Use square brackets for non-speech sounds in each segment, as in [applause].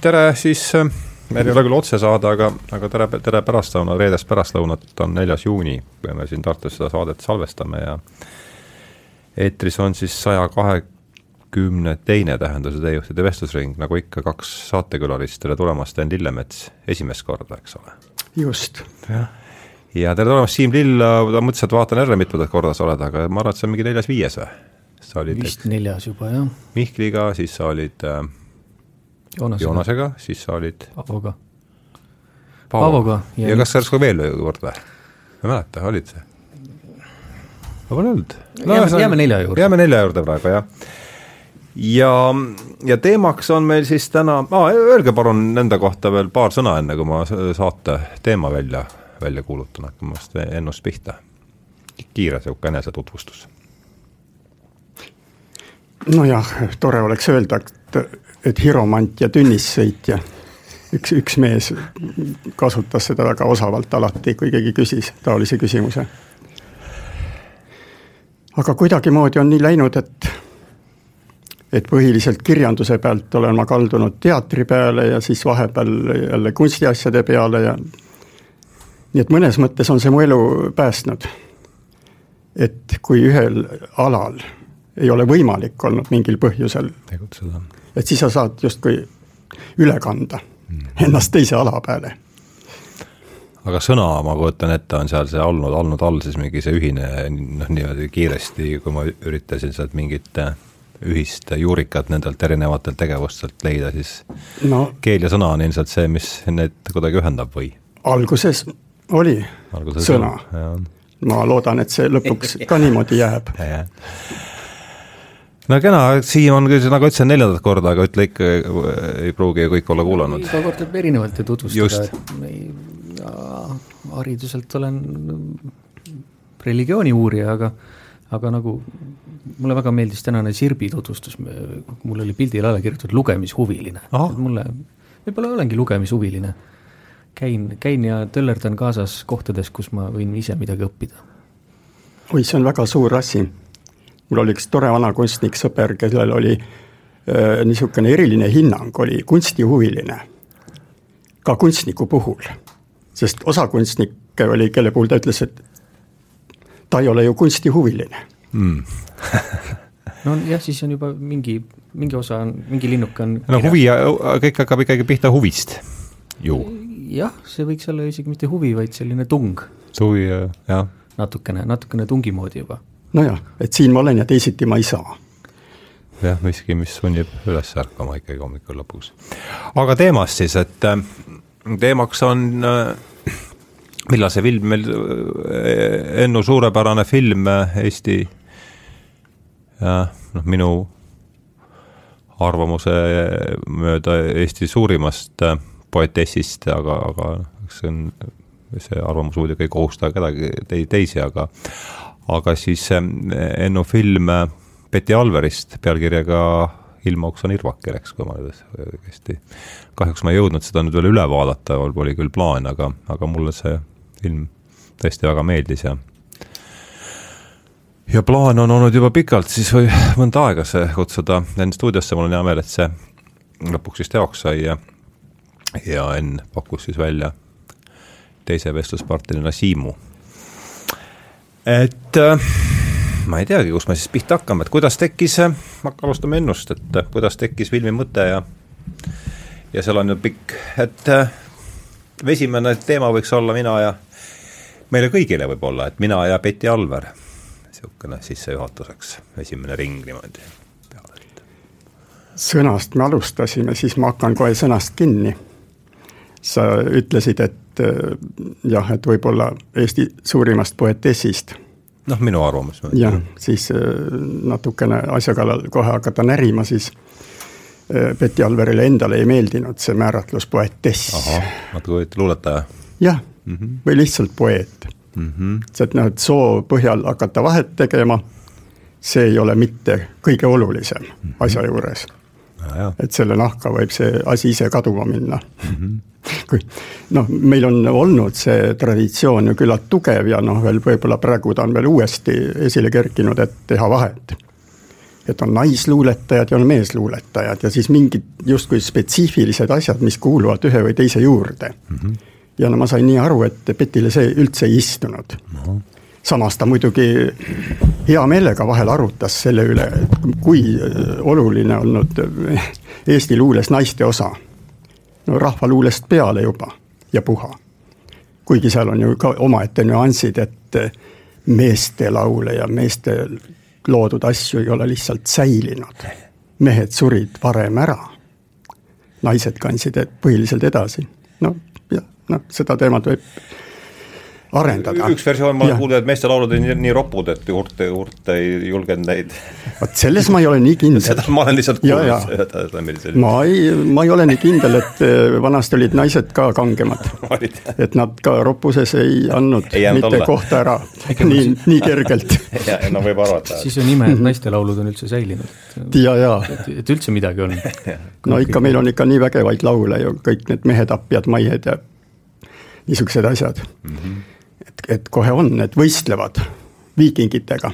tere siis, meil ei ole küll otsesaade, aga, aga tere, tere pärastlõuna, reedest pärastlõunat on neljas juuni, kui me siin Tartus seda saadet salvestame ja eetris on siis saja kahekümne teine tähenduse teejuhtide vestlusring, nagu ikka, kaks saatekülalist, tere tulemast, Enn Lillemets, esimest korda, eks ole? just. ja tere tulemast, Siim Lill, ma mõtlesin, et vaatan jälle mitmendat korda sa oled, aga ma arvan, et see on mingi neljas-viies või? sa olid vist neljas juba, jah. Mihkliga, siis sa olid äh, Joonasega, Joonasega, siis sa olid Paavoga. Paavoga. ja, ja kas sa järsku veel kord või? ma ei mäleta, olid see? võib-olla ei olnud no,. jääme, jääme nelja juurde. jääme nelja juurde praegu, jah. ja, ja teemaks on meil siis täna ah,, öelge palun enda kohta veel paar sõna, enne kui ma saate teema välja, välja kuulutan, hakkame vast ennust pihta. kiire sihuke enesetutvustus nojah, tore oleks öelda, et et hiromant ja tünnissõitja. üks, üks mees kasutas seda väga osavalt alati, kui keegi küsis taolise küsimuse. aga kuidagimoodi on nii läinud, et et põhiliselt kirjanduse pealt olen ma kaldunud teatri peale ja siis vahepeal jälle kunstiasjade peale ja nii et mõnes mõttes on see mu elu päästnud. et kui ühel alal ei ole võimalik olnud mingil põhjusel tegutseda et siis sa saad justkui üle kanda mm. ennast teise ala peale. aga sõna, ma kujutan ette, on seal see olnud, olnud all siis mingi see ühine noh, niimoodi kiiresti, kui ma üritasin sealt mingit äh, ühist juurikat nendelt erinevatelt tegevustelt leida, siis no, keel ja sõna on ilmselt see, mis need kuidagi ühendab või? alguses oli alguses sõna. ma loodan, et see lõpuks ka niimoodi jääb ja, no kena, Siim on küll, nagu ütlesin, neljandat korda, aga ütle ikka, ei pruugi kõik olla kuulanud. iga kord tuleb erinevalt ju tutvustada, et ma hariduselt olen religiooni uurija, aga aga nagu mulle väga meeldis tänane Sirbi tutvustus, mul oli pildil alla kirjutatud lugemishuviline, mulle, võib-olla olengi lugemishuviline. käin, käin ja töllerdan kaasas kohtades, kus ma võin ise midagi õppida. oi, see on väga suur asi mul oli üks tore vana kunstnik, sõber, kellel oli äh, niisugune eriline hinnang, oli kunstihuviline. ka kunstniku puhul. sest osa kunstnikke oli, kelle puhul ta ütles, et ta ei ole ju kunstihuviline mm. [laughs] no jah, siis on juba mingi, mingi osa on, mingi linnuke on. no huvi, kõik hakkab ikkagi pihta huvist ju. jah, see võiks olla isegi mitte huvi, vaid selline tung. huvi, jah. natukene, natukene tungi moodi juba nojah, et siin ma olen ja teisiti ma ei saa. jah, miski, mis sunnib üles ärkama ikkagi hommikul lõpuks. aga teemast siis, et äh, teemaks on äh, millal see film meil, äh, Ennu suurepärane film Eesti, noh, minu arvamuse mööda Eesti suurimast poetessist, aga, aga see on, see arvamus muidugi ei kohusta kedagi teisi, aga aga siis Ennu film Betty Alverist pealkirjaga Ilmauks on irvakil, eks, kui ma nüüd õigesti, kahjuks ma ei jõudnud seda nüüd veel üle vaadata, oli küll plaan, aga, aga mulle see film tõesti väga meeldis ja ja plaan on olnud juba pikalt siis või mõnda aega see kutsuda Enn stuudiosse, mul on hea meel, et see lõpuks siis teoks sai ja ja Enn pakkus siis välja teise vestluspartnerina Siimu et äh, ma ei teagi, kus me siis pihta hakkame, et kuidas tekkis, äh, alustame ennust, et äh, kuidas tekkis filmi mõte ja ja seal on ju pikk, et esimene teema võiks olla mina ja meile kõigile võib-olla, et mina ja Betty Alver. niisugune sissejuhatuseks, esimene ring niimoodi peale. sõnast me alustasime, siis ma hakkan kohe sõnast kinni. sa ütlesid, et et jah, et võib-olla Eesti suurimast poetessist. noh, minu arvamus. jah, siis äh, natukene asja kallal kohe hakata närima, siis äh, Betty Alverile endale ei meeldinud see määratlus poetess. ahah, natuke luuletaja. jah mm, -hmm. või lihtsalt poeet mm. -hmm. see, et noh, et soo põhjal hakata vahet tegema, see ei ole mitte kõige olulisem mm -hmm. asja juures. Et selle nahka võib see asi ise kaduma minna mm. -hmm [laughs] kui noh, meil on olnud see traditsioon ju küllalt tugev ja noh, veel võib-olla praegu ta on veel uuesti esile kerkinud, et teha vahet. et on naisluuletajad ja on meesluuletajad ja siis mingid justkui spetsiifilised asjad, mis kuuluvad ühe või teise juurde mm. -hmm. ja no ma sain nii aru, et Petile see üldse ei istunud mm. -hmm samas ta muidugi hea meelega vahel arutas selle üle, kui oluline olnud Eesti luules naiste osa. no rahvaluulest peale juba ja puha. kuigi seal on ju ka omaette nüansid, et meeste laule ja meeste loodud asju ei ole lihtsalt säilinud. mehed surid varem ära. naised kandsid põhiliselt edasi. no jah, noh, seda teemat võib arendada. üks versioon, ma olen kuulnud, et meeste laulud on nii, nii ropud, et Urt, Urt ei julgenud neid. vot selles ma ei ole nii kindel. seda ma olen lihtsalt kuulnud, ma ei, ma ei ole nii kindel, et eh, vanasti olid naised ka kangemad [laughs] et nad ka roppuses ei andnud ei mitte olla. kohta ära [laughs] nii, nii kergelt [laughs] no võib arvata. siis on ime, et naistelaulud on üldse säilinud. ja, ja. et üldse midagi on. no ikka, meil on ikka nii vägevaid laule ju, kõik need mehetapjad, maihed ja niisugused asjad mm. -hmm et, et kohe on, need võistlevad viikingitega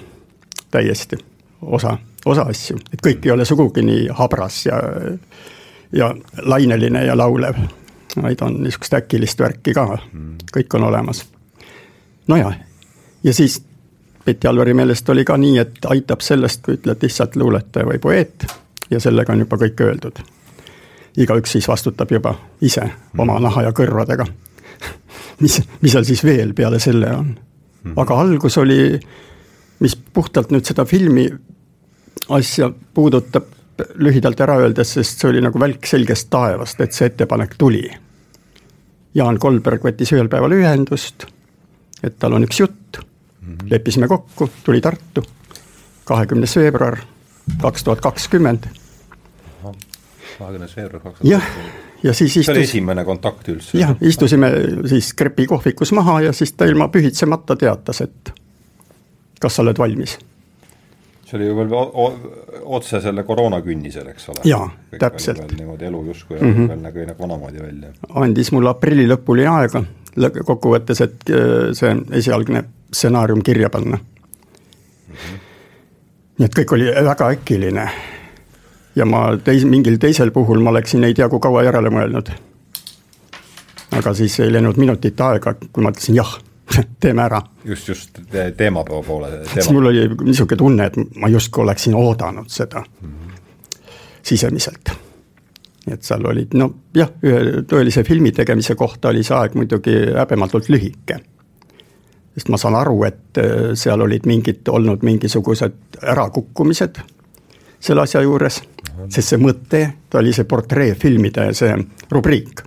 täiesti, osa, osa asju, et kõik ei ole sugugi nii habras ja, ja laineline ja laulev, vaid on niisugust äkilist värki ka, kõik on olemas. nojah, ja siis Betty Alveri meelest oli ka nii, et aitab sellest, kui ütled lihtsalt luuletaja või poeet ja sellega on juba kõik öeldud. igaüks siis vastutab juba ise oma naha ja kõrvadega mis, mis seal siis veel peale selle on mm. -hmm. aga algus oli, mis puhtalt nüüd seda filmi asja puudutab, lühidalt ära öeldes, sest see oli nagu välk selgest taevast, et see ettepanek tuli. Jaan Kolberg võttis ühel päeval ühendust, et tal on üks jutt mm, -hmm. leppisime kokku, tuli Tartu, kahekümnes veebruar kaks tuhat kakskümmend. kahekümnes veebruar kaks tuhat kakskümmend ja siis istus. see oli esimene kontakt üldse? jah, istusime siis Krepi kohvikus maha ja siis ta ilma pühitsemata teatas, et kas sa oled valmis. see oli ju veel otse selle koroonakünnisel, eks ole? jaa, täpselt. niimoodi elu justkui mm -hmm. veel nägi nagu vanamoodi välja. andis mulle aprilli lõpuni aega kokkuvõttes, et äh, see esialgne stsenaarium kirja panna mm. -hmm. nii et kõik oli väga äkiline ja ma teis-, mingil teisel puhul ma oleksin ei tea kui kaua järele mõelnud. aga siis ei läinud minutit aega, kui ma ütlesin jah, [laughs] teeme ära. just, just teemapäeva poole teema.. siis mul oli niisugune tunne, et ma justkui oleksin oodanud seda mm -hmm. sisemiselt. et seal olid, no jah, ühe tõelise filmi tegemise kohta oli see aeg muidugi häbematult lühike sest ma saan aru, et äh, seal olid mingid, olnud mingisugused ärakukkumised selle asja juures sest see mõte, ta oli see portreefilmide see rubriik,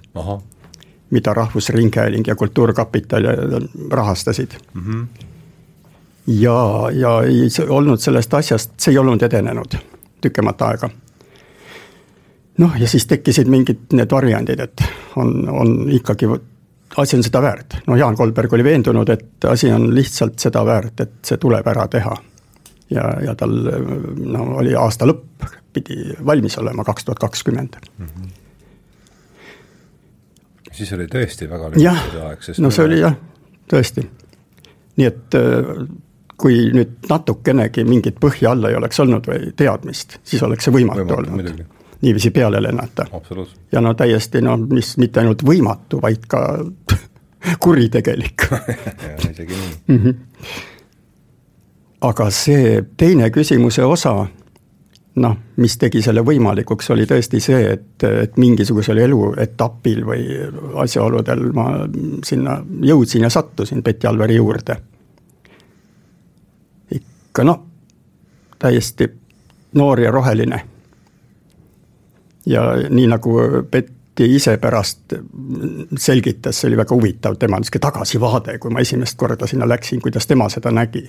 mida Rahvusringhääling ja Kultuurkapital rahastasid mm. -hmm. ja, ja ei olnud sellest asjast, see ei olnud edenenud tükemat aega. noh, ja siis tekkisid mingid need variandid, et on, on ikkagi asi on seda väärt, no Jaan Kolberg oli veendunud, et asi on lihtsalt seda väärt, et see tuleb ära teha. Ja, ja tal no oli aasta lõpp, pidi valmis olema kaks tuhat kakskümmend. Siis oli tõesti väga lühike aeg, sest no see oli jah, tõesti. nii et äh, kui nüüd natukenegi mingit põhja alla ei oleks olnud või teadmist, siis oleks see võimatu, võimatu olnud. niiviisi peale lennata. ja no täiesti no mis, mitte ainult võimatu, vaid ka [laughs] kuritegelik [laughs] isegi nii mm. -hmm. Aga see teine küsimuse osa noh, mis tegi selle võimalikuks, oli tõesti see, et, et mingisugusel eluetapil või asjaoludel ma sinna jõudsin ja sattusin Betty Alveri juurde. ikka noh, täiesti noor ja roheline. ja nii nagu Betty ise pärast selgitas, see oli väga huvitav, tema niisugune tagasivaade, kui ma esimest korda sinna läksin, kuidas tema seda nägi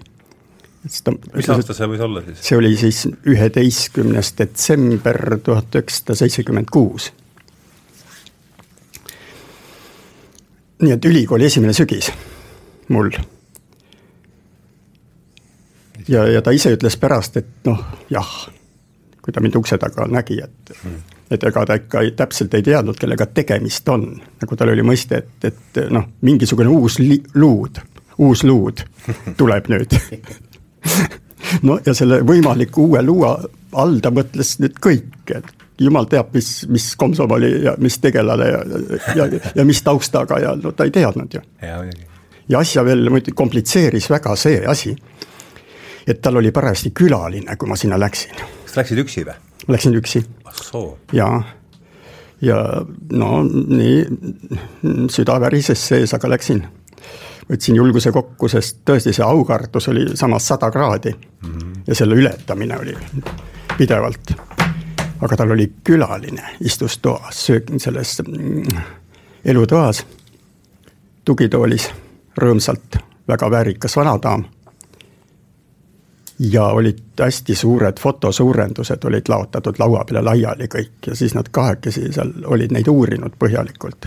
Ta, mis aasta see võis olla siis? see oli siis üheteistkümnes detsember tuhat üheksasada seitsekümmend kuus. nii et ülikooli esimene sügis mul. ja, ja ta ise ütles pärast, et noh, jah, kui ta mind ukse taga nägi, et mm. et ega ta ikka ei, täpselt ei teadnud, kellega tegemist on. nagu tal oli mõiste, et, et noh, mingisugune uus li-, luud, uus luud tuleb nüüd [laughs] [laughs] no ja selle võimaliku uue luua all ta mõtles nüüd kõike, et jumal teab, mis, mis komsomoli ja mis tegelane ja, ja, ja mis taustaga ja no ta ei teadnud ju. ja asja veel muidugi komplitseeris väga see asi, et tal oli parajasti külaline, kui ma sinna läksin. kas läksid üksi või? Läksin üksi. jaa, ja no nii, süda värises sees, aga läksin. Võtsin julguse kokku, sest tõesti see aukartus oli samas sada kraadi mm -hmm. ja selle ületamine oli pidevalt aga tal oli külaline, istus toas, söök-, selles mm, elutoas, tugitoolis, rõõmsalt, väga väärikas vanadaam. ja olid hästi suured fotosuurendused olid laotatud laua peale laiali kõik ja siis nad kahekesi seal olid neid uurinud põhjalikult.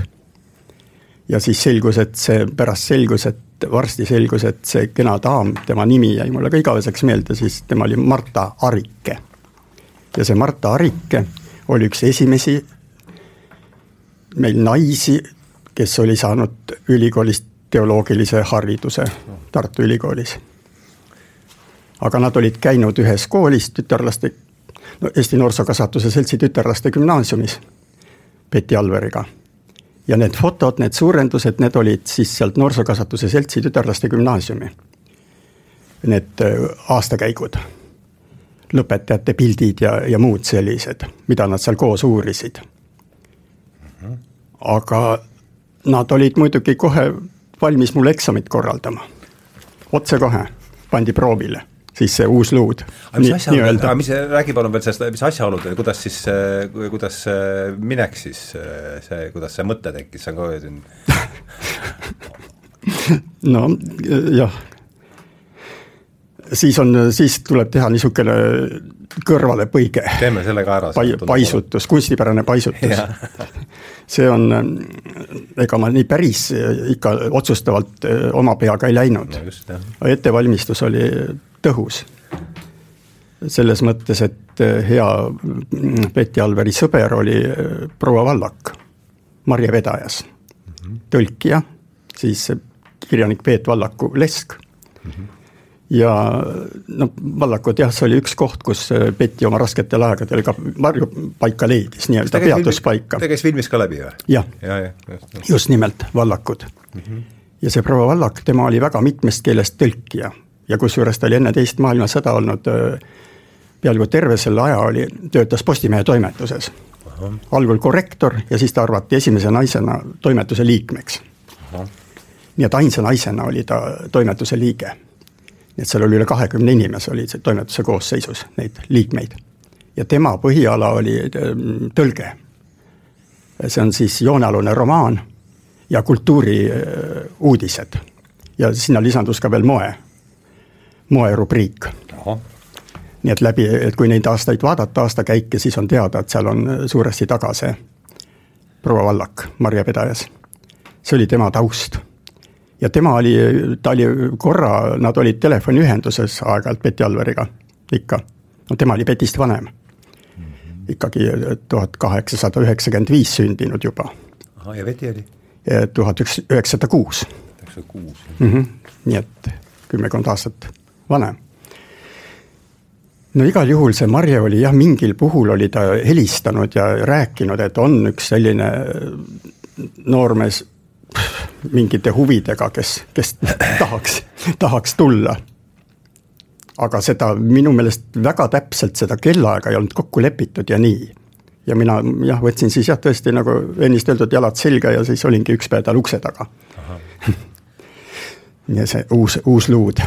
Ja siis selgus, et see, pärast selgus, et varsti selgus, et see kena daam, tema nimi jäi mulle ka igaveseks meelde, siis tema oli Marta Arike ja see Marta Arike oli üks esimesi meil naisi, kes oli saanud ülikoolist teoloogilise hariduse Tartu Ülikoolis. aga nad olid käinud ühes koolis tütarlaste, no Eesti Noorsookasvatuse Seltsi tütarlaste gümnaasiumis Betty Alveriga. Ja need fotod, need suurendused, need olid siis sealt Noorsookasvatuse Seltsi tütarlaste gümnaasiumi. Need äh, aastakäigud lõpetajate pildid ja, ja muud sellised, mida nad seal koos uurisid. aga nad olid muidugi kohe valmis mulle eksamit korraldama. otsekohe pandi proovile siis see uus luud. aga mis asjaolud, aga mis, räägi palun veel sellest, mis asjaolud, kuidas siis, kuidas minek siis, see, kuidas see mõte tekkis, see on ka siin [laughs] no jah, siis on, siis tuleb teha niisugune kõrvalepõige. teeme selle ka ära. Pai-, paisutus, kunstipärane paisutus. [laughs] see on, ega ma nii päris ikka otsustavalt eh, oma peaga ei läinud no. ettevalmistus oli tõhus. selles mõttes, et eh, hea Betty Alveri sõber oli eh, proua Vallak, Marje Vedajas mm, -hmm. tõlkija, siis kirjanik Peet Vallaku lesk mm. -hmm ja noh, Vallakut jah, see oli üks koht, kus Betty oma rasketel aegadel ka varjupaika leidis, nii-öelda peatuspaika. ta käis filmis ka läbi või? jah ja, ja, just, just nimelt, Vallakud mm. -hmm. ja see proua Vallak, tema oli väga mitmest keelest tõlkija ja kusjuures ta oli enne teist maailmasõda olnud peaaegu terve selle aja oli, töötas Postimehe toimetuses. algul korrektor ja siis ta arvati esimese naisena toimetuse liikmeks. nii et ainsa naisena oli ta toimetuse liige nii et seal oli üle kahekümne inimese oli see toimetuse koosseisus, neid liikmeid. ja tema põhiala oli ähm, tõlge. see on siis joonealune romaan ja kultuuriuudised. ja sinna lisandus ka veel moe, moerubriik. nii et läbi, et kui neid aastaid vaadata, aastakäike, siis on teada, et seal on suuresti taga see proua Vallak, Marje Pedajas. see oli tema taust ja tema oli, ta oli korra, nad olid telefoniühenduses aeg-ajalt Betty Alveriga, ikka. no tema oli Betist vanem. ikkagi tuhat kaheksasada üheksakümmend viis sündinud juba. ahah, ja Betty oli? tuhat üks, üheksasada kuus. üheksasada kuus. Mhm. nii et kümmekond aastat vanem no igal juhul see Marje oli jah, mingil puhul oli ta helistanud ja rääkinud, et on üks selline noormees, mingite huvidega, kes, kes tahaks, tahaks tulla. aga seda minu meelest väga täpselt seda kellaaega ei olnud kokku lepitud ja nii. ja mina jah, võtsin siis jah, tõesti nagu ennist öeldud, jalad selga ja siis olingi üks päev tal ukse taga. [laughs] ja see uus, uus luud.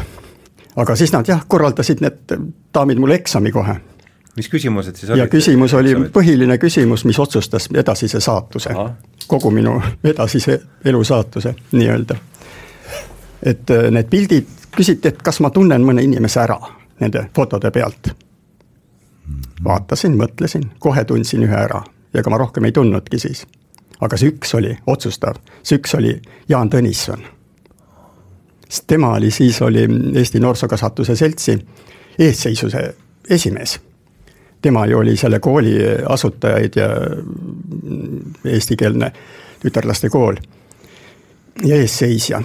aga siis nad jah, korraldasid need daamid mulle eksami kohe mis küsimused siis olid? ja küsimus oli, põhiline küsimus, mis otsustas edasise saatuse, kogu minu edasise elu saatuse nii-öelda. et äh, need pildid, küsiti, et kas ma tunnen mõne inimese ära nende fotode pealt. vaatasin, mõtlesin, kohe tundsin ühe ära ja ega ma rohkem ei tundnudki siis. aga see üks oli otsustav, see üks oli Jaan Tõnisson. sest tema oli siis, oli Eesti Noorsookasvatuse Seltsi eesseisuse esimees tema ju oli selle kooli asutajaid ja eestikeelne tütarlaste kool ja eesseisja.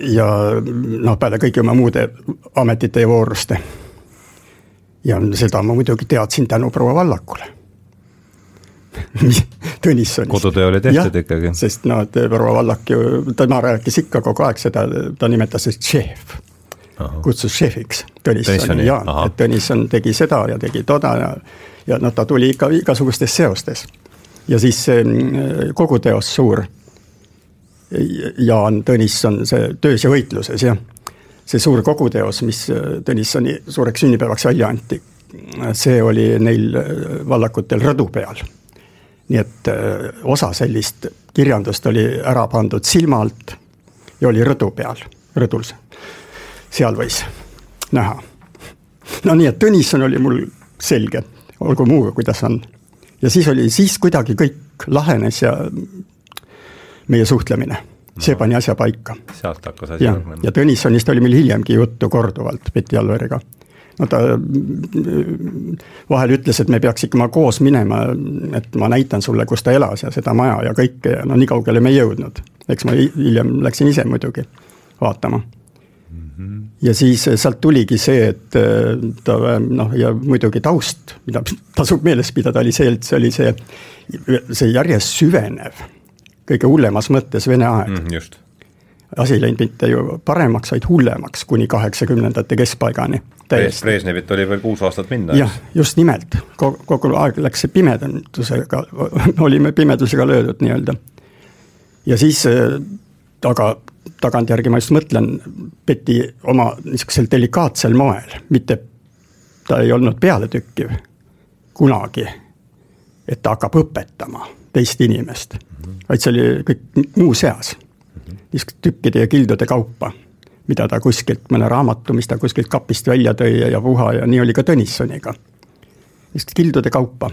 ja noh, peale kõigi oma muude ametite ja vooruste ja seda ma muidugi teadsin tänu proua Vallakule [laughs] Tõnissonist. kodutöö oli tehtud ja, ikkagi. sest noh, proua Vallak ju, tema rääkis ikka kogu aeg seda, ta nimetas, et šef. Kutsus šefiks Tõnissoni ja, et Tõnisson tegi seda ja tegi toda ja, ja noh, ta tuli ikka igasugustes seostes. ja siis see mm, koguteos suur. Jaan Tõnisson, see Töös ja võitluses, jah. see suur koguteos, mis Tõnissoni suureks sünnipäevaks välja anti, see oli neil vallakutel rõdu peal nii et äh, osa sellist kirjandust oli ära pandud silma alt ja oli rõdu peal, rõdul. Seal võis näha. no nii, et Tõnisson oli mul selge, olgu muuga, kuidas on. ja siis oli, siis kuidagi kõik lahenes ja meie suhtlemine, see pani asja paika. sealt hakkas asi lõhnema. ja Tõnissonist oli meil hiljemgi juttu korduvalt Betty Alveriga no ta vahel ütles, et me peaks ikka koos minema, et ma näitan sulle, kus ta elas ja seda maja ja kõike ja no nii kaugele me ei jõudnud. eks ma hiljem läksin ise muidugi vaatama. Ja siis sealt tuligi see, et ta noh, ja muidugi taust, mida [laughs] tasub meeles pidada, oli see, et see oli see, see järjest süvenev, kõige hullemas mõttes Vene aeg mm,. just asi ei läinud mitte ju paremaks, vaid hullemaks kuni kaheksakümnendate keskpaigani. Brežnevit oli veel kuus aastat minna. jah, just nimelt, kogu, aeg läks see pimedusega, [laughs] olime pimedusega löödud nii-öelda. ja siis, äh, aga tagantjärgi ma just mõtlen, Betty oma niisugusel delikaatsel moel, mitte ta ei olnud pealetükkiv kunagi, et ta hakkab õpetama teist inimest, vaid see oli kõik muu seas niisuguste tükkide ja kildude kaupa, mida ta kuskilt, mõne raamatu, mis ta kuskilt kapist välja tõi ja puha ja nii oli ka Tõnissoniga. niisuguste kildude kaupa.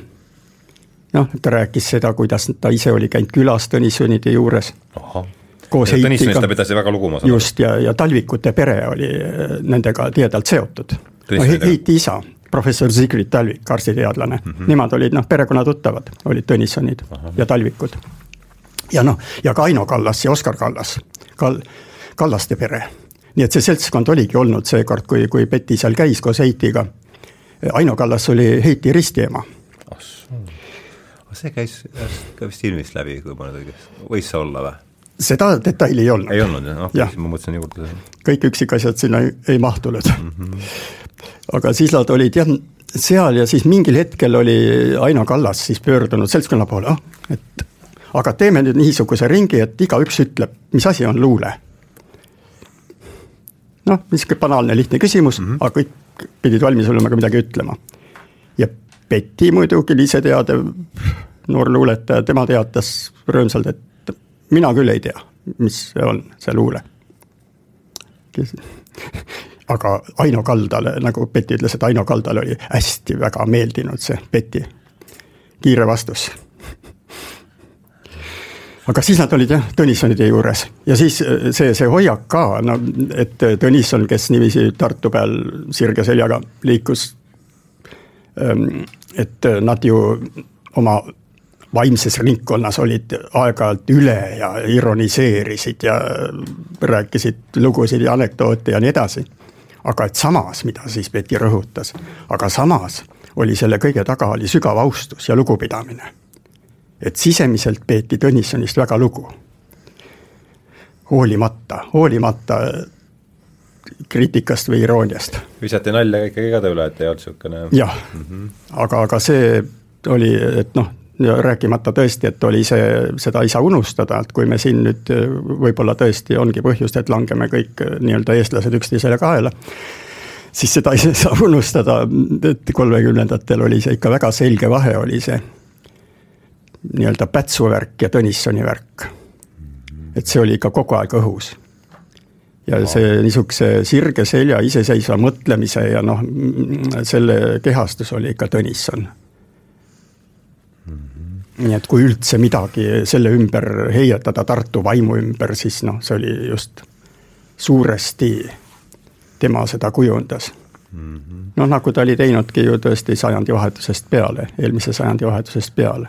noh, ta rääkis seda, kuidas ta ise oli käinud külas Tõnissonide juures. Koos Heitiga. ta pidas väga lugu, ma saan aru. just, ja, ja Talvikute pere oli äh, nendega tihedalt seotud. no Heiti isa, professor Sigrid Talvik, arstiteadlane mm, -hmm. nemad olid noh, perekonnatuttavad, olid Tõnissonid Aha. ja Talvikud ja noh, ja ka Aino Kallas ja Oskar Kallas, Kall-, Kallaste pere. nii et see seltskond oligi olnud seekord, kui, kui Betty seal käis koos Heitiga. Aino Kallas oli Heiti ristiema. ah see käis ka vist ilmist läbi, kui ma nüüd õigesti, võis see olla või? Seda detaili ei olnud. ei olnud jah, noh, ma mõtlesin juurde. kõik üksikasjad sinna ei, ei mahtunud mm. -hmm. aga siis nad olid jah, seal ja siis mingil hetkel oli Aino Kallas siis pöördunud seltskonna poole, ah, et aga teeme nüüd niisuguse ringi, et igaüks ütleb, mis asi on luule. noh, niisugune banaalne lihtne küsimus mm, -hmm. aga kõik pidid valmis olema ka midagi ütlema. ja Betty muidugi, iseteadev noor luuletaja, tema teatas rõõmsalt, et mina küll ei tea, mis see on, see luule. [laughs] aga Aino Kaldale, nagu Betty ütles, et Aino Kaldale oli hästi väga meeldinud see Betty kiire vastus aga siis nad olid jah, Tõnissonide juures ja siis äh, see, see hoiak ka, no et Tõnisson, kes niiviisi Tartu peal sirge seljaga liikus, ähm, et nad ju oma vaimses ringkonnas olid aeg-ajalt üle ja ironiseerisid ja rääkisid lugusid ja anekdoote ja nii edasi. aga et samas, mida siis Betty rõhutas, aga samas oli selle kõige taga oli sügav austus ja lugupidamine et sisemiselt peeti Tõnissonist väga lugu. hoolimata, hoolimata kriitikast või irooniast. visati nalja ikkagi ka ta üle, et ei olnud niisugune jah mm, -hmm. aga, aga see oli, et noh, rääkimata tõesti, et oli see, seda ei saa unustada, et kui me siin nüüd võib-olla tõesti ongi põhjust, et langeme kõik nii-öelda eestlased üksteisele kaela, siis seda ei [laughs] saa unustada, et kolmekümnendatel oli see ikka väga selge vahe, oli see nii-öelda Pätsu värk ja Tõnissoni värk. et see oli ikka kogu aeg õhus. ja see niisuguse sirge selja iseseisva mõtlemise ja noh, selle kehastus oli ikka Tõnisson. Nii et kui üldse midagi selle ümber heietada, Tartu vaimu ümber, siis noh, see oli just suuresti tema seda kujundas mm -hmm. noh, nagu ta oli teinudki ju tõesti sajandivahetusest peale, eelmise sajandivahetusest peale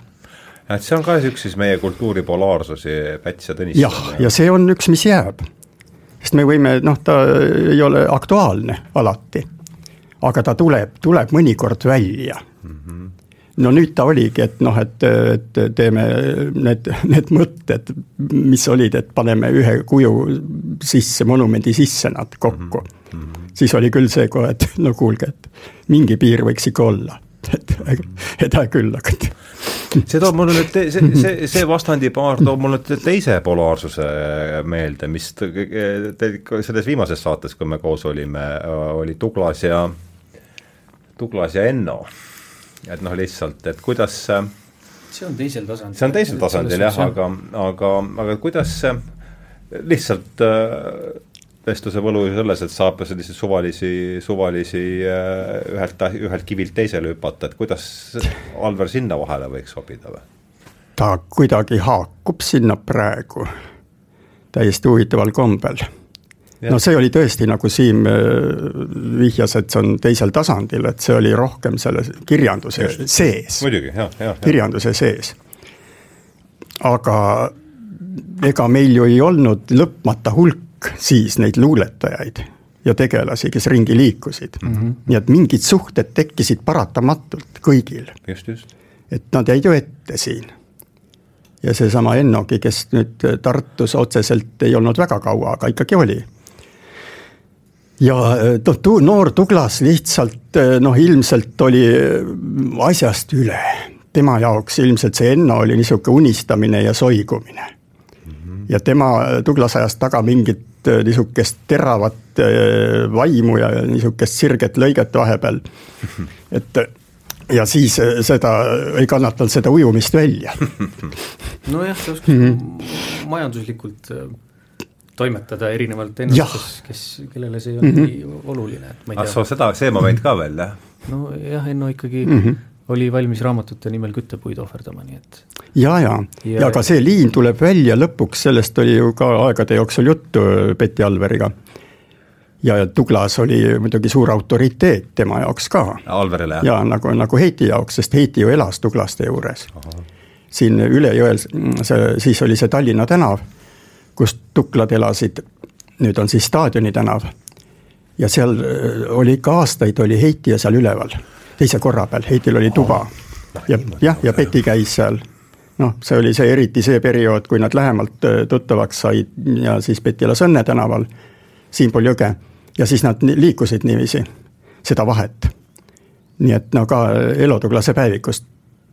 et see on ka üks siis meie kultuuri polaarsusi, Päts ja Tõnisson. jah, ja see on üks, mis jääb. sest me võime, noh, ta ei ole aktuaalne alati. aga ta tuleb, tuleb mõnikord välja mm. -hmm. No nüüd ta oligi, et noh, et, et teeme need, need mõtted, mis olid, et paneme ühe kuju sisse, monumendi sisse nad kokku mm. -hmm. siis oli küll see kohe, et no kuulge, et mingi piir võiks ikka olla, et, hea küll, aga see toob mulle nüüd, see, see, see vastandipaar toob mulle teise polaarsuse meelde, mis te, te selles viimases saates, kui me koos olime, oli Douglas ja Douglas ja Enno. Et noh, lihtsalt, et kuidas see on teisel tasandil. see on teisel tasandil jah, aga, aga, aga kuidas lihtsalt äh, vestluse võlu ju selles, et saab selliseid suvalisi, suvalisi äh, ühelt, ühelt kivilt teisele hüpata, et kuidas Alver sinna vahele võiks sobida või? ta kuidagi haakub sinna praegu täiesti huvitaval kombel no see oli tõesti, nagu Siim äh, vihjas, et see on teisel tasandil, et see oli rohkem selle kirjanduse Just. sees. muidugi, jah, jah. kirjanduse sees. aga ega meil ju ei olnud lõpmata hulk siis neid luuletajaid ja tegelasi, kes ringi liikusid mm. -hmm. nii et mingid suhted tekkisid paratamatult kõigil. just, just. et nad jäid ju ette siin ja seesama Ennogi, kes nüüd Tartus otseselt ei olnud väga kaua, aga ikkagi oli ja noh, noor Douglas lihtsalt eh, noh, ilmselt oli eh, asjast üle. tema jaoks ilmselt see Enno oli niisugune unistamine ja soigumine mm. -hmm. ja tema, Douglas ajas taga mingit niisugust teravat vaimu ja niisugust sirget lõiget vahepeal. [laughs] et ja siis seda, ei kannatanud seda ujumist välja. [laughs] nojah, ta oskas mm -hmm. majanduslikult toimetada erinevalt ennustusest, kes, kellele see olnud mm -hmm. nii oluline, et ma ei tea. ah soo, seda, see moment ka veel, jah? nojah, Enno ikkagi mm -hmm. oli valmis raamatute nimel küttepuid ohverdama, nii et ja, ja, ja, ja ka see liin tuleb välja lõpuks, sellest oli ju ka aegade jooksul juttu Betty Alveriga. ja Douglas oli muidugi suur autoriteet tema jaoks ka. Alverile, jah? jaa, nagu, nagu Heiti jaoks, sest Heiti ju elas Douglaste juures. siin üle jõel, see, siis oli see Tallinna tänav kus tuklad elasid, nüüd on siis Staadioni tänav. ja seal äh, oli ikka aastaid, oli Heiti ja seal üleval, teise korra peal, Heitil oli tuba. ja jah, ja Betty käis seal noh, see oli see eriti see periood, kui nad lähemalt äh, tuttavaks said ja siis Betty elas Õnne tänaval, siinpool jõge. ja siis nad liikusid niiviisi, seda vahet. nii et no ka Elo Tuglase päevikust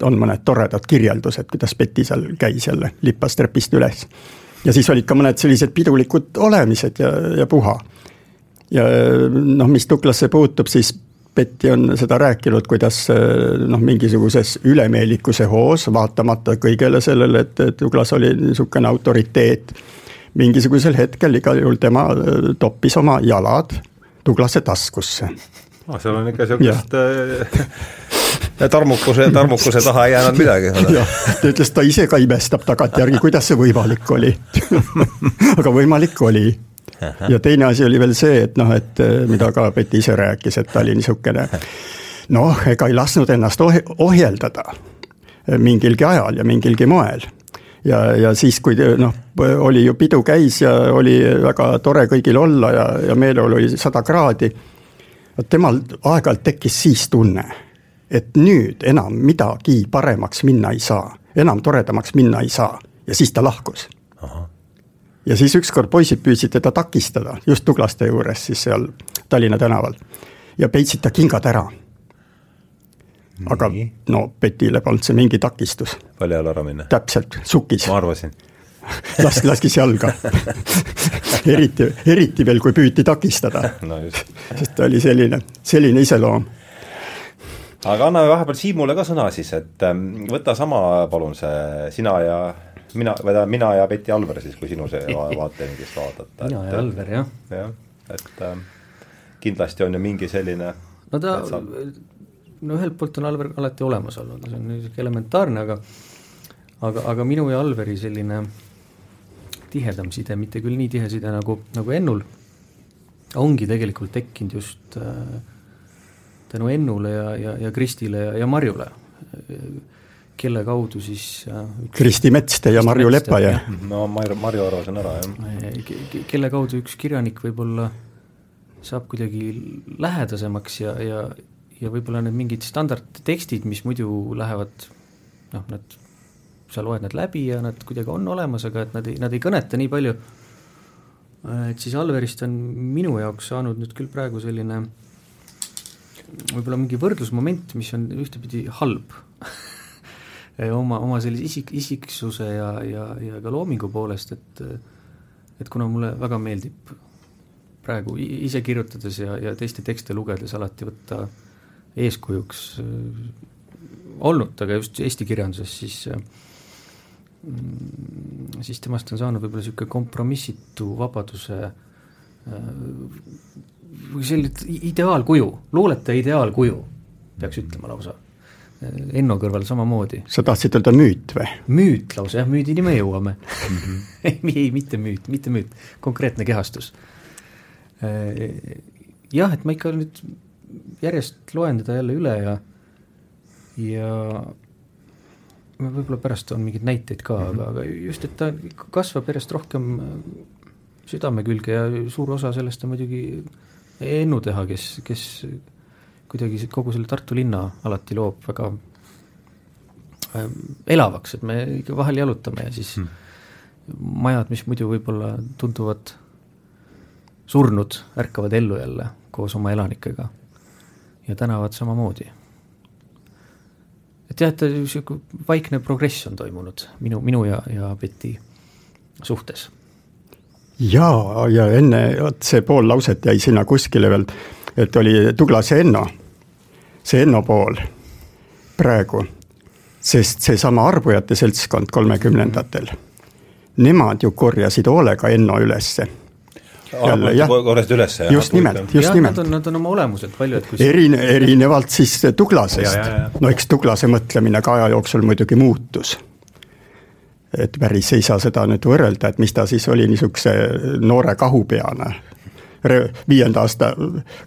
on mõned toredad kirjeldused, kuidas Betty seal käis jälle, lippas trepist üles ja siis olid ka mõned sellised pidulikud olemised ja, ja puha. ja noh, mis Tuklasse puutub, siis Betty on seda rääkinud, kuidas noh, mingisuguses ülemeelikuse hoos, vaatamata kõigele sellele, et, et Douglas oli niisugune autoriteet, mingisugusel hetkel igal juhul tema toppis oma jalad Douglase taskusse oh,. seal on ikka niisugust tarmukuse, tarmukuse taha ei jäänud midagi. [laughs] jah, ta ütles, ta ise ka imestab tagantjärgi, kuidas see võimalik oli [laughs] aga võimalik oli. ja teine asi oli veel see, et noh, et eh, mida ka Betty ise rääkis, et ta oli niisugune noh, ega ei lasknud ennast ohe, ohjeldada mingilgi ajal ja mingilgi moel ja, ja siis, kui noh, oli ju pidu käis ja oli väga tore kõigil olla ja, ja meeleolu oli sada kraadi. temal aeg-ajalt tekkis siis tunne et nüüd enam midagi paremaks minna ei saa, enam toredamaks minna ei saa ja siis ta lahkus. ja siis ükskord poisid püüdsid teda takistada just Tuglaste juures siis seal Tallinna tänaval ja peitsid ta kingad ära. aga no Betile polnud see mingi takistus. palju jalga ära minna? täpselt, sukkis. ma arvasin [laughs] lask-, laskis jalga [laughs] eriti, eriti veel, kui püüti takistada no. sest ta oli selline, selline iseloom aga anna vahepeal Siimule ka sõna siis, et ähm, võta sama, palun see sina ja mina, või tähendab mina ja Betty Alver siis, kui sinu see [laughs] vaateringist vaadata. mina ja Alver, jah. jah, et äh, kindlasti on ju mingi selline no ta, no ühelt poolt on Alver alati olemas olnud, see on niisugune elementaarne, aga aga, aga minu ja Alveri selline tihedam side, mitte küll nii tihe side nagu, nagu Ennul, ongi tegelikult tekkinud just äh, tänu Ennule ja, ja, ja Kristile ja, ja Marjule, kelle kaudu siis äh, Kristi Metste ja Marju Lepaja. no Marju, Marju arvasin ära, jah. kelle kaudu üks kirjanik võib-olla saab kuidagi lähedasemaks ja, ja, ja võib-olla need mingid standardtekstid, mis muidu lähevad noh, nad, sa loed need läbi ja nad kuidagi on olemas, aga et nad ei, nad ei kõneta nii palju, et siis Alverist on minu jaoks saanud nüüd küll praegu selline võib-olla mingi võrdlusmoment, mis on ühtepidi halb. [laughs] Oma, oma sellise isik, isiksuse ja, ja, ja ka loomingu poolest, et et kuna mulle väga meeldib praegu ise kirjutades ja, ja teiste tekste lugedes alati võtta eeskujuks olnud, aga just Eesti kirjanduses, siis mm, siis temast on saanud võib-olla niisugune kompromissitu vabaduse või selline ideaalkuju, luuletaja ideaalkuju, peaks ütlema lausa. Enno kõrval samamoodi. sa tahtsid öelda müüt või? müüt lausa, jah, müüdini me jõuame [laughs] mm. -hmm. ei, mitte müüt, mitte müüt, konkreetne kehastus. jah, et ma ikka nüüd järjest loen teda jälle üle ja ja võib-olla pärast on mingeid näiteid ka mm, -hmm. aga, aga just, et ta kasvab järjest rohkem äh, südame külge ja suur osa sellest on muidugi Ennu teha, kes, kes kuidagi kogu selle Tartu linna alati loob väga äh, elavaks, et me ikka vahel jalutame ja siis mm. majad, mis muidu võib-olla tunduvad surnud, ärkavad ellu jälle koos oma elanikega ja tänavad samamoodi et jah, et niisugune vaikne progress on toimunud minu, minu ja, ja Betty suhtes. Jaa, ja enne, vot see pool lauset jäi sinna kuskile veel, et oli Douglas ja Enno, see Enno pool praegu, sest seesama arbujate seltskond kolmekümnendatel, nemad ju korjasid hoolega Enno ülesse. Korrasid üles. just nimelt, just jah, nimelt. Nad on, nad on oma olemuselt palju, et kui Erine, erinevalt siis Douglasest, no eks Douglase mõtlemine ka aja jooksul muidugi muutus. Et päris ei saa seda nüüd võrrelda, et mis ta siis oli niisuguse noore kahupeana, viienda aasta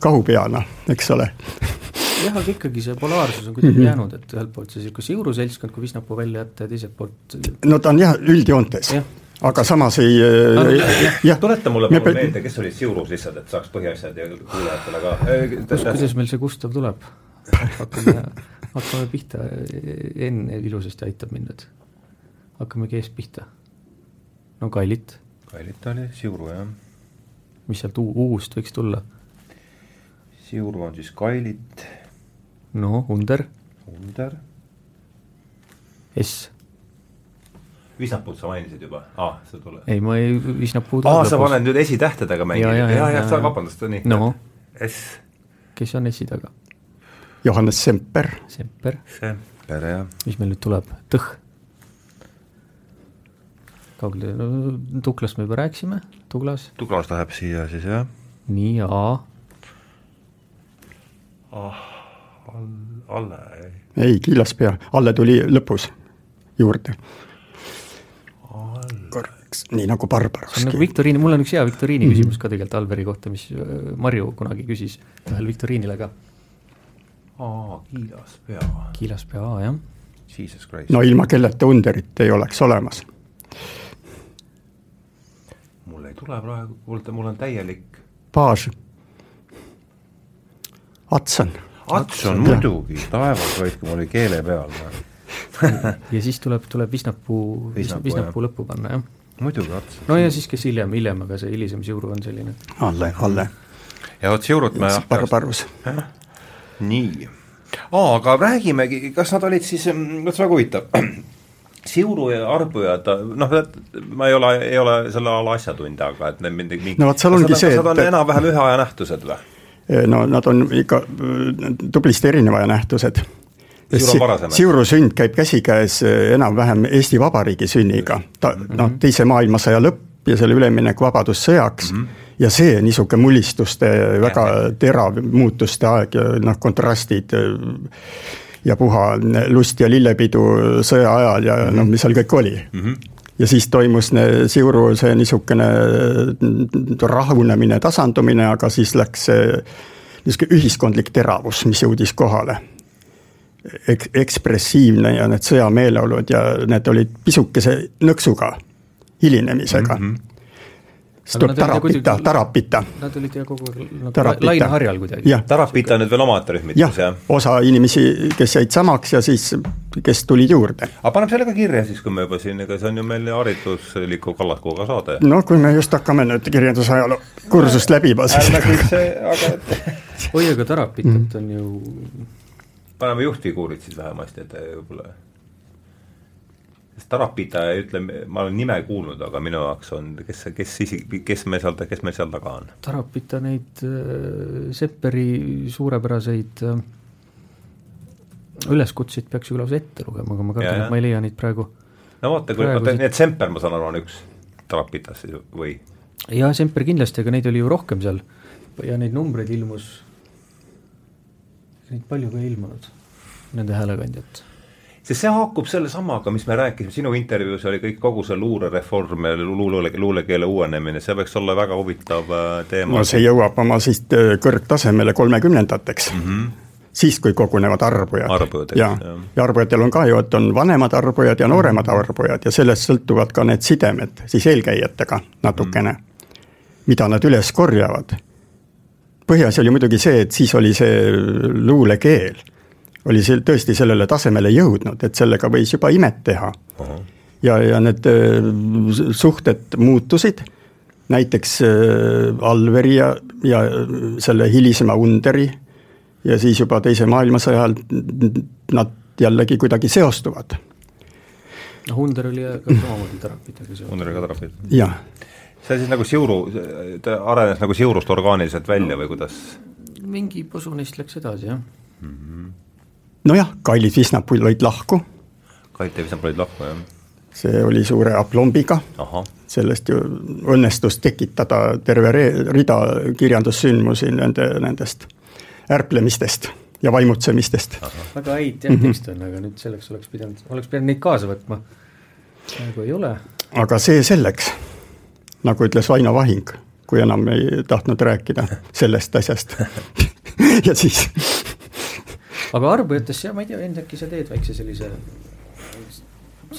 kahupeana, eks ole jah, aga ikkagi see polaarsus on kuidagi mm -hmm. jäänud, et ühelt poolt see niisugune siuruseltskond, kui Visnapuu välja jätta ja teiselt poolt no ta on jah, üldjoontes ja aga samas ei äh, jah. tuleta mulle palun meelde, kes olid Siurus lihtsalt, et saaks põhiasjad ja kuulajatele ka. Kus, kuidas meil see Gustav tuleb? hakkame, hakkame pihta, Enn ilusasti aitab mind nüüd. Hakkamegi eest pihta. no Kailit. Kailit oli Siuru, jah. mis sealt uust võiks tulla? Siuru on siis Kailit. no Under. Under. S Visnapuud sa mainisid juba, aa, see tuleb. ei, ma ei, Visnapuu aa, sa paned nüüd esitähtedega mängida, ja, ja, ja, ja, vabandust, nii. no. S. kes on S-i taga? Johannes Semper. Semper. Semper, jah. mis meil nüüd tuleb, Tõh. Kaugele, no Tuklast me juba rääkisime, Tuglas. Tuglas läheb siia siis, jah. nii, A. ah, Alle, ei. ei, Kiilaspea, Alle tuli lõpus juurde korraks, nii nagu Barbaroski. nagu viktoriini, mul on üks hea viktoriini mm -hmm. küsimus ka tegelikult Alveri kohta, mis äh, Marju kunagi küsis ühel viktoriinile ka. aa, kiilaspea. kiilaspea, jah. Jesus Christ. no ilma kelleta Underit ei oleks olemas. Tule praegu, kuulge, mul on täielik. baas. Atson. Atson muidugi, taevas hoidku, mul oli keele peal [laughs] ja siis tuleb, tuleb Visnapuu, Visnapuu lõppu panna, jah. muidugi, Ats. no ja siis, kes hiljem, hiljem, aga see hilisem Siuru on selline. Alle, Alle. ja vot Siurut me Barbarus. nii, aa, aga räägimegi, kas nad olid siis, mm, vot see on väga huvitav Siuru ja Arbujad, noh, ma ei ole, ei ole selle ala asjatundja, aga et need mingi, mingi no vot, seal ongi see, et enam-vähem ühe aja nähtused või? no nad on ikka mm, tublisti erineva aja nähtused Siuru sünd käib käsikäes eh, enam-vähem Eesti Vabariigi sünniga, ta mm -hmm. noh, teise maailmasõja lõpp ja selle üleminek Vabadussõjaks mm. -hmm ja see niisugune mullistuste väga terav muutuste aeg ja noh, kontrastid ja puha lust ja lillepidu sõja ajal ja mm -hmm. noh, mis seal kõik oli mm. -hmm. ja siis toimus Siuru see niisugune rahunemine, tasandumine, aga siis läks see niisugune ühiskondlik teravus, mis jõudis kohale eks-, ekspressiivne ja need sõjameeleolud ja need olid pisukese nõksuga, hilinemisega mm. -hmm. Siis tuleb Tarapita, Tarapita. Nad olid ju kogu aeg nagu laineharjal kuidagi. Tarapita on nüüd veel omaette rühmitus, jah? osa inimesi, kes jäid samaks ja siis, kes tulid juurde. aga paneme selle ka kirja siis, kui me juba siin, ega see on ju meil haridusliku kallakuga saade. no kui me just hakkame nüüd kirjandusajaloo kursust läbima, siis ärme kõik see, aga oi, aga Tarapitat mm. on ju paneme juhtfiguurid siis vähemasti, et võib-olla sest Tarapita, ütleme, ma olen nime kuulnud, aga minu jaoks on, kes, kes isi-, kes me seal, kes meil seal taga on? Tarapita neid äh, Sepperi suurepäraseid äh, üleskutseid peaks ju lausa ette lugema, aga ma kardan, et ma ei leia neid praegu. no vaata, kui, vaata siit... nii et Semper, ma saan aru, on üks Tarapitas siis või? jaa, Semper kindlasti, aga neid oli ju rohkem seal ja neid numbreid ilmus, neid palju ka ei ilmunud, nende häälekandjat sest see haakub sellesamaga, mis me rääkisime, sinu intervjuus oli kõik kogu see luurereform ja luule, luulekeele uuenemine, see võiks olla väga huvitav äh, teema. no see jõuab oma siis äh, kõrgtasemele kolmekümnendateks mm. -hmm siis, kui kogunevad arbujad. arbujad, ja, ja arbujatel on ka ju, et on vanemad arbujad ja nooremad mm -hmm. arbujad ja sellest sõltuvad ka need sidemed siis eelkäijatega natukene mm, -hmm. mida nad üles korjavad. põhiasi oli muidugi see, et siis oli see luulekeel oli see tõesti sellele tasemele jõudnud, et sellega võis juba imet teha. ja, ja need äh, suhted muutusid, näiteks äh, Alveri ja, ja selle hilisema Underi ja siis juba Teise maailmasõja ajal nad jällegi kuidagi seostuvad. noh, Under oli ka samamoodi [clears throat] Tarapitaga seotud. Under oli ka Tarapita. jah. see siis nagu siuru, ta arenes nagu siurust orgaaniliselt välja või kuidas? mingi posu neist läks edasi, jah mm. -hmm nojah, Kailis Visnap lõid lahku. Kait ja Visnap lõid lahku, jah. see oli suure aplombiga, sellest ju õnnestus tekitada terve rida kirjandussündmusi nende, nendest ärplemistest ja vaimutsemistest. väga häid jah tekste on, aga nüüd selleks oleks pidanud, oleks pidanud neid kaasa võtma, praegu ei ole. aga see selleks, nagu ütles Vaino Vahing, kui enam ei tahtnud rääkida sellest asjast [laughs] ja siis aga Arbujatest jah, ma ei tea, Enn, äkki sa teed väikse sellise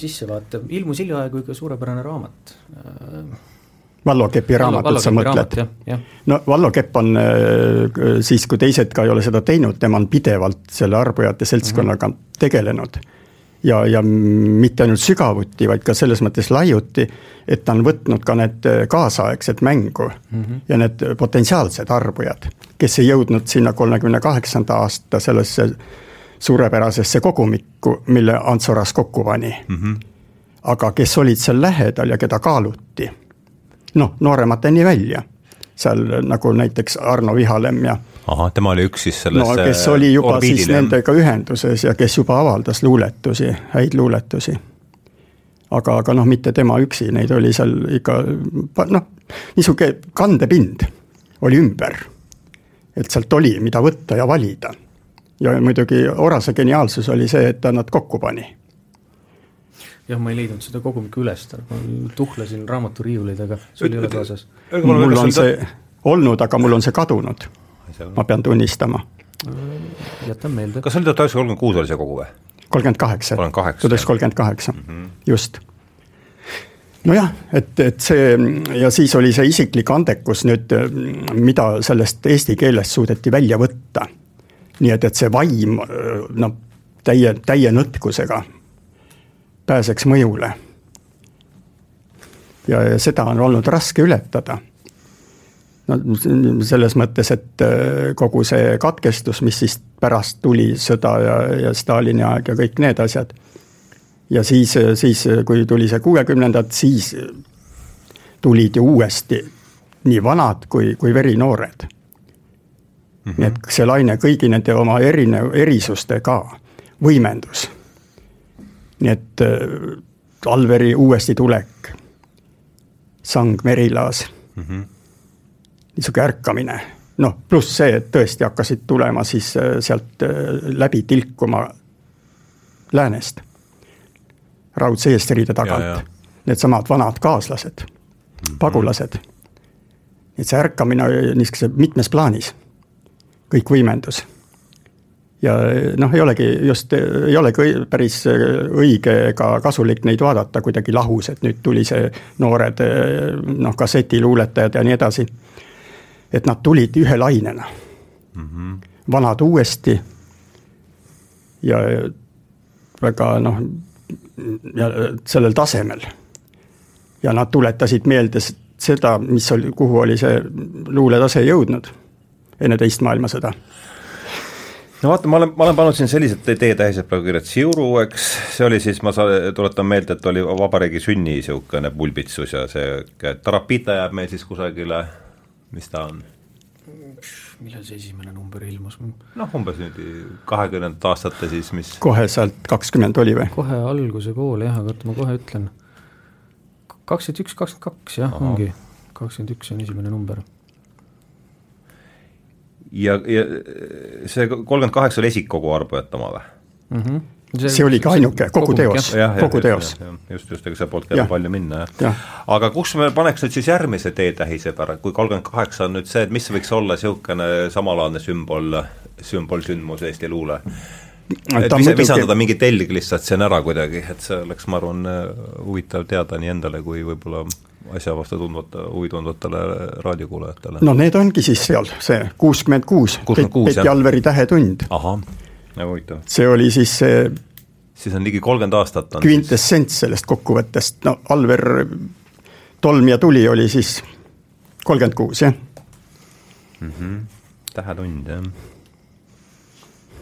sissevaate, ilmus hiljaaegu ikka suurepärane raamat. Vallo Kepi raamatut sa mõtled? no Vallo Kepp on äh, siis, kui teised ka ei ole seda teinud, tema on pidevalt selle Arbujate seltskonnaga mm -hmm. tegelenud ja, ja mitte ainult sügavuti, vaid ka selles mõttes laiuti, et ta on võtnud ka need kaasaegsed mängu mm -hmm. ja need potentsiaalsed arbujad, kes ei jõudnud sinna kolmekümne kaheksanda aasta sellesse suurepärasesse kogumikku, mille Ants Oras kokku pani mm. -hmm. aga kes olid seal lähedal ja keda kaaluti. noh, nooremateni välja, seal nagu näiteks Arno Vihalem ja ahah, tema oli üks siis selles no kes oli juba orbiidil, siis nendega ühenduses ja kes juba avaldas luuletusi, häid luuletusi. aga, aga noh, mitte tema üksi, neid oli seal ikka noh, niisugune kandepind oli ümber. et sealt oli, mida võtta ja valida. ja muidugi Orase geniaalsus oli see, et ta nad kokku pani jah, ma ei leidnud seda kogumikku üles, ma tuhlesin raamaturiiuleid, aga sul ei ole kaasas. mul on see olnud, aga mul on see kadunud ma pean tunnistama. jätan meelde. kas oli tuhat üheksasada kolmkümmend kuus oli see kogu või? kolmkümmend kaheksa, tuhat üheksasada kolmkümmend kaheksa, mhm. just nojah, et, et see ja siis oli see isiklik andekus nüüd, mida sellest eesti keelest suudeti välja võtta. nii et, et see vaim noh, täie, täie nõtkusega pääseks mõjule. ja, ja seda on olnud raske ületada no selles mõttes, et äh, kogu see katkestus, mis siis pärast tuli, sõda ja, ja Stalini aeg ja kõik need asjad. ja siis, siis kui tuli see kuuekümnendad, siis tulid ju uuesti nii vanad kui, kui verinoored mm. -hmm. nii et see laine kõigi nende oma erinev, erisustega võimendus. nii et äh, Alveri uuesti tulek, sang Merilaas mm. -hmm niisugune ärkamine. noh, pluss see, et tõesti hakkasid tulema siis äh, sealt äh, läbi tilkuma läänest, raudse eesriide tagant, needsamad vanad kaaslased mm, -hmm. pagulased. et see ärkamine oli niisuguse mitmes plaanis, kõik võimendus. ja noh, ei olegi just, ei olegi päris õige ega kasulik neid vaadata kuidagi lahus, et nüüd tuli see noored noh, kassetiluuletajad ja nii edasi. Et nad tulid ühe lainena mm. -hmm. vanad uuesti ja väga noh, ja sellel tasemel. ja nad tuletasid meelde seda, mis oli, kuhu oli see luuletase jõudnud enne teist maailmasõda no vaata, ma olen, ma olen pannud siin sellised teetähised praegu kirja, et Siuru, eks, see oli siis, ma saan, tuletan meelde, et oli vabariigi sünni niisugune pulbitsus ja see Tarapita jääb meil siis kusagile, mis ta on? millal see esimene number ilmus? noh, umbes nüüd kahekümnendat aastate siis, mis kohe sealt kakskümmend oli või? kohe alguse kool jah, aga oota, ma kohe ütlen. kakskümmend üks, kakskümmend kaks jah, ongi, kakskümmend üks on esimene number ja, ja see kolmkümmend kaheksa oli esikkogu Arbujat oma või mm? -hmm. See, see oligi ainuke, kogu teos, kogu teos. just, just, ega seal polnud ka palju minna, jah. aga kus me paneks nüüd siis järgmise teetähise pära, kui kolmkümmend kaheksa on nüüd see, et mis võiks olla niisugune samalaadne sümbol, sümbolsündmus Eesti luule? et vis-, visandada mingi telg lihtsalt siin ära kuidagi, et see oleks, ma arvan, huvitav teada nii endale kui võib-olla asja vastu tundvate, huvi tundvatele raadiokuulajatele? no need ongi siis seal, see kuuskümmend kuus, Peti Alveri Tähetund. ahah, väga huvitav. see oli siis see siis on ligi kolmkümmend aastat on kvintessents sellest kokkuvõttest, no Alver Tolm ja tuli oli siis kolmkümmend kuus, jah mm. -hmm. tähetund, jah.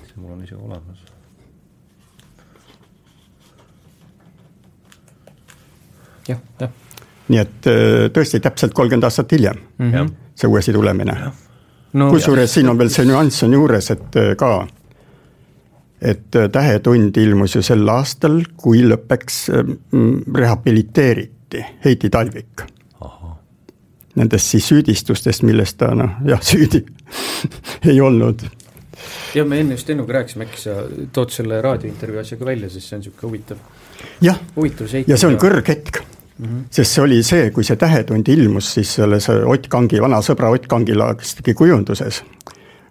see mul on isegi olemas. jah, jah nii et äh, tõesti täpselt kolmkümmend aastat hiljem mm -hmm. see uuesti tulemine no,. kusjuures siin on veel see nüanss on juures, et äh, ka, et äh, Tähetund ilmus ju sel aastal, kui lõppeks rehabiliteeriti Heiti Talvik. Nendest siis süüdistustest, millest ta noh, jah, süüdi [laughs] ei olnud jah, me enne just Ennuga rääkisime, äkki sa tood selle raadiointervjuu asja ka välja, sest see on niisugune huvitav. jah, ja see on kõrghetk Mm -hmm. sest see oli see, kui see Tähetund ilmus, siis selles Ott Kangi, vana sõbra Ott Kangilagi kujunduses,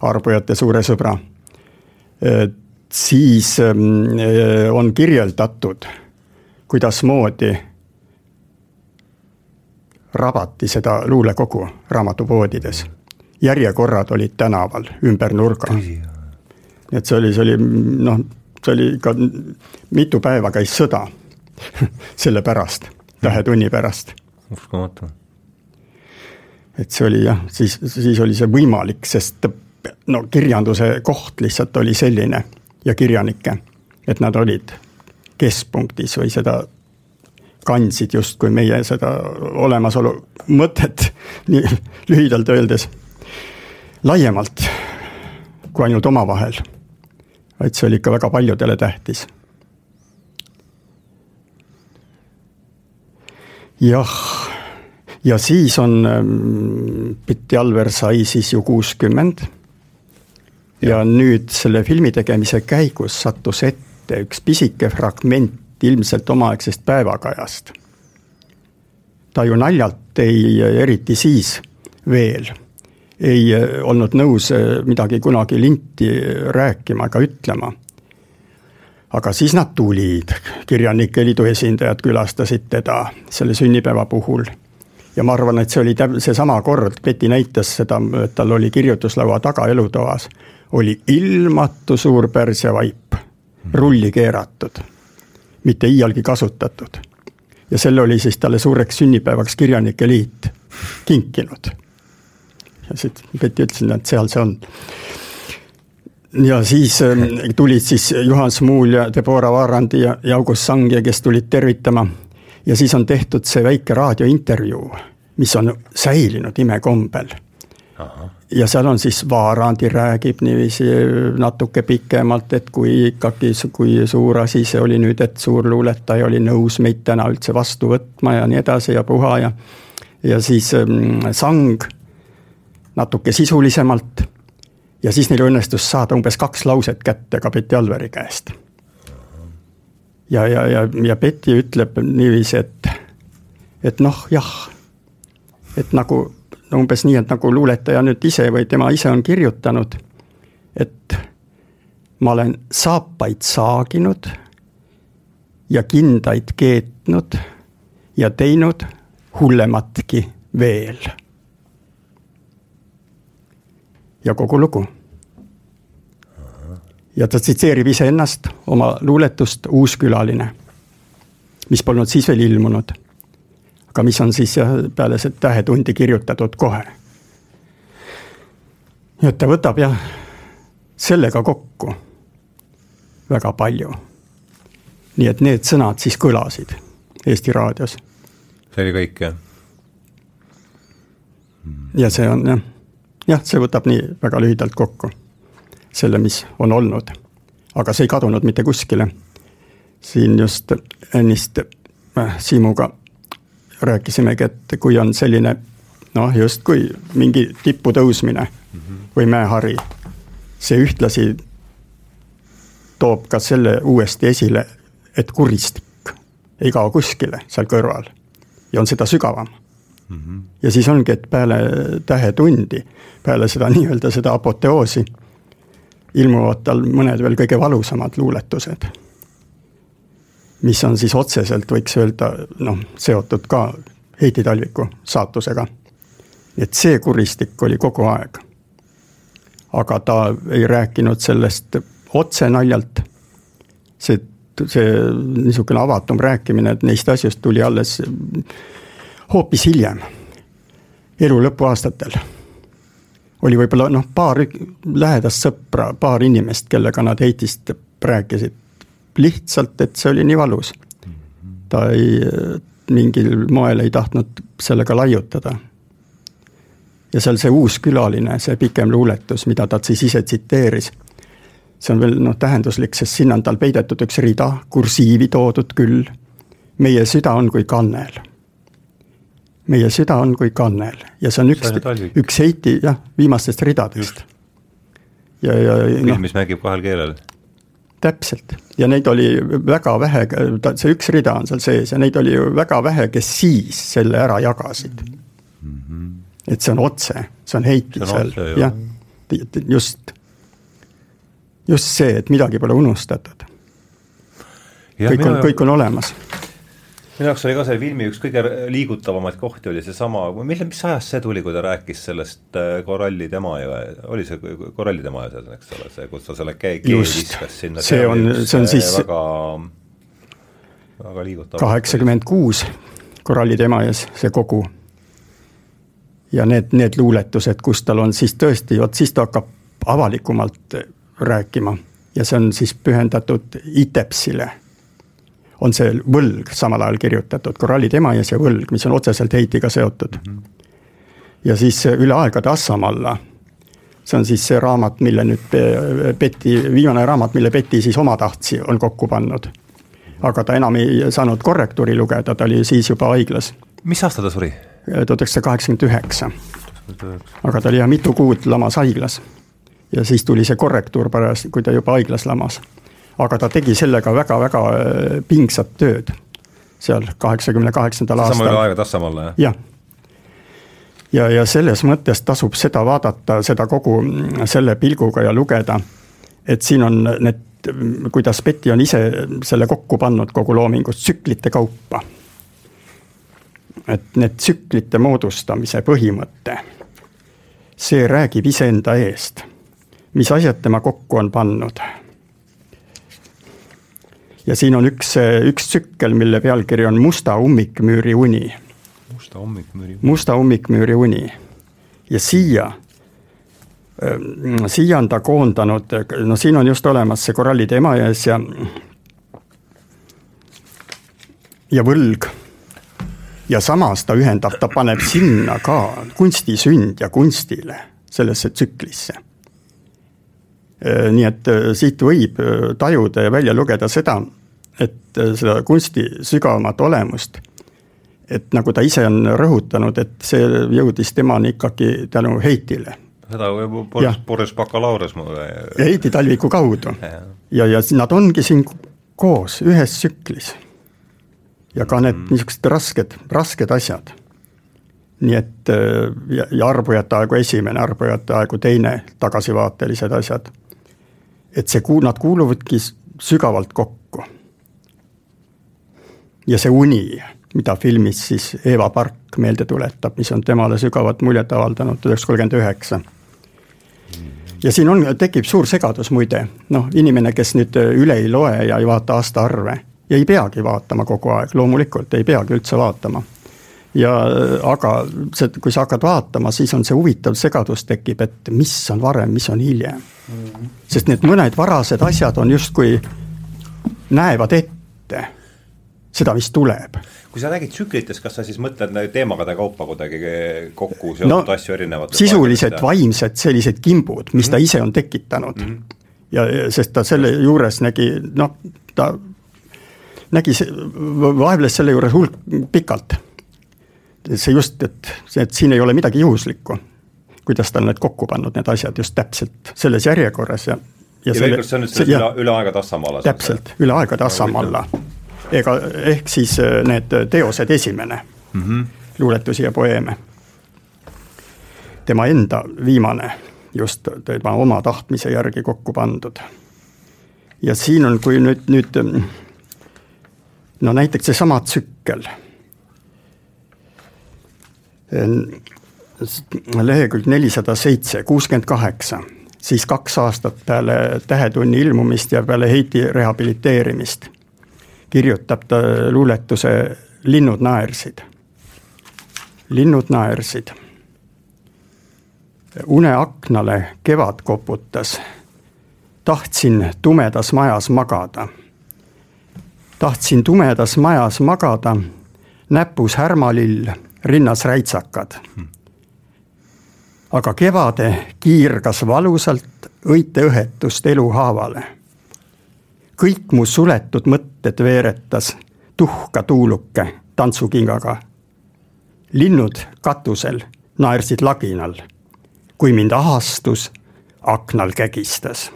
arbujate suure sõbra, siis ähm, on kirjeldatud, kuidasmoodi rabati seda luulekogu raamatupoodides. järjekorrad olid tänaval ümber nurga. et see oli, see oli noh, see oli ikka mitu päeva käis sõda [laughs] selle pärast tähetunni pärast. uskumatu. et see oli jah, siis, siis oli see võimalik, sest no kirjanduse koht lihtsalt oli selline ja kirjanikke, et nad olid keskpunktis või seda kandsid justkui meie seda olemasolu mõtet, [laughs] nii lühidalt öeldes, laiemalt kui ainult omavahel. vaid see oli ikka väga paljudele tähtis jah, ja siis on ähm,, Pitti Alver sai siis ju kuuskümmend. Ja nüüd selle filmi tegemise käigus sattus ette üks pisike fragment ilmselt omaaegsest päevakajast. ta ju naljalt ei, eriti siis veel, ei äh, olnud nõus äh, midagi kunagi linti rääkima ega ütlema aga siis nad tulid, Kirjanike Liidu esindajad külastasid teda selle sünnipäeva puhul. Ja ma arvan, et see oli täp-, seesama kord, Betty näitas seda, et tal oli kirjutuslaua taga elutoas, oli ilmatu suur pärsiavaip, rulli keeratud, mitte iialgi kasutatud. ja selle oli siis talle suureks sünnipäevaks Kirjanike Liit kinkinud. ja siis Betty ütles, et seal see on ja siis ähm, tulid siis Juhan Smuul ja Debora Vaarandi ja, ja August Sangja, kes tulid tervitama. Ja siis on tehtud see väike raadiointervjuu, mis on säilinud imekombel. ja seal on siis Vaarandi räägib niiviisi natuke pikemalt, et kui ikkagi, kui suur asi see oli nüüd, et suurluuletaja oli nõus meid täna üldse vastu võtma ja nii edasi ja puha ja. ja siis ähm, sang natuke sisulisemalt ja siis neil õnnestus saada umbes kaks lauset kätte ka Betty Alveri käest. Ja, ja, ja, ja Betty ütleb niiviisi, et, et noh, jah, et nagu umbes nii, et nagu luuletaja nüüd ise või tema ise on kirjutanud, et ma olen saapaid saaginud ja kindaid keetnud ja teinud hullematki veel. ja kogu lugu. Ja ta tsiteerib iseennast, oma luuletust Uuskülaline, mis polnud siis veel ilmunud. aga mis on siis peale seda Tähetundi kirjutatud kohe. nii et ta võtab jah, sellega kokku väga palju. nii et need sõnad siis kõlasid Eesti Raadios. see oli kõik, jah? ja see on jah, jah, see võtab nii väga lühidalt kokku selle, mis on olnud. aga see ei kadunud mitte kuskile. siin just ennist äh, Siimuga rääkisimegi, et kui on selline noh, justkui mingi tippu tõusmine või mäehari, see ühtlasi toob ka selle uuesti esile, et kuristik ei kao kuskile seal kõrval ja on seda sügavam mm. -hmm. ja siis ongi, et peale tähetundi, peale seda nii-öelda seda apoteoosi, ilmuvad tal mõned veel kõige valusamad luuletused. mis on siis otseselt, võiks öelda, noh, seotud ka Heiti Talviku saatusega. et see kuristik oli kogu aeg. aga ta ei rääkinud sellest otse naljalt. see, see niisugune avatum rääkimine, et neist asjust tuli alles hoopis hiljem, elu lõpuaastatel. Oli võib-olla noh, paar lähedast sõpra, paar inimest, kellega nad Heitist rääkisid. lihtsalt, et see oli nii valus. ta ei, mingil moel ei tahtnud sellega laiutada. ja seal see uus külaline, see pikem luuletus, mida ta siis ise tsiteeris see on veel noh, tähenduslik, sest sinna on tal peidetud üks rida, kursiivi toodud küll. meie süda on kui kannel meie süda on kui kannel ja see on üks, üks Heiti jah, viimastest ridadest. ja, ja noh. mis mängib kahel keelel. täpselt ja neid oli väga vähe, see üks rida on seal sees ja neid oli ju väga vähe, kes siis selle ära jagasid mm. -hmm. et see on otse, see on Heiti seal, jah, just, just see, et midagi pole unustatud. kõik on, kõik on olemas minu jaoks oli ka selle filmi üks kõige liigutavamaid kohti oli seesama, mille, mis ajast see tuli, kui ta rääkis sellest äh, koralli tema ju, oli see koralli tema ju seal, eks ole, see, kus ta selle käe viskas sinna. see on, see on siis väga, väga liigutav. kaheksakümmend kuus koralli tema ees, see kogu. ja need, need luuletused, kus tal on siis tõesti, vot siis ta hakkab avalikumalt rääkima ja see on siis pühendatud ITEPSile on see võlg samal ajal kirjutatud, Korallid Emajões ja võlg, mis on otseselt Heitiga seotud mm. -hmm. ja siis Üle aegade Assamalla, see on siis see raamat, mille nüüd Betty, viimane raamat, mille Betty siis omatahtsi on kokku pannud. aga ta enam ei saanud korrektuuri lugeda, ta oli siis juba haiglas. mis aasta ta suri? tuhat üheksasada kaheksakümmend üheksa. aga ta oli jah mitu kuud lamas haiglas. ja siis tuli see korrektuur parajasti, kui ta juba haiglas lamas aga ta tegi sellega väga-väga äh, pingsat tööd seal kaheksakümne kaheksandal aastal. sama üle aega Tassamaale, jah? jah. ja, ja selles mõttes tasub seda vaadata, seda kogu mm, selle pilguga ja lugeda, et siin on need, kuidas Betty on ise selle kokku pannud, kogu loomingut tsüklite kaupa. et need tsüklite moodustamise põhimõte, see räägib iseenda eest, mis asjad tema kokku on pannud ja siin on üks, üks tsükkel, mille pealkiri on Musta ummikmüüri uni. musta ummikmüüri uni. musta ummikmüüri uni ja siia, ähm, siia on ta koondanud, no siin on just olemas see korallide Emajões ja, ja võlg. ja samas ta ühendab, ta paneb sinna ka kunsti sünd ja kunstile, sellesse tsüklisse äh, nii et äh, siit võib äh, tajuda ja välja lugeda seda, et äh, seda kunsti sügavamat olemust, et nagu ta ise on rõhutanud, et see jõudis temani ikkagi tänu Heitile. seda Boris, Boris Bakalaureus mulle. ja Heiti Talviku kaudu. ja, ja nad ongi siin koos ühes tsüklis. ja ka need mm. niisugused rasked, rasked asjad. nii et äh, ja, ja Arbujate aegu esimene, Arbujate aegu teine, tagasivaatelised asjad et see kuu-, nad kuuluvadki sügavalt kokku. Ja see uni, mida filmis siis Eva Park meelde tuletab, mis on temale sügavat muljet avaldanud üheksasada kolmkümmend üheksa. ja siin on, tekib suur segadus muide, noh, inimene, kes nüüd üle ei loe ja ei vaata aastaarve ja ei peagi vaatama kogu aeg, loomulikult ei peagi üldse vaatama ja aga see, kui sa hakkad vaatama, siis on see huvitav segadus tekib, et mis on varem, mis on hiljem. -hmm. sest need mõned varased asjad on justkui, näevad ette seda, mis tuleb. kui sa räägid tsüklitest, kas sa siis mõtled teemade kaupa kuidagi kokku seotud no, asju erinevates sisulised vaimsed sellised kimbud, mis mm -hmm. ta ise on tekitanud mm. -hmm. ja, sest ta selle juures nägi, noh, ta nägi, vaevles selle juures hulk pikalt see just, et et siin ei ole midagi juhuslikku, kuidas ta on need kokku pannud, need asjad just täpselt selles järjekorras ja ja, ja selle, see on nüüd sellest üle, üle aegade Assamalla? täpselt, üle aegade Assamalla. Ega ehk siis äh, need teosed esimene mm, -hmm. luuletusi ja poeeme. tema enda viimane, just tema oma tahtmise järgi kokku pandud. ja siin on, kui nüüd, nüüd no näiteks seesama tsükkel lehekülg nelisada seitse, kuuskümmend kaheksa, siis kaks aastat peale Tähetunni ilmumist ja peale Heiti rehabiliteerimist kirjutab ta luuletuse Linnud naersid. linnud naersid. une aknale kevad koputas. tahtsin tumedas majas magada. tahtsin tumedas majas magada, näpus härmalill rinnas räitsakad. aga kevade kiirgas valusalt õiteõhetust eluhaavale. Kõik mu suletud mõtted veeretas tuhka tuuluke tantsukingaga. linnud katusel naersid laginal, kui mind ahastus aknal kägistas.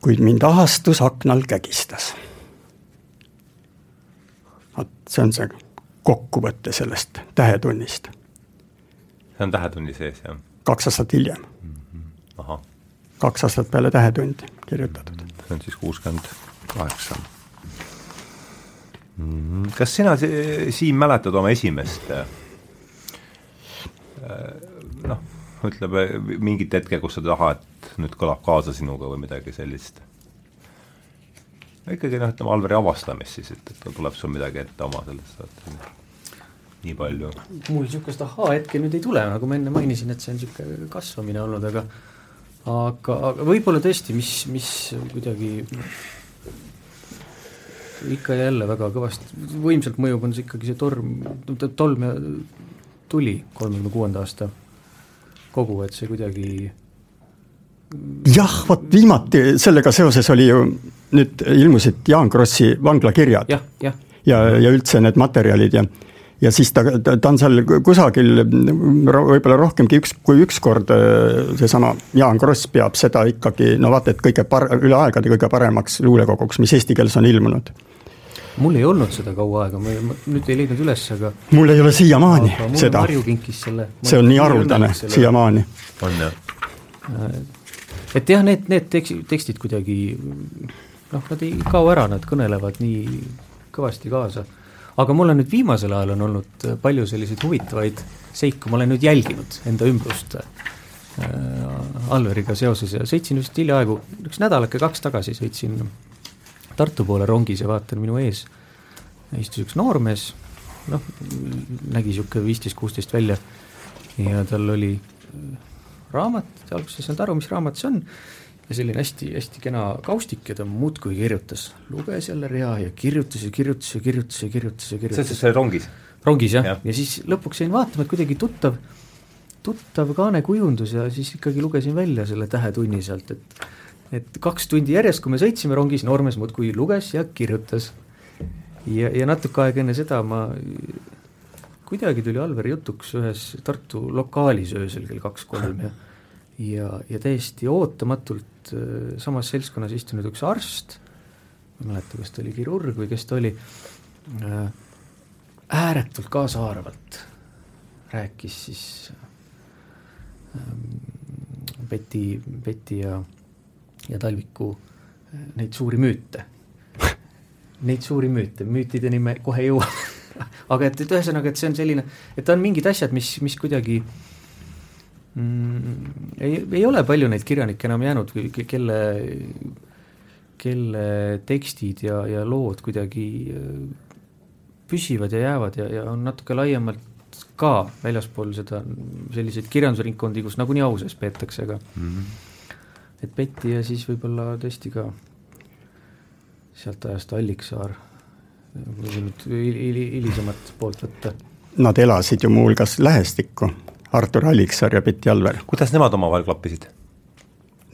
kuid mind ahastus aknal kägistas vot see on see kokkuvõte sellest Tähetunnist. see on Tähetunni sees, jah? kaks aastat hiljem mm. -hmm. ahah. Kaks aastat peale Tähetundi kirjutatud. see on siis kuuskümmend kaheksa. Mhm. kas sina, Siim, mäletad oma esimest äh, noh, ütleme mingit hetke, kus sa taha, et nüüd kõlab kaasa sinuga või midagi sellist? ikkagi noh, ütleme Alveri avastamist siis, et, et tuleb sul midagi ette oma sellest saate nii palju. mul niisugust ahaa-hetke nüüd ei tule, nagu ma enne mainisin, et see on niisugune kasvamine olnud, aga aga, aga võib-olla tõesti, mis, mis kuidagi ikka ja jälle väga kõvasti, võimsalt mõjub, on see ikkagi see torm, tolm ja tuli kolmekümne kuuenda aasta kogu, et see kuidagi jah, vot viimati sellega seoses oli ju, nüüd ilmusid Jaan Krossi vanglakirjad. ja, ja, ja, ja üldse need materjalid ja ja siis ta, ta, ta on seal kusagil võib-olla rohkemgi üks, kui üks kord äh, seesama Jaan Kross peab seda ikkagi no vaata, et kõige par-, üle aegade kõige paremaks luulekoguks, mis eesti keeles on ilmunud. mul ei olnud seda kaua aega, ma, nüüd ei leidnud üles, aga mul ei ole siiamaani seda. Marju kinkis selle. see on nii haruldane siiamaani. on jah? Äh, et jah, need, need tekstid kuidagi noh, nad ei kao ära, nad kõnelevad nii kõvasti kaasa. Aga mul on nüüd viimasel ajal on olnud palju selliseid huvitavaid seiku, ma olen nüüd jälginud enda ümbrust äh, Alveriga seoses ja sõitsin just hiljaaegu, üks nädalake kaks tagasi sõitsin Tartu poole rongis ja vaatan minu ees istus üks noormees, noh, nägi niisugune viisteist-kuusteist välja ja tal oli raamat, alguses ei saanud aru, mis raamat see on, selline hästi-hästi kena kaustik ja ta muudkui kirjutas, luges jälle rea ja kirjutas ja kirjutas ja kirjutas ja kirjutas ja kirjutas. see siis rongis? rongis jah ja., ja siis lõpuks jäin vaatama, et kuidagi tuttav, tuttav kaanekujundus ja siis ikkagi lugesin välja selle tähetunni sealt, et et kaks tundi järjest, kui me sõitsime rongis, noormees muudkui luges ja kirjutas. ja, ja natuke aega enne seda ma kuidagi tuli Alveri jutuks ühes Tartu lokaalis öösel kell kaks-kolm ja ja, ja täiesti ootamatult äh, samas seltskonnas istunud üks arst, ma ei mäleta, kas ta oli kirurg või kes ta oli äh,, ääretult kaasahaaravalt rääkis siis äh, Peti, Peti ja, ja Talviku neid suuri müüte. Neid suuri müüte, müütideni me kohe jõuame [laughs] aga et, et ühesõnaga, et see on selline, et on mingid asjad, mis, mis kuidagi mm, ei, ei ole palju neid kirjanikke enam jäänud, kelle, kelle tekstid ja, ja lood kuidagi äh, püsivad ja jäävad ja, ja on natuke laiemalt ka väljaspool seda, selliseid kirjandusringkondi, kus nagunii au sees peetakse, aga mm -hmm. et Betty ja siis võib-olla tõesti ka sealt ajast Alliksaar, kui nüüd hilisemat poolt võtta. Nad elasid ju muuhulgas lähestikku, Artur Alliksaar ja Betty Alver. kuidas nemad omavahel klappisid?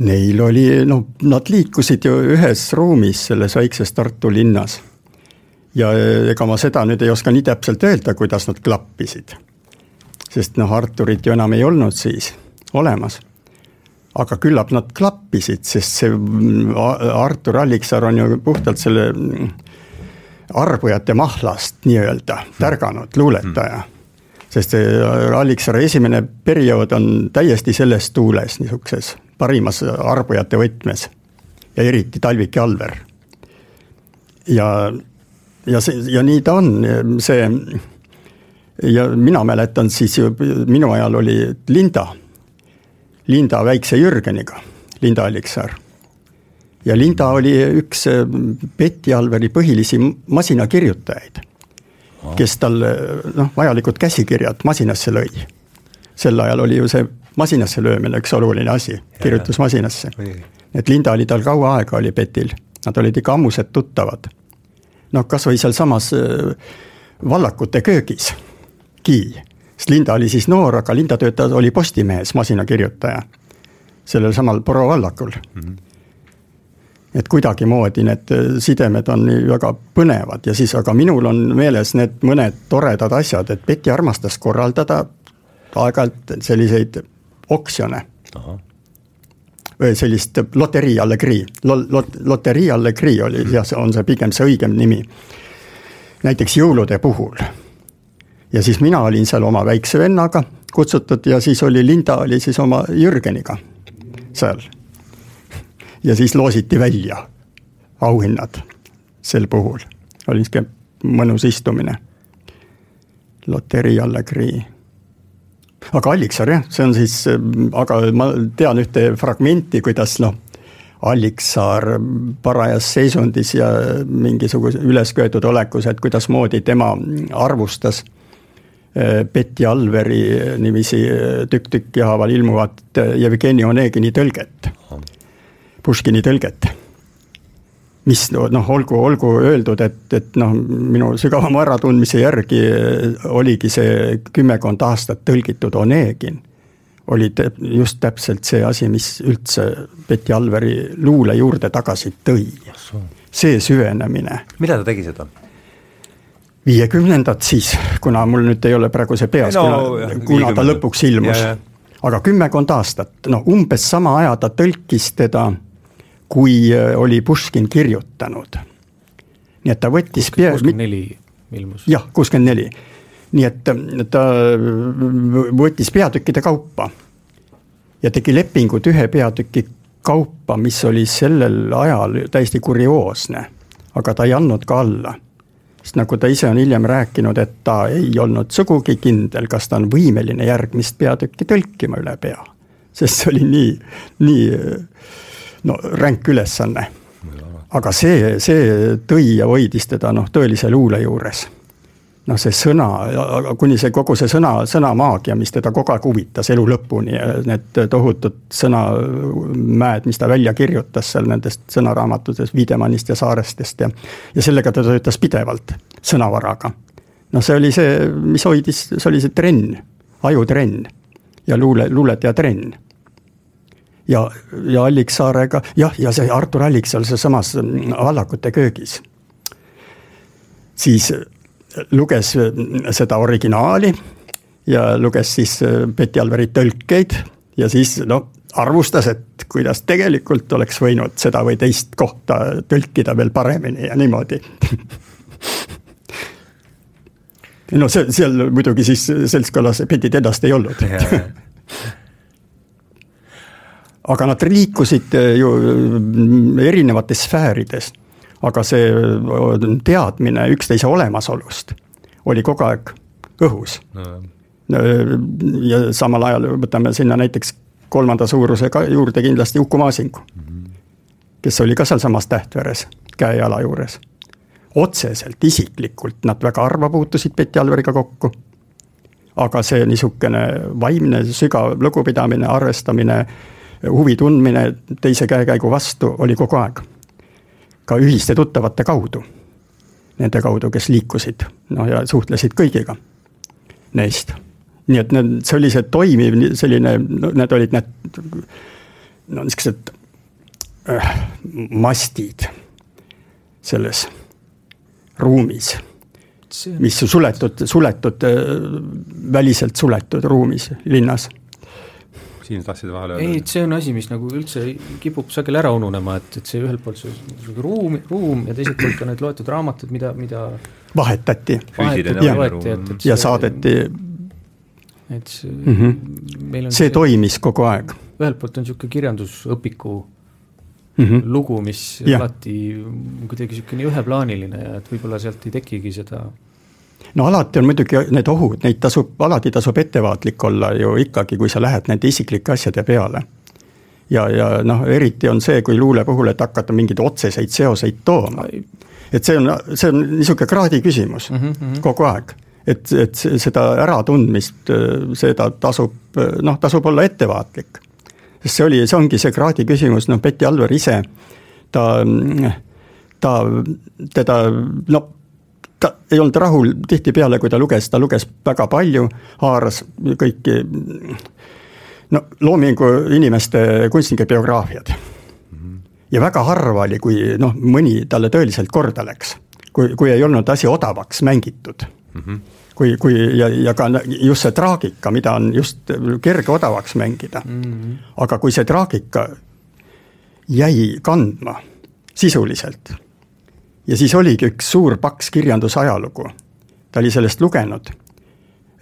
Neil oli, no nad liikusid ju ühes ruumis selles väikses Tartu linnas. ja ega ma seda nüüd ei oska nii täpselt öelda, kuidas nad klappisid. sest noh, Arturit ju enam ei olnud siis olemas aga küllap nad klappisid, sest see mm, Artur Alliksaar on ju puhtalt selle mm, arbujate mahlast nii-öelda tärganud luuletaja. Sest see Alliksaare esimene periood on täiesti selles tuules, niisuguses parimas arbujate võtmes. ja eriti Talvik ja Alver. ja, ja see, ja nii ta on, see ja mina mäletan siis ju, minu ajal oli Linda Linda väikse Jürgeniga, Linda Alliksaar. ja Linda oli üks äh, Betty Alveri põhilisi masinakirjutajaid, kes tal noh, vajalikud käsikirjad masinasse lõi. sel ajal oli ju see masinasse löömine üks oluline asi, kirjutusmasinasse. et Linda oli tal kaua aega, oli Bettil, nad olid ikka ammused tuttavad. noh, kas või sealsamas äh, Vallakute köögis, Kii sest Linda oli siis noor, aga Linda töötas, oli Postimehes masinakirjutaja. sellel samal Poro vallakul mm. -hmm. Et kuidagimoodi need sidemed on väga põnevad ja siis, aga minul on meeles need mõned toredad asjad, et Betty armastas korraldada aeg-ajalt selliseid oksjone. sellist loterii allegrii, lot-, loterii allegrii oli jah, see on see pigem see õigem nimi. näiteks jõulude puhul ja siis mina olin seal oma väikse vennaga kutsutud ja siis oli Linda oli siis oma Jürgeniga seal. Ja siis loositi välja auhinnad sel puhul, oli niisugune mõnus istumine. Loterii Allegri. aga Alliksaar jah, see on siis, aga ma tean ühte fragmenti, kuidas noh, Alliksaar parajas seisundis ja mingisuguse ülesköetud olekus, et kuidasmoodi tema arvustas Äh, Betty Alveri niiviisi tükk tükki haaval ilmuvat Jevgeni Onegini tõlget, Puškini tõlget. mis noh, olgu, olgu öeldud, et, et noh, minu sügavama äratundmise järgi oligi see kümmekond aastat tõlgitud Onegin oli just täpselt see asi, mis üldse Betty Alveri luule juurde tagasi tõi. see süvenemine. millal ta tegi seda? viiekümnendad siis, kuna mul nüüd ei ole praegu see peas no,, kuna, kuna ta lõpuks ilmus. aga kümmekond aastat, no umbes sama aja ta tõlkis teda, kui äh, oli Puškin kirjutanud. nii et ta võttis pea-. kuuskümmend neli ilmus. jah, kuuskümmend neli. nii et äh, ta võttis peatükkide kaupa ja tegi lepingud ühe peatüki kaupa, mis oli sellel ajal täiesti kurioosne. aga ta ei andnud ka alla sest nagu ta ise on hiljem rääkinud, et ta ei olnud sugugi kindel, kas ta on võimeline järgmist peatükki tõlkima üle pea. sest see oli nii, nii no ränk ülesanne. aga see, see tõi ja hoidis teda noh, tõelise luule juures noh, see sõna, kuni see kogu see sõna, sõnamaagia, mis teda kogu aeg huvitas elu lõpuni ja need tohutud sõnamäed, mis ta välja kirjutas seal nendest sõnaraamatutest Wiedemannist ja Saarestest ja ja sellega ta töötas pidevalt, sõnavaraga. noh, see oli see, mis hoidis, see oli see trenn, ajutrenn ja luule, luuletaja trenn ja, ja Alliksaarega, jah, ja see Artur Alliksaar sealsamas Vallakute köögis. siis luges äh, seda originaali ja luges siis äh, Betty Alveri tõlkeid ja siis noh, arvustas, et kuidas tegelikult oleks võinud seda või teist kohta tõlkida veel paremini ja niimoodi [laughs] no see, seal muidugi siis seltskonnas Betty Tedast ei olnud [laughs] aga nad liikusid ju erinevates sfäärides. aga see teadmine üksteise olemasolust oli kogu aeg õhus no ja samal ajal võtame sinna näiteks kolmanda suurusega juurde kindlasti Uku Masingu mm, -hmm. kes oli ka sealsamas Tähtveres käe-jala juures. otseselt, isiklikult nad väga harva puutusid Betty Alveriga kokku. aga see niisugune vaimne sügav lugupidamine, arvestamine, huvi tundmine teise käekäigu vastu oli kogu aeg. ka ühiste tuttavate kaudu, nende kaudu, kes liikusid, noh ja suhtlesid kõigiga neist. Nii et need, see oli see toimiv selline, need olid need no niisugused äh, mastid selles ruumis, mis suletud, suletud äh,, väliselt suletud ruumis linnas siin tahtsid vahele öelda? ei, et see on asi, mis nagu üldse kipub sageli ära ununema, et, et see ühelt poolt see ruum, ruum ja teiselt poolt ka need loetud raamatud, mida, mida vahetati. vahetati ja, ja, ja saadeti et see mm -hmm. meil on see, see toimis kogu aeg. ühelt poolt on niisugune kirjandusõpiku mm -hmm. lugu, mis ja. alati kuidagi niisugune üheplaaniline ja et võib-olla sealt ei tekigi seda no alati on muidugi need ohud, neid tasub, alati tasub ettevaatlik olla ju ikkagi, kui sa lähed nende isiklike asjade peale. ja, ja noh, eriti on see, kui luule puhul, et hakata mingeid otseseid seoseid tooma. et see on, see on niisugune kraadi küsimus mm -hmm. kogu aeg et, et seda äratundmist, seda tasub, noh, tasub olla ettevaatlik. sest see oli, see ongi see kraadi küsimus, noh, Betty Alver ise, ta, ta, teda, no ta ei olnud rahul tihtipeale, kui ta luges, ta luges väga palju, haaras kõiki no loomingu inimeste kunstnike biograafiad. ja väga harva oli, kui noh, mõni talle tõeliselt korda läks, kui, kui ei olnud asi odavaks mängitud mm. -hmm kui, kui ja, ja ka just see traagika, mida on just kerge odavaks mängida mm. -hmm. aga kui see traagika jäi kandma sisuliselt ja siis oligi üks suur paks kirjandusajalugu, ta oli sellest lugenud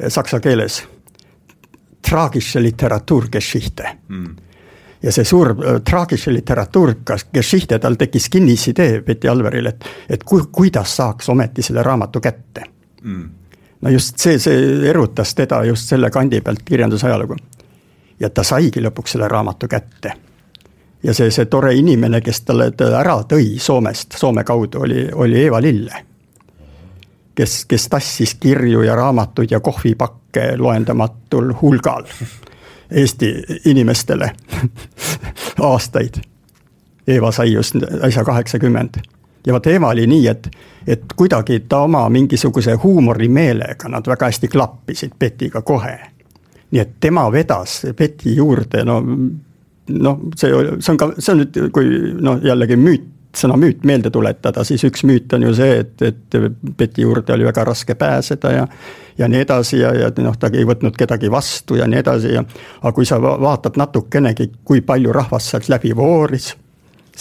saksa keeles, Tragische Literaturgeschichte mm. ja see suur äh, Tragische Literaturgeschichte, tal tekkis kinnisidee Betty Alveril, et, et ku, kuidas saaks ometi selle raamatu kätte mm no just see, see erutas teda just selle kandi pealt kirjandusajalugu. ja ta saigi lõpuks selle raamatu kätte. Ja see, see tore inimene, kes talle ta ära tõi Soomest, Soome kaudu, oli, oli Eeva Lille. kes, kes tassis kirju ja raamatuid ja kohvipakke loendamatul hulgal Eesti inimestele [laughs] aastaid. Eeva sai just äsja kaheksakümmend ja vot Eva oli nii, et, et kuidagi ta oma mingisuguse huumorimeelega, nad väga hästi klappisid Petiga kohe. nii et tema vedas Peti juurde, no noh, see, see on ka, see on nüüd, kui noh, jällegi müüt, sõna müüt meelde tuletada, siis üks müüt on ju see, et, et Peti juurde oli väga raske pääseda ja ja nii edasi ja, ja noh, ta ei võtnud kedagi vastu ja nii edasi ja aga kui sa vaatad natukenegi, kui palju rahvast sealt läbi vooris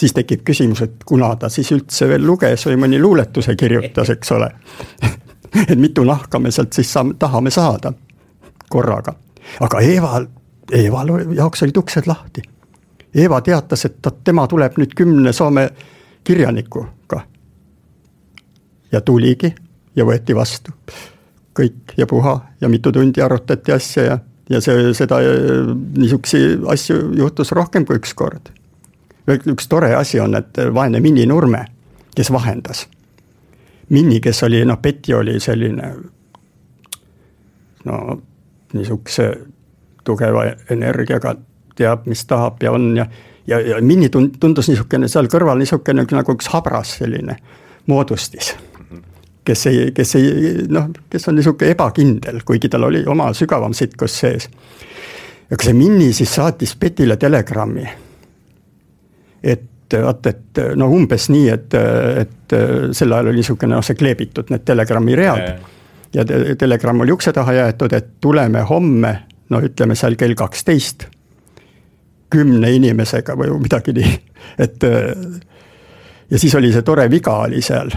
siis tekib küsimus, et kuna ta siis üldse veel luges või mõni luuletuse kirjutas, eks ole [laughs] et mitu nahka me sealt siis saame, tahame saada korraga. aga Eeval, Eeval jaoks olid uksed lahti. Eeva teatas, et tema tuleb nüüd kümne Soome kirjanikuga. ja tuligi ja võeti vastu. kõik ja puha ja mitu tundi arutati asja ja, ja see, seda, niisuguseid asju juhtus rohkem kui üks kord üks tore asi on, et vaene Minni Nurme, kes vahendas. Minni, kes oli, noh, Betty oli selline no niisuguse tugeva energiaga, teab, mis tahab ja on ja ja, ja Minni tundus niisugune seal kõrval niisugune nagu üks habras selline moodustis. kes ei, kes ei noh, kes on niisugune ebakindel, kuigi tal oli oma sügavam sitkus sees. aga see Minni siis saatis Betile telegrammi et vaat, et no umbes nii, et, et sel ajal oli niisugune noh, see kleebitud, need telegrammi read ja, ja te, telegramm oli ukse taha jäetud, et tuleme homme, no ütleme seal kell kaksteist, kümne inimesega või midagi nii, et ja siis oli see tore viga oli seal,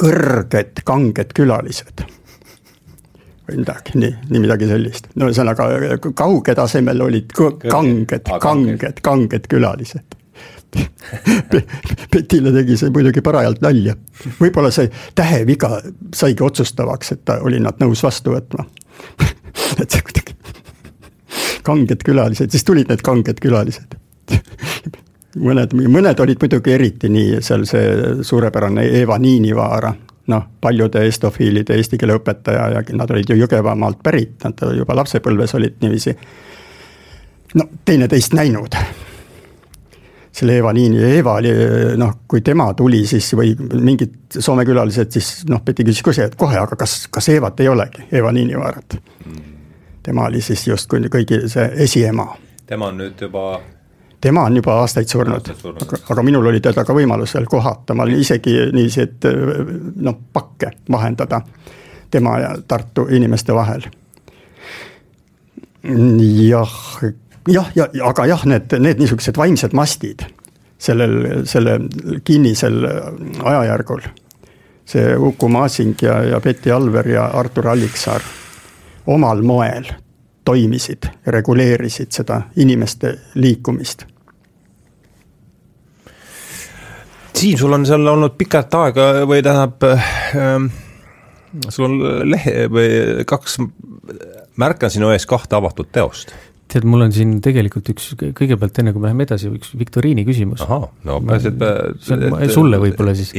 kõrged kanged külalised. Või midagi, nii, nii midagi sellist. no ühesõnaga kauge tasemel olid kanged, kanged, kanged külalised. Petile tegi see muidugi parajalt nalja. võib-olla see täheviga saigi otsustavaks, et ta oli nad nõus vastu võtma. [laughs] Et kanged külalised, siis tulid need kanged külalised [laughs] mõned, mõned olid muidugi eriti nii, seal see suurepärane Eva Niinivaara, noh, paljude estofiilide eesti keele õpetaja ja nad olid ju Jõgevamaalt pärit, nad juba lapsepõlves olid niiviisi no teineteist näinud. selle Eva Niini, Eva oli noh, kui tema tuli siis või mingid Soome külalised, siis noh, Peti küsis kohe, et kohe, aga kas, kas Evat ei olegi, Eva Niinivaarat? Tema oli siis justkui kõigi see esiema. tema on nüüd juba tema on juba aastaid surnud, aga, aga minul oli teda ka võimalus veel kohata, ma olin isegi niiviisi, et noh, pakke vahendada tema ja Tartu inimeste vahel. jah, jah, ja aga jah, need, need niisugused vaimsed mastid sellel, sellel kinnisel ajajärgul. see Uku Masing ja, ja Betty Alver ja Artur Alliksaar omal moel toimisid, reguleerisid seda inimeste liikumist. Siim, sul on seal olnud pikalt aega või tähendab äh,, sul on lehe või kaks, märkan sinu ees kahte avatud teost tead, mul on siin tegelikult üks, kõigepealt enne kui me läheme edasi, üks viktoriini küsimus. ahah, no pääsed. on sulle võib-olla siis,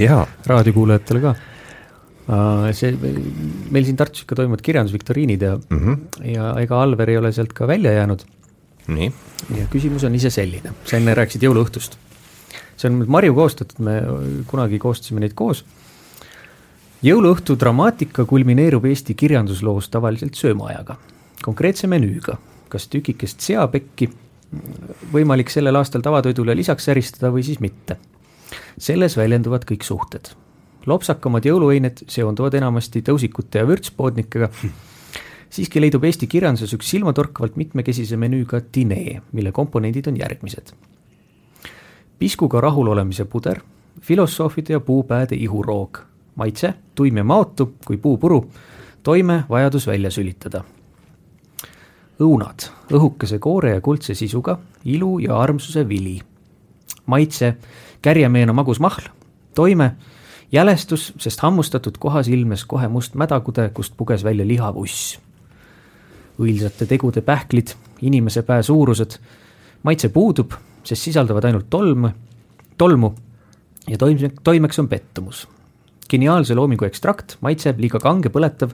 raadiokuulajatele ka see, meil siin Tartus ikka toimuvad kirjandusviktoriinid ja mm, -hmm. ja ega Alver ei ole sealt ka välja jäänud. nii. ja küsimus on ise selline, sa enne rääkisid jõuluõhtust. see on Marju koostatud, me kunagi koostasime neid koos. jõuluõhtu dramaatika kulmineerub Eesti kirjandusloos tavaliselt söömaajaga, konkreetse menüüga, kas tükikest seapekki, võimalik sellel aastal tavatoidule lisaks säristada või siis mitte. selles väljenduvad kõik suhted lopsakamad jõulueined seonduvad enamasti tõusikute ja vürtspoodnikega. siiski leidub Eesti kirjanduses üks silmatorkavalt mitmekesise menüüga dinee, mille komponendid on järgmised. piskuga rahulolemise puder, filosoofide ja puupääde ihuroog, maitse tuim ja maotu kui puupuru, toime vajadus välja sülitada. õunad, õhukese koore ja kuldse sisuga, ilu ja armsuse vili. maitse, kärjemeena magus mahl, toime jälestus, sest hammustatud kohas ilmnes kohe must mädakude, kust puges välja lihavuss. õilsate tegude pähklid, inimese pää suurused, maitse puudub, sest sisaldavad ainult tolmu, tolmu ja toime, toimeks on pettumus. geniaalse loomingu ekstrakt, maitse liiga kange, põletav,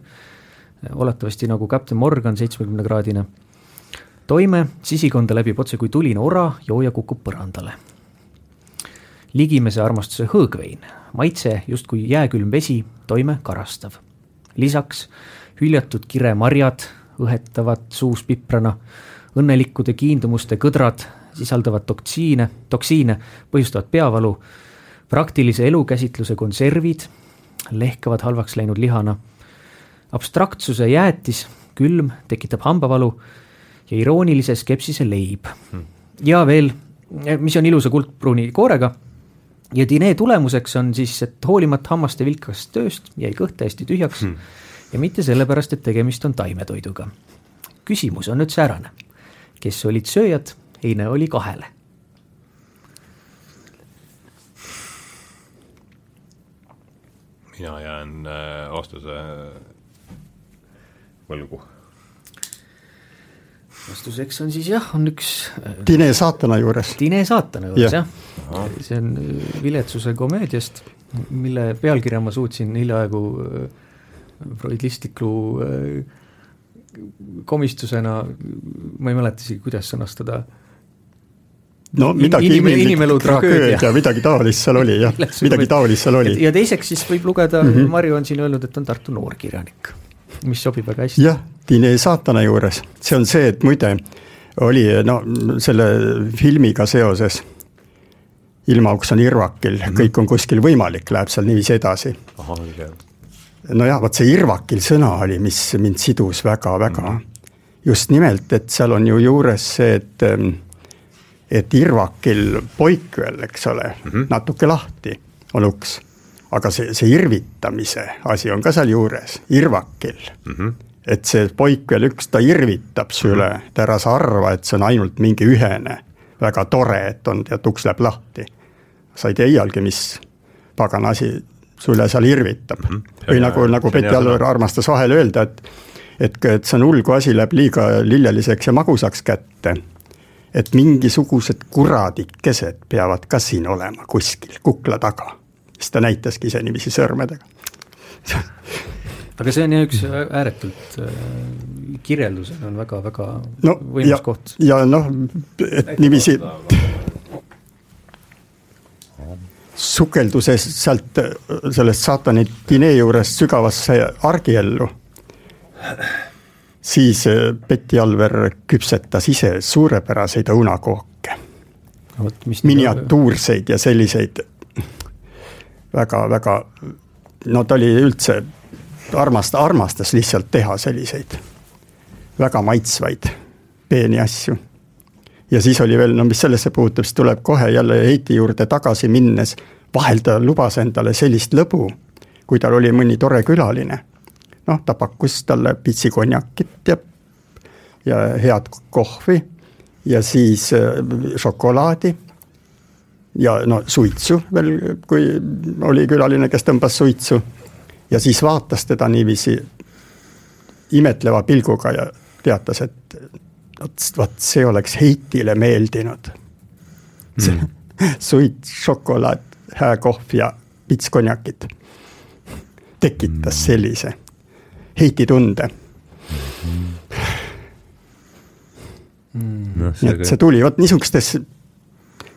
oletatavasti nagu Captain Morgan seitsmekümne kraadine. toime, sisikonda läbib otse kui tuline ora, jooja kukub põrandale ligimese armastuse hõõgvein, maitse justkui jääkülm vesi, toime karastav. lisaks hüljatud kiremarjad õhetavad suus piprana, õnnelikkude kiindumuste kõdrad sisaldavad toksiine, toksiine, põhjustavad peavalu, praktilise elukäsitluse konservid lehkavad halvaks läinud lihana, abstraktsuse jäätis, külm, tekitab hambavalu ja iroonilise skepsise leib. Hmm. ja veel, mis on ilusa kuldpruuni koorega ja dinee tulemuseks on siis, et hoolimata hammaste vilkast tööst jäi kõht täiesti tühjaks hmm. ja mitte sellepärast, et tegemist on taimetoiduga. küsimus on nüüd säärane, kes olid sööjad, heine oli kahele. mina jään äh, vastuse võlgu vastuseks on siis jah, on üks. Tine saatana juures. Tine saatana juures jah ja., see on äh, viletsuse komöödiast, mille pealkirja ma suutsin hiljaaegu äh, freudistliku äh, komistusena, ma ei mäleta isegi, kuidas sõnastada no midagi Inim, inimelu tragöödia, midagi taolist seal oli jah, midagi taolist seal oli. ja teiseks siis võib lugeda mm, -hmm. Marju on siin öelnud, et on Tartu noorkirjanik mis sobib väga hästi. jah, Tiine saatana juures, see on see, et muide oli no selle filmiga seoses. ilmauks on irvakil mm, -hmm. kõik on kuskil võimalik, läheb seal niiviisi edasi. nojah, vot see irvakil sõna oli, mis mind sidus väga-väga mm. -hmm. just nimelt, et seal on ju juures see, et et irvakil poik veel, eks ole mm, -hmm. natuke lahti on uks aga see, see irvitamise asi on ka sealjuures, irvakil mm. -hmm. et see poik veel üks, ta irvitab su üle, et ära sa arva, et see on ainult mingi ühene. väga tore, et on, tead, uks läheb lahti. sa ei tea iialgi, mis pagana asi su üle seal irvitab mm. -hmm. või nagu, nagu Peti Alver armastas vahel öelda, et et, et see on hull, kui asi läheb liiga lilleliseks ja magusaks kätte. et mingisugused kuradikesed peavad ka siin olema kuskil kukla taga. Siis ta näitaski ise niiviisi sõrmedega aga see on jah üks ääretult äh, kirjeldusena on väga-väga no, võimas koht. ja noh, et niiviisi sukelduses sealt sellest saatani dinee juurest sügavasse argiellu, siis äh, Betty Alver küpsetas ise suurepäraseid õunakooke. miniatuurseid ja selliseid väga-väga, no ta oli üldse armasta, armastas lihtsalt teha selliseid väga maitsvaid peeni asju. ja siis oli veel, no mis sellesse puutub, siis tuleb kohe jälle Heiti juurde tagasi minnes, vahel ta lubas endale sellist lõbu, kui tal oli mõni tore külaline. noh, ta pakkus talle pitsi konjakit ja, ja head kohvi ja siis äh, šokolaadi ja no suitsu veel, kui oli külaline, kes tõmbas suitsu ja siis vaatas teda niiviisi imetleva pilguga ja teatas, et vot, see oleks Heitile meeldinud. Mm.. suit, šokolaad, hääkohv ja pits konjakit tekitas mm. sellise Heiti tunde. Mm.. No, nii et see tuli, vot niisugustes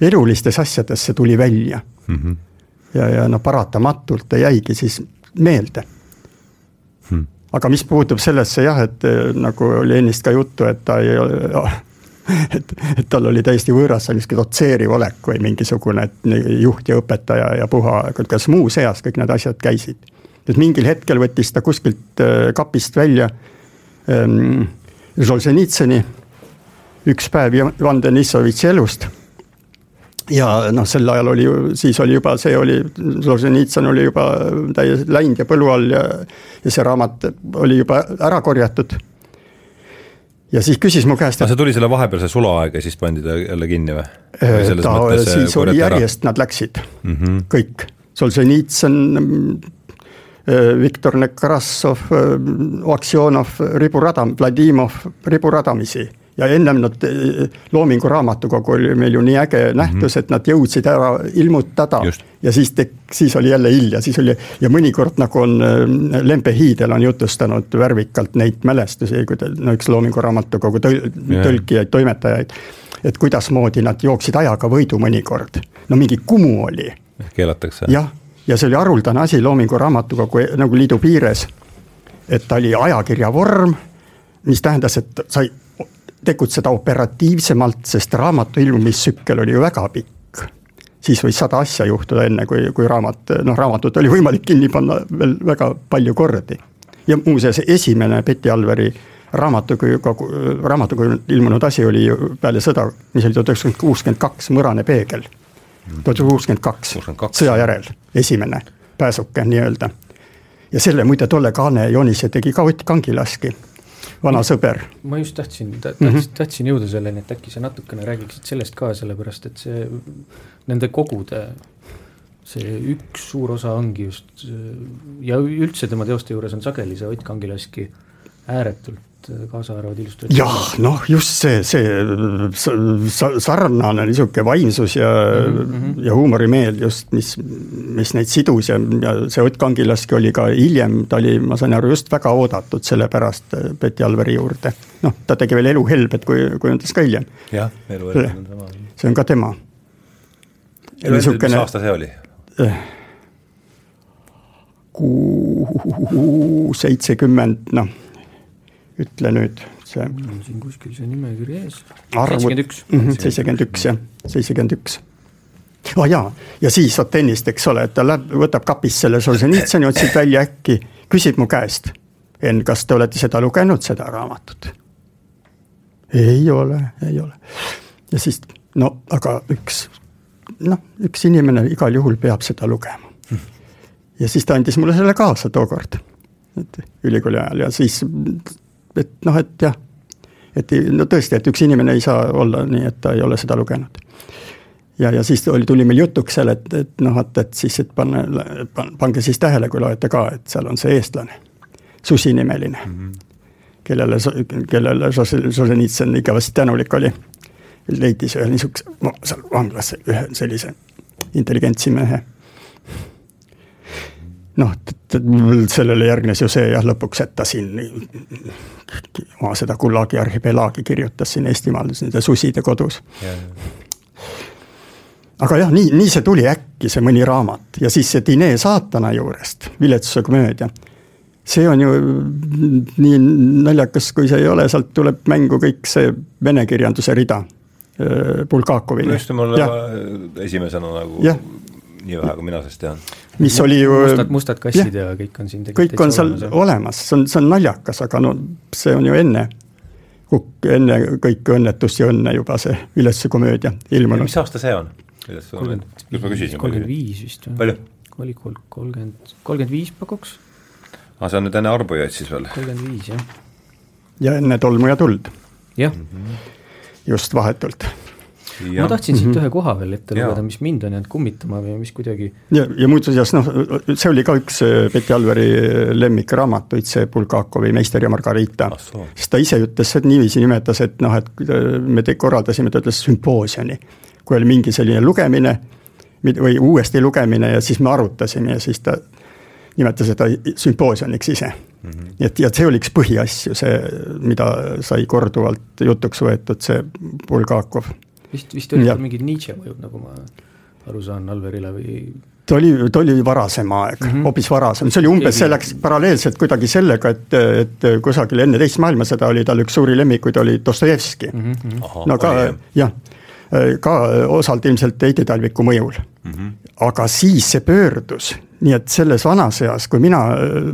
elulistes asjades see tuli välja mm. -hmm. ja, ja no paratamatult ta jäigi siis meelde hmm.. aga mis puutub sellesse jah, et eh, nagu oli ennist ka juttu, et ta ei ole [laughs] et, et tal oli täiesti võõras selline dotseeriv olek või mingisugune juht ja õpetaja ja puha, kas muuseas kõik need asjad käisid. et mingil hetkel võttis ta kuskilt eh, kapist välja ähm, Žolženitsõni üks päev Ivan Denissovitši elust ja noh, sel ajal oli ju, siis oli juba, see oli, Solženitsõn oli juba täiesti läinud ja põlu all ja, ja see raamat oli juba ära korjatud. ja siis küsis mu käest. see tuli selle vahepealse sulaaeg ja siis pandi ta jälle kinni või? Äh, ta, siis oli järjest, nad läksid mm, -hmm. kõik, Solženitsõn, äh, Viktor Nekarassov, äh, Aksjonov, riburadam, Vladimov, riburadamisi ja ennem nad, Loomingu Raamatukogu oli meil ju nii äge nähtus -hmm. et nad jõudsid ära ilmutada ja siis tek-, siis oli jälle hilja, siis oli ja mõnikord nagu on äh, Lempe Hiidel on jutustanud värvikalt neid mälestusi, kui ta, no üks Loomingu Raamatukogu tõl-, tõlkijaid, toimetajaid, et kuidasmoodi nad jooksid ajaga võidu mõnikord, no mingi Kumu oli. keelatakse? jah, ja see oli haruldane asi Loomingu Raamatukogu nagu liidu piires, et ta oli ajakirja vorm, mis tähendas, et sai tegutseda operatiivsemalt, sest raamatu ilmumistsükkel oli ju väga pikk. siis võis sada asja juhtuda, enne kui, kui raamat, noh raamatut oli võimalik kinni panna veel väga palju kordi. ja muuseas, esimene Betty Alveri raamatukogu, raamatukogu ilmunud asi oli ju peale sõda, mis oli tuhat üheksasada kuuskümmend kaks, Mõrane peegel. tuhat üheksasada kuuskümmend kaks, sõja järel, esimene pääsuke nii-öelda. ja selle muide tolle kaane joonise tegi ka Ott Kangilaski vana sõber. ma just tahtsin, tahtsin mm, -hmm. tahtsin jõuda selleni, et äkki sa natukene räägiksid sellest ka, sellepärast et see, nende kogude see üks suur osa ongi just ja üldse tema teoste juures on sageli see Ott Kangilaski ääretult kaasa arvavad illustratsioonid. jah, noh just see, see sarnane niisugune vaimsus ja mm, -hmm. ja huumorimeel just, mis, mis neid sidus ja, ja see Ott Kangilaski oli ka hiljem, ta oli, ma sain aru, just väga oodatud sellepärast Betty Alveri juurde. noh, ta tegi veel Elu helbed, kui, kujundas ka hiljem. jah, Elu helbed on sama. see on ka tema. elu helbed, mis aasta see oli? Eh, kuu seitsekümmend, noh ütle nüüd, see. mul on siin kuskil see nimekiri ees. seitsekümmend üks. Mhm, seitsekümmend üks jah, seitsekümmend üks oh jaa, ja siis vot ennist, eks ole, et ta läheb, võtab kapist selle Solženitsõni, otsib [laughs] välja äkki, küsib mu käest. Enn, kas te olete seda lugenud, seda raamatut? ei ole, ei ole. ja siis no aga üks, noh, üks inimene igal juhul peab seda lugema. ja siis ta andis mulle selle kaasa tookord, et ülikooli ajal ja siis et noh, et jah, et no tõesti, et üks inimene ei saa olla nii, et ta ei ole seda lugenud. ja, ja siis oli, tuli meil jutuks seal, et, et noh, et, et siis, et panne, pange siis tähele, kui loete ka, et seal on see eestlane, Susi nimeline mm. -hmm kellele, kellele Solženitsõn igavesti tänulik oli. leidis ühe niisuguse, no seal vanglas ühe sellise intelligentsi mehe. Noh, sellele järgnes ju see jah, lõpuks, et ta siin oma seda Gulagi arhipelaagi kirjutas siin Eestimaal nende suside kodus. aga jah, nii, nii see tuli äkki, see mõni raamat ja siis see Dine saatana juurest, viletsuse komöödia see on ju nii naljakas, kui see ei ole, sealt tuleb mängu kõik see vene kirjanduse rida. Äh, Bulgakovini. just, mul esimesena nagu ja. Nii vähe, kui mina sellest tean. mis oli ju mustad, mustad kassid ja, ja kõik on siin kõik on seal olemas, olemas., see on, see on naljakas, aga no see on ju enne, enne kõike õnnetust ja õnne juba see viletsuse komöödia ilmunud. mis aasta see on? kolmkümmend viis vist või? palju? oli kolmkümmend, kolmkümmend viis pakuks aa, see on nüüd enne Arbujaid siis veel? kolmkümmend viis, jah. ja enne tolmu ja tuld. jah mm. -hmm. just vahetult. Ma tahtsin siit mm -hmm. ühe koha veel ette lugeda, mis mind on jäänud kummitama või mis kuidagi ja, ja muuseas noh, see oli ka üks Betty äh, Alveri lemmikraamatuid, see Bulgakovi Meister ja Margarita. sest ta ise ütles, et niiviisi nimetas, et noh, et me te korraldasime, ta ütles sümpoosiumi. kui oli mingi selline lugemine või uuesti lugemine ja siis me arutasime ja siis ta nimetas seda sümpoosiumiks ise mm. -hmm. nii et, ja see oli üks põhiasju, see, mida sai korduvalt jutuks võetud, see Bulgakov. Vist, vist oli tal mingid Nietzsche mõjud, nagu ma aru saan, Alverile või? ta oli, ta oli varasem aeg mm, -hmm. hoopis varasem, see oli umbes, see läks paralleelselt kuidagi sellega, et, et kusagil enne teist maailmasõda oli tal üks suuri lemmikuid, oli Dostojevski mm. -hmm. no ka jah, ka osalt ilmselt Heidi Talviku mõjul mm. -hmm. aga siis see pöördus nii et selles vanas eas, kui mina äh,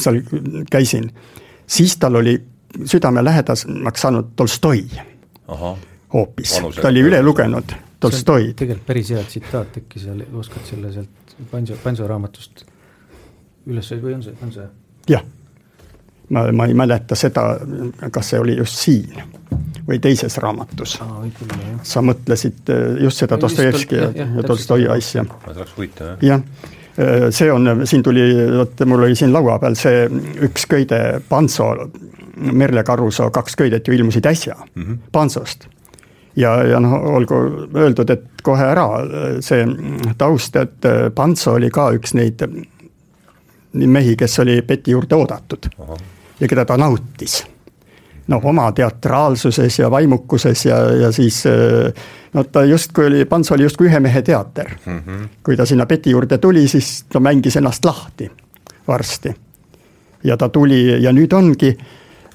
seal käisin, siis tal oli südamelähedasemaks saanud Tolstoi hoopis, ta oli üle lugenud Tolstoid. tegelikult päris hea tsitaat äkki seal, oskad selle sealt Panso, Panso raamatust üles või on see, on see? jah, ma, ma ei mäleta seda, kas see oli just siin või teises raamatus ah,. sa mõtlesid äh, just seda Dostojevski ja, ja, ja Tolstoi asja. see oleks huvitav jah. jah Äh, see on, siin tuli, vot mul oli siin laua peal see üks köide Panso, Merle Karusoo kaks köidet ju ilmusid äsja mm -hmm. Pansost. Ja, ja noh, olgu öeldud, et kohe ära see taust, et Panso oli ka üks neid mehi, kes oli Peti juurde oodatud Aha. ja keda ta nautis noh, oma teatraalsuses ja vaimukuses ja, ja siis no ta justkui oli, Pants oli justkui ühe mehe teater mm. -hmm. kui ta sinna Peti juurde tuli, siis ta mängis ennast lahti varsti. ja ta tuli ja nüüd ongi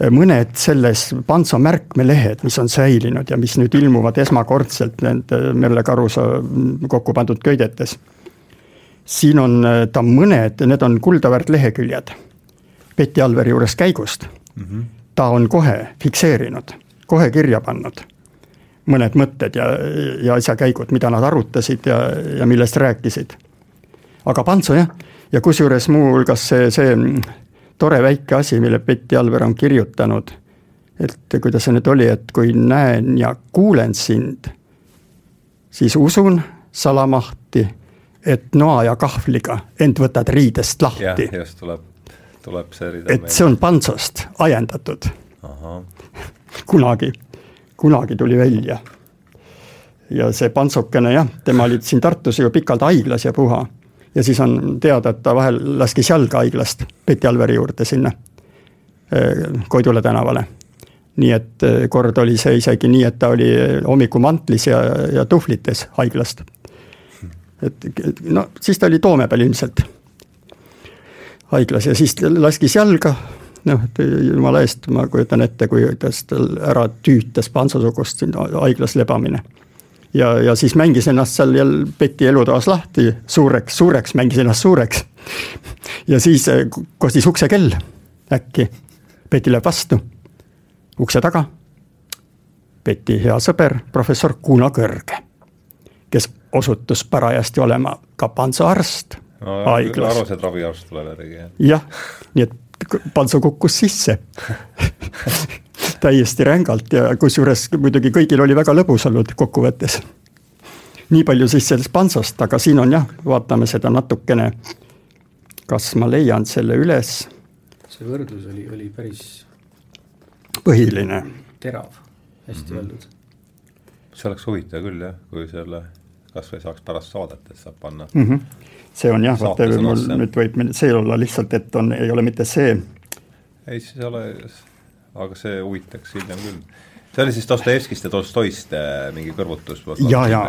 mõned selles Pantso märkmelehed, mis on säilinud ja mis nüüd ilmuvad esmakordselt nende Merle Karusoo kokku pandud köidetes. siin on ta mõned, need on kuldaväärt leheküljed Betty Alveri juures käigust mm. -hmm ta on kohe fikseerinud, kohe kirja pannud mõned mõtted ja, ja asjakäigud, mida nad arutasid ja, ja millest rääkisid. aga Pantso jah, ja kusjuures muuhulgas see, see tore väike asi, mille Betty Alver on kirjutanud, et kuidas see nüüd oli, et kui näen ja kuulen sind, siis usun salamahti, et noa ja kahvliga end võtad riidest lahti. jah, just tuleb tuleb see rida et see on Pantsost ajendatud. [laughs] kunagi, kunagi tuli välja. ja see Pantsokene jah, tema oli siin Tartus ju pikalt haiglas ja puha. Ja siis on teada, et ta vahel laskis jalga haiglast Betty Alveri juurde sinna eh, Koidula tänavale nii et eh, kord oli see isegi nii, et ta oli hommikumantlis ja, ja tuhvlites haiglast. et no siis ta oli Toome peal ilmselt haiglas ja siis laskis jalga, noh, et jumala eest, ma kujutan ette, kuidas tal ära tüütas pantsasugust siin haiglas lebamine. Ja, ja siis mängis ennast seal jälle Betty elutoas lahti suureks, suureks, mängis ennast suureks. ja siis eh, kostis uksekell äkki, Betty läheb vastu, ukse taga. Betty hea sõber, professor Kuno Kõrge, kes osutus parajasti olema ka pantsaarst no, haiglas. arvasin, et raviarst tuleb järgi, jah. jah, nii et Paltso kukkus sisse [laughs] täiesti rängalt ja kusjuures muidugi kõigil oli väga lõbus olnud kokkuvõttes. nii palju siis sellest Pansost, aga siin on jah, vaatame seda natukene. kas ma leian selle üles? see võrdlus oli, oli päris. põhiline. terav, hästi mm -hmm. öeldud. see oleks huvitav küll jah, kui selle kasvõi saaks pärast saadet, et saab panna mm. -hmm. see on jah, vaata mul nüüd võib see olla lihtsalt, et on, ei ole mitte see. ei, siis ei ole, aga see huvitaks hiljem küll. see oli siis Dostojevskist ja Tolstoist äh, mingi kõrvutus? ja, ja.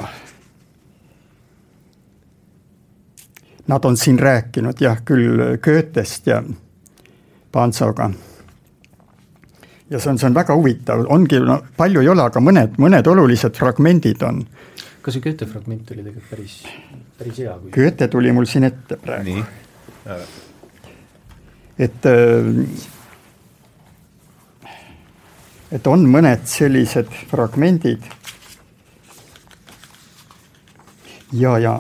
Nad on siin rääkinud jah, küll Goethest ja Pansoga. ja see on, see on väga huvitav, ongi, no palju ei ole, aga mõned, mõned olulised fragmendid on ka see Goethe fragment oli tegelikult päris, päris hea. Goethe tuli mul siin ette praegu. et, äh, et on mõned sellised fragmendid. ja, ja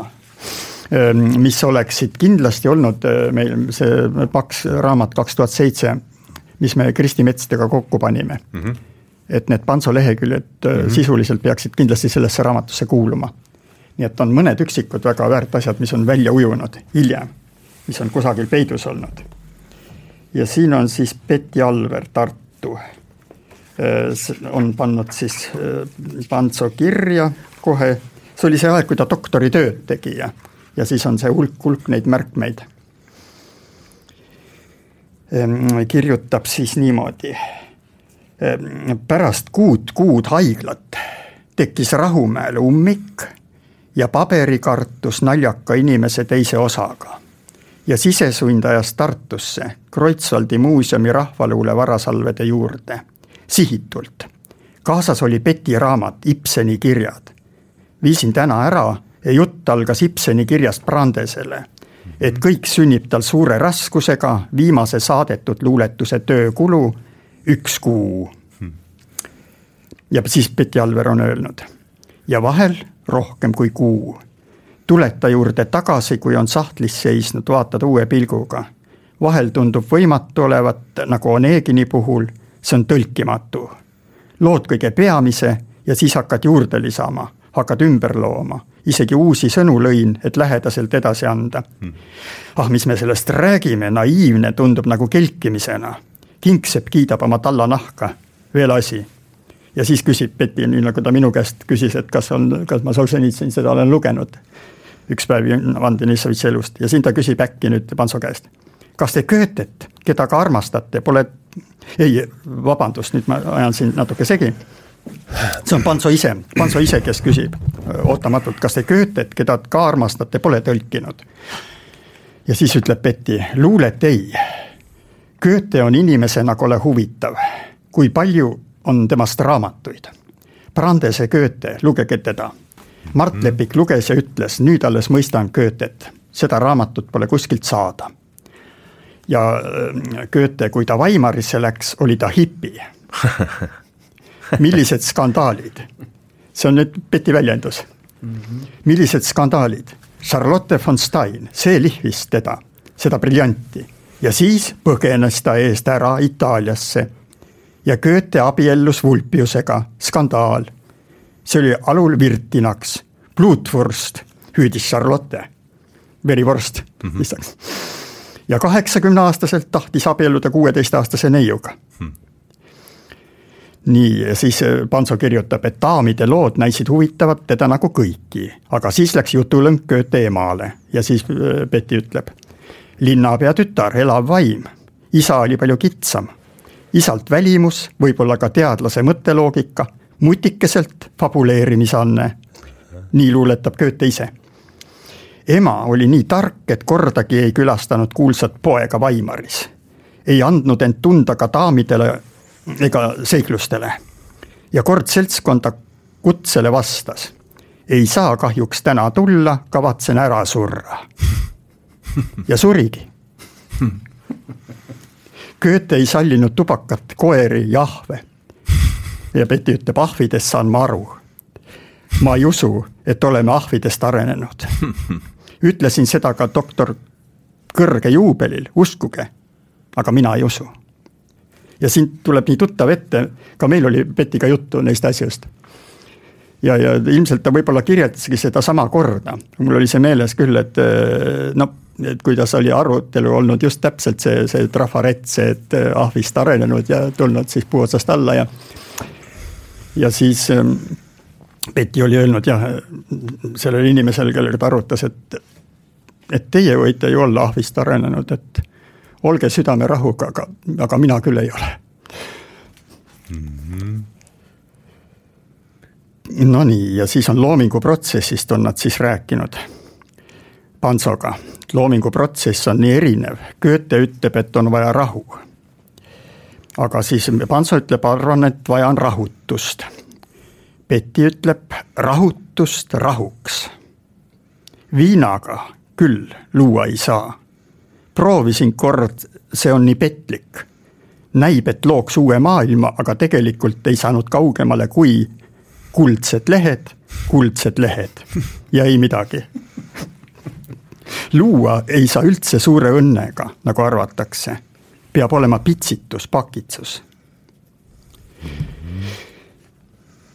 ähm, mis oleksid kindlasti olnud äh, meil see paks raamat kaks tuhat seitse, mis me Kristi Metstega kokku panime mm. -hmm et need Panso leheküljed mm -hmm. sisuliselt peaksid kindlasti sellesse raamatusse kuuluma. nii et on mõned üksikud väga väärt asjad, mis on välja ujunud hiljem, mis on kusagil peidus olnud. ja siin on siis Betty Alver, Tartu, äh, on pannud siis äh, Panso kirja kohe, see oli see aeg, kui ta doktoritööd tegi ja, ja siis on see hulk, hulk neid märkmeid. Ehm, kirjutab siis niimoodi Ehm, pärast kuut kuud haiglat tekkis Rahumäel ummik ja paberikartus naljaka inimese teise osaga. ja sisesund ajas Tartusse Kreutzwaldi muuseumi rahvaluule varasalvede juurde, sihitult. kaasas oli Beti raamat Ibseni kirjad. viisin täna ära ja jutt algas Ibseni kirjast Brandesele, et kõik sünnib tal suure raskusega, viimase saadetud luuletuse töökulu üks kuu. ja siis Betty Alver on öelnud ja vahel rohkem kui kuu. tuled ta juurde tagasi, kui on sahtlis seisnud, vaatad uue pilguga. vahel tundub võimatu olevat, nagu Onegini puhul, see on tõlkimatu. lood kõige peamise ja siis hakkad juurde lisama, hakkad ümber looma isegi uusi sõnu lõin, et lähedaselt edasi anda. Hmm. ah, mis me sellest räägime, naiivne tundub nagu kelkimisena kingsepp kiidab oma talla nahka, veel asi. ja siis küsib Betty, nii nagu ta minu käest küsis, et kas on, kas ma Solženitsõni seda olen lugenud. üks päev Vanden Issovitši elust ja siin ta küsib äkki nüüd Panso käest. Kas te Goethet, keda ka armastate, pole, ei, vabandust, nüüd ma ajan siin natuke segi see on Panso ise, Panso ise, kes küsib ootamatult, kas te Goethet, keda ka armastate, pole tõlkinud. ja siis ütleb Betty, luulet ei Goethe on inimesena kole huvitav, kui palju on temast raamatuid. Brandese Goethe, lugege teda. Mart mhm. Lepik luges ja ütles, nüüd alles mõistan Goethet, seda raamatut pole kuskilt saada. Ja äh, Goethe, kui ta Weimarisse läks, oli ta hipi. [laughs] millised skandaalid, see on nüüd Betty väljendus. Mhm. millised skandaalid, Charlotte von Stein, see lihvis teda, seda briljanti ja siis põgenes ta eest ära Itaaliasse. ja Goethe abiellus Vulpiusega, skandaal. see oli alul virtinaks, Blutwurst hüüdis Charlotte, verivorst mm -hmm. lisaks. Ja kaheksakümneaastaselt tahtis abielluda kuueteistaastase neiuga mm nii, ja siis äh, Panso kirjutab, et daamide lood näisid huvitavat teda nagu kõiki, aga siis läks jutulõng Goethe emale ja siis äh, Betty ütleb linnapea tütar, elav vaim. isa oli palju kitsam. isalt välimus, võib-olla ka teadlase mõtteloogika, mutikeselt fabuleerimisanne. nii luuletab Goethe ise. Ema oli nii tark, et kordagi ei külastanud kuulsat poega Weimaris. ei andnud end tunda ka daamidele ega seiklustele. ja kord seltskonda kutsele vastas. ei saa kahjuks täna tulla, kavatsen ära surra [laughs] ja surigi. Goethe ei sallinud tubakat, koeri ja ahve. ja Betty ütleb, ahvidest saan ma aru. ma ei usu, et oleme ahvidest arenenud. [laughs] ütlesin seda ka doktor Kõrge juubelil, uskuge. aga mina ei usu. ja siin tuleb nii tuttav ette, ka meil oli Petiga juttu neist asjust. ja, ja ilmselt ta võib-olla kirjeldaski sedasama korda, mul oli see meeles küll, et noh, et kuidas oli arutelu olnud just täpselt see, see trafarett, see, et ahvist arenenud ja tulnud siis puu otsast alla ja ja siis ähm, Betty oli öelnud jah, sellele inimesele, kellega ta arutas, et, et teie võite ju olla ahvist arenenud, et olge südamerahuga, aga, aga mina küll ei ole mm. -hmm. Nonii, ja siis on loominguprotsessist on nad siis rääkinud Pansoga. loominguprotsess on nii erinev, Goethe ütleb, et on vaja rahu. aga siis Panso ütleb, arvan, et vaja on rahutust Betty ütleb rahutust rahuks. viinaga küll luua ei saa. proovisin kord, see on nii petlik. näib, et looks uue maailma, aga tegelikult ei saanud kaugemale kui kuldsed lehed, kuldsed lehed [laughs] ja ei midagi. luua ei saa üldse suure õnnega, nagu arvatakse. peab olema pitsitus, pakitsus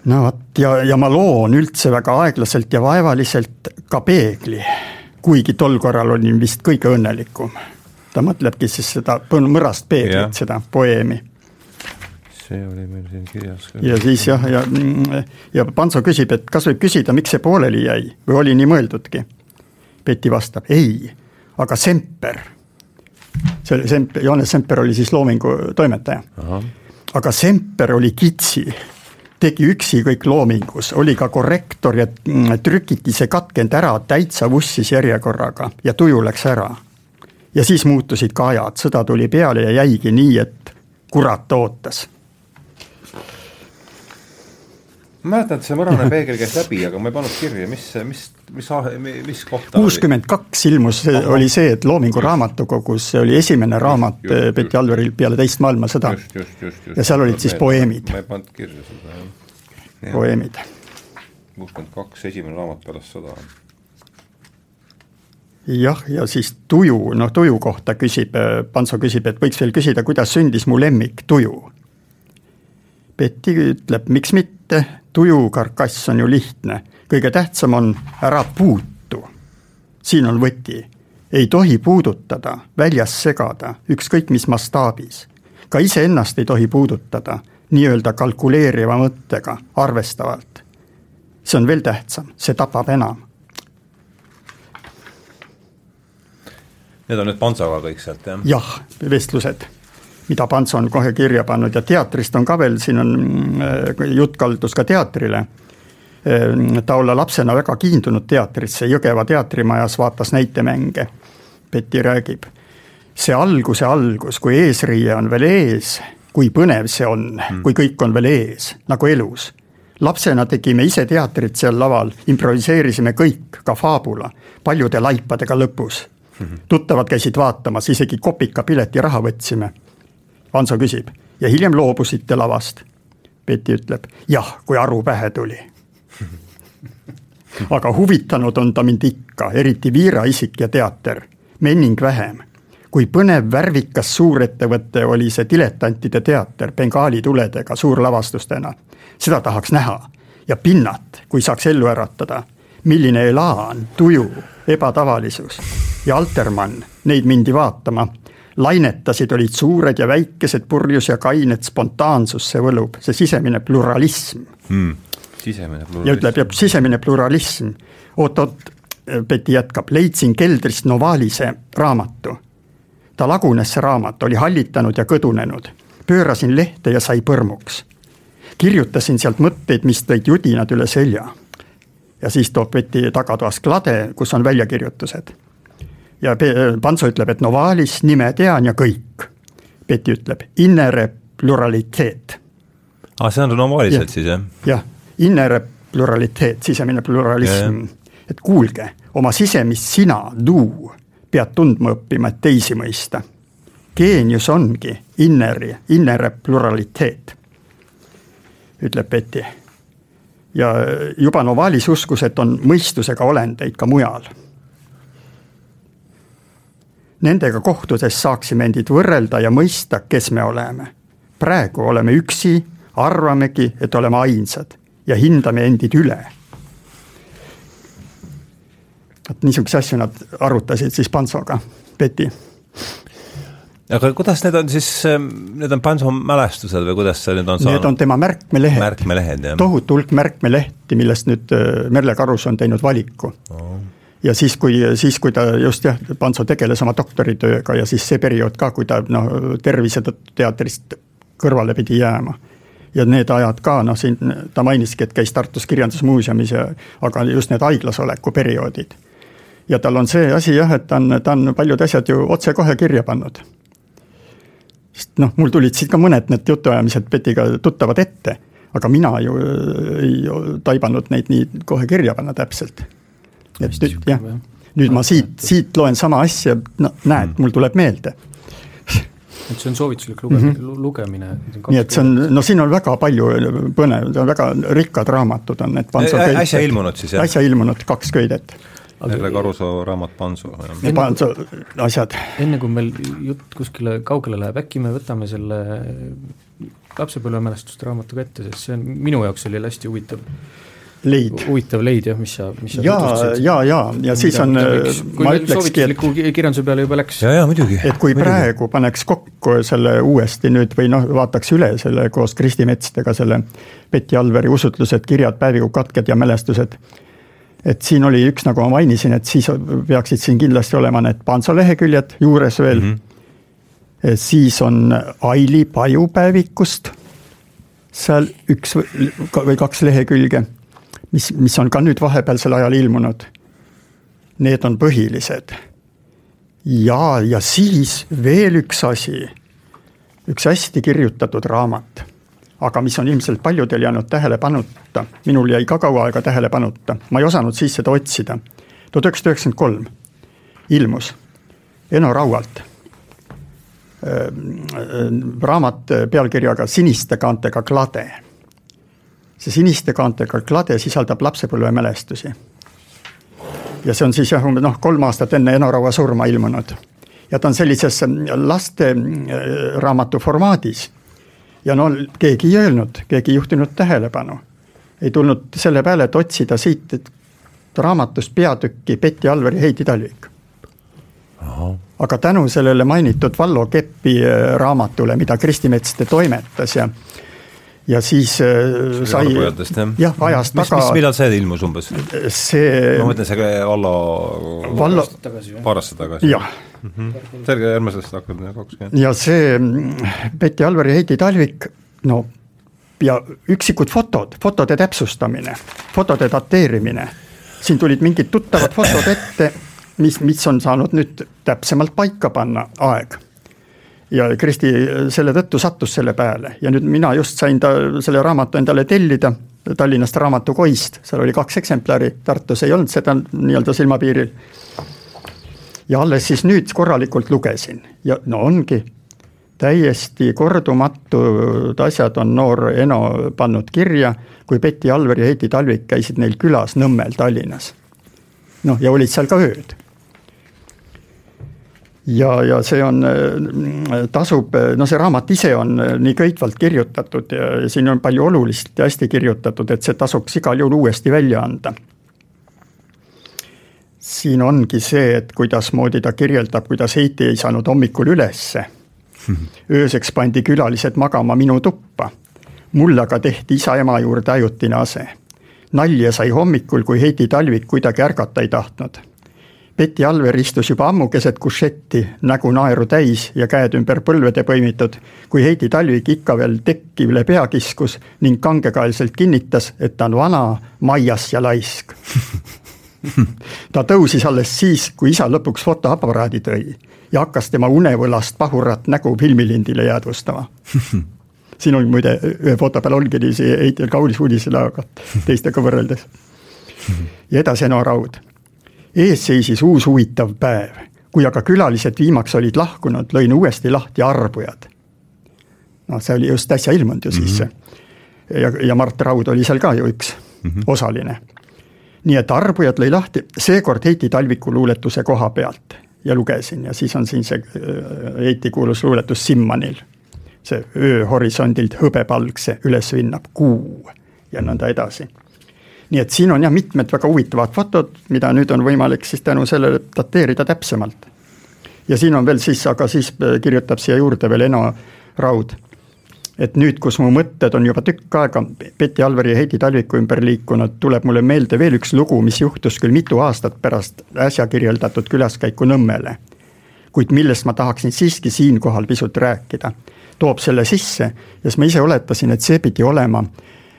no vot ja, ja ma loon üldse väga aeglaselt ja vaevaliselt ka peegli, kuigi tol korral olin vist kõige õnnelikum. ta mõtlebki siis seda mõrast peeglit, seda poeemi. see oli meil siin kirjas ka. ja siis jah, ja, ja Panso küsib, et kas võib küsida, miks see pooleli jäi või oli nii mõeldudki? Betty vastab, ei, aga Semper, see oli Semper, Johannes Semper oli siis Loomingu toimetaja. aga Semper oli kitsi tegi üksi kõik loomingus, oli ka korrektor ja mm, trükiti see katkend ära täitsa vussis järjekorraga ja tuju läks ära. ja siis muutusid ka ajad, sõda tuli peale ja jäigi nii, et kurat ootas ma mäletan, et see mõrane [laughs] peegel käis läbi, aga ma ei pannud kirja, mis, mis, mis, mis kohta kuuskümmend kaks ilmus, oli see, et Loomingu Raamatukogus, see oli esimene raamat Betty Alveril peale teist maailmasõda. ja seal olid siis poeemid. ma ei pannud kirja seda, jah. poeemid. kuuskümmend kaks, esimene raamat pärast sõda. jah, ja siis tuju, noh tuju kohta küsib, Panso küsib, et võiks veel küsida, kuidas sündis mu lemmik tuju Betty ütleb, miks mitte, tujukarkass on ju lihtne, kõige tähtsam on ära puutu. siin on võti, ei tohi puudutada, väljas segada, ükskõik mis mastaabis. ka iseennast ei tohi puudutada, nii-öelda kalkuleeriva mõttega, arvestavalt. see on veel tähtsam, see tapab enam. Need on nüüd Pansaga kõik sealt, jah? jah, vestlused mida Pants on kohe kirja pannud ja teatrist on ka veel, siin on äh, jutt kaldus ka teatrile. Äh, ta olla lapsena väga kiindunud teatrisse, Jõgeva teatrimajas vaatas näitemänge. Betty räägib, see alguse algus, kui eesriie on veel ees, kui põnev see on mm., kui kõik on veel ees, nagu elus lapsena tegime ise teatrit seal laval, improviseerisime kõik, ka faabula, paljude laipadega lõpus. Mhm. tuttavad käisid vaatamas, isegi kopika piletiraha võtsime Hanso küsib ja hiljem loobusite lavast. Betty ütleb jah, kui aru pähe tuli. [laughs] aga huvitanud on ta mind ikka, eriti Viira isik ja teater, Menning vähem. kui põnev värvikas suurettevõte oli see diletantide teater Bengaali tuledega suurlavastustena. seda tahaks näha ja pinnat, kui saaks ellu äratada. milline elaan, tuju, ebatavalisus ja Altermann, neid mindi vaatama lainetasid, olid suured ja väikesed, purjus ja kained, spontaansus see võlub, see sisemine pluralism hmm.. sisemine pluralism. ja ütleb, sisemine pluralism. oot-oot, Betty jätkab, leidsin keldrist Novalise raamatu. ta lagunes, see raamat, oli hallitanud ja kõdunenud. pöörasin lehte ja sai põrmuks. kirjutasin sealt mõtteid, mis tõid judinad üle selja. ja siis toob Betty tagatoas klade, kus on väljakirjutused ja Pantso ütleb, et Novalis nime tean ja kõik. Betty ütleb, innere pluraliteet. aa, ah, see on Novaliselt siis, jah? jah, innere pluraliteet, sisemine pluralism, et kuulge, oma sisemist sina, du, pead tundma õppima, et teisi mõista. geenius ongi inneri, innere pluraliteet, ütleb Betty. ja juba Novalis uskus, et on mõistusega olendeid ka mujal Nendega kohtudes saaksime endid võrrelda ja mõista, kes me oleme. praegu oleme üksi, arvamegi, et oleme ainsad ja hindame endid üle. vot niisuguseid asju nad arutasid siis Pantsoga, Peti aga kuidas need on siis, ähm, need on Panso mälestused või kuidas see nüüd on saanud? Need on tema märkmelehed. märkmelehed, tohutu hulk märkmelehti, millest nüüd äh, Merle Karus on teinud valiku oh. Ja siis, kui, siis kui ta just jah, Panso tegeles oma doktoritööga ja siis see periood ka, kui ta noh, tervise tõttu teatrist kõrvale pidi jääma. ja need ajad ka, noh siin ta mainiski, et käis Tartus Kirjandusmuuseumis ja aga just need haiglas oleku perioodid. ja tal on see asi jah, et ta on, ta on paljud asjad ju otsekohe kirja pannud sest noh, mul tulid siit ka mõned need jutuajamised Petiga tuttavad ette, aga mina ju ei taibanud neid nii kohe kirja panna täpselt. Et nüüd jah, nüüd ma siit, siit loen sama asja, no näed, mul tuleb meelde et see on soovituslik lugemine mm, -hmm. lugemine. nii et see on, no siin on väga palju põnev, väga rikkad raamatud on need. äsja ilmunud siis jah? äsja ilmunud kaks köidet Erle Karusoo raamat Panso. Panso asjad. enne kui meil jutt kuskile kaugele läheb, äkki me võtame selle lapsepõlvemälestuste raamatu kätte, sest see on, minu jaoks oli hästi huvitav leid. huvitav leid jah, mis sa, mis sa ja, ja, ja, ja siis on, ma ütlekski, et kirjanduse peale juba läks. ja, ja muidugi. et kui muidugi. praegu paneks kokku selle uuesti nüüd või noh, vaataks üle selle koos Kristi Metstega selle Betty Alveri usutlused, kirjad, päevikukatked ja mälestused et siin oli üks, nagu ma mainisin, et siis peaksid siin kindlasti olema need Panso leheküljed juures veel mm. -hmm. siis on Aili Paju päevikust seal üks või kaks lehekülge, mis, mis on ka nüüd vahepealsel ajal ilmunud. Need on põhilised. ja, ja siis veel üks asi, üks hästi kirjutatud raamat aga mis on ilmselt paljudel jäänud tähelepanuta, minul jäi ka kaua aega tähelepanuta, ma ei osanud siis seda otsida. tuhat üheksasada üheksakümmend kolm ilmus Eno Raualt raamat pealkirjaga Siniste kaantega klade. See siniste kaantega klade sisaldab lapsepõlvemälestusi. ja see on siis jah, umbes noh, kolm aastat enne Eno Raua surma ilmunud. ja ta on sellises lasteraamatu formaadis ja no keegi ei öelnud, keegi ei juhtinud tähelepanu. ei tulnud selle peale, et otsida siit et raamatust peatükki Betty Alveri Heidi Talvik. aga tänu sellele mainitud Vallo Keppi äh, raamatule, mida Kristi Metste toimetas ja ja siis äh, sai jah, ajas mis, taga. millal see ilmus umbes? see. ma mõtlen, see Vallo. Vallo. paar aastat tagasi. jah mm -hmm.. selge, järgmisest hakkab kakskümmend. ja see mm, Betty Alveri Heidi Talvik, no ja üksikud fotod, fotode täpsustamine, fotode dateerimine. siin tulid mingid tuttavad fotod ette, mis, mis on saanud nüüd täpsemalt paika panna, aeg ja Kristi selle tõttu sattus selle peale ja nüüd mina just sain ta selle raamatu endale tellida Tallinnast raamatukoist, seal oli kaks eksemplari, Tartus ei olnud seda nii-öelda silmapiiril ja alles siis nüüd korralikult lugesin ja no ongi, täiesti kordumatud asjad on noor Eno pannud kirja, kui Betty Alver ja Heiti Talvik käisid neil külas Nõmmel Tallinnas. noh, ja olid seal ka ööd. Ja, ja see on, tasub, no see raamat ise on nii köitvalt kirjutatud ja siin on palju olulist ja hästi kirjutatud, et see tasuks igal juhul uuesti välja anda siin ongi see, et kuidasmoodi ta kirjeldab, kuidas Heiti ei saanud hommikul ülesse. ööseks pandi külalised magama minu tuppa. mul aga tehti isa-ema juurde ajutine ase. nalja sai hommikul, kui Heiti Talvik kuidagi ärgata ei tahtnud. Betty Alver istus juba ammu keset kušetti, nägu naeru täis ja käed ümber põlvede põimitud, kui Heidi Talvik ikka veel tekki üle pea kiskus ning kangekaelselt kinnitas, et ta on vana, maias ja laisk [laughs] ta tõusis alles siis, kui isa lõpuks fotoaparaadi tõi ja hakkas tema unevõlast pahurat nägu filmilindile jäädvustama [laughs] siin oli muide, ühe foto peal ongi nii see Heitel kaunis uudiselaga teistega võrreldes. [laughs] ja edasi Eno Raud. Ees seisis uus huvitav päev, kui aga külalised viimaks olid lahkunud, lõin uuesti lahti Arbujad. noh, see oli just äsja ilmunud ju sisse mm. -hmm. ja, ja Mart Raud oli seal ka ju üks mm -hmm. osaline nii et Arbujad lõi lahti, seekord Heiti Talviku luuletuse koha pealt ja lugesin ja siis on siin see äh, Heiti kuulus luuletus Simmanil. see ööhorisondilt hõbepalgse üles vinnab kuu ja nõnda edasi. Nii et siin on jah, mitmed väga huvitavad fotod, mida nüüd on võimalik siis tänu sellele dateerida täpsemalt. ja siin on veel siis, aga siis kirjutab siia juurde veel Eno Raud et nüüd, kus mu mõtted on juba tükk aega Betty Alveri ja Heidi Talviku ümber liikunud, tuleb mulle meelde veel üks lugu, mis juhtus küll mitu aastat pärast äsja kirjeldatud külaskäiku Nõmmele. kuid millest ma tahaksin siiski siinkohal pisut rääkida. toob selle sisse ja siis ma ise oletasin, et see pidi olema,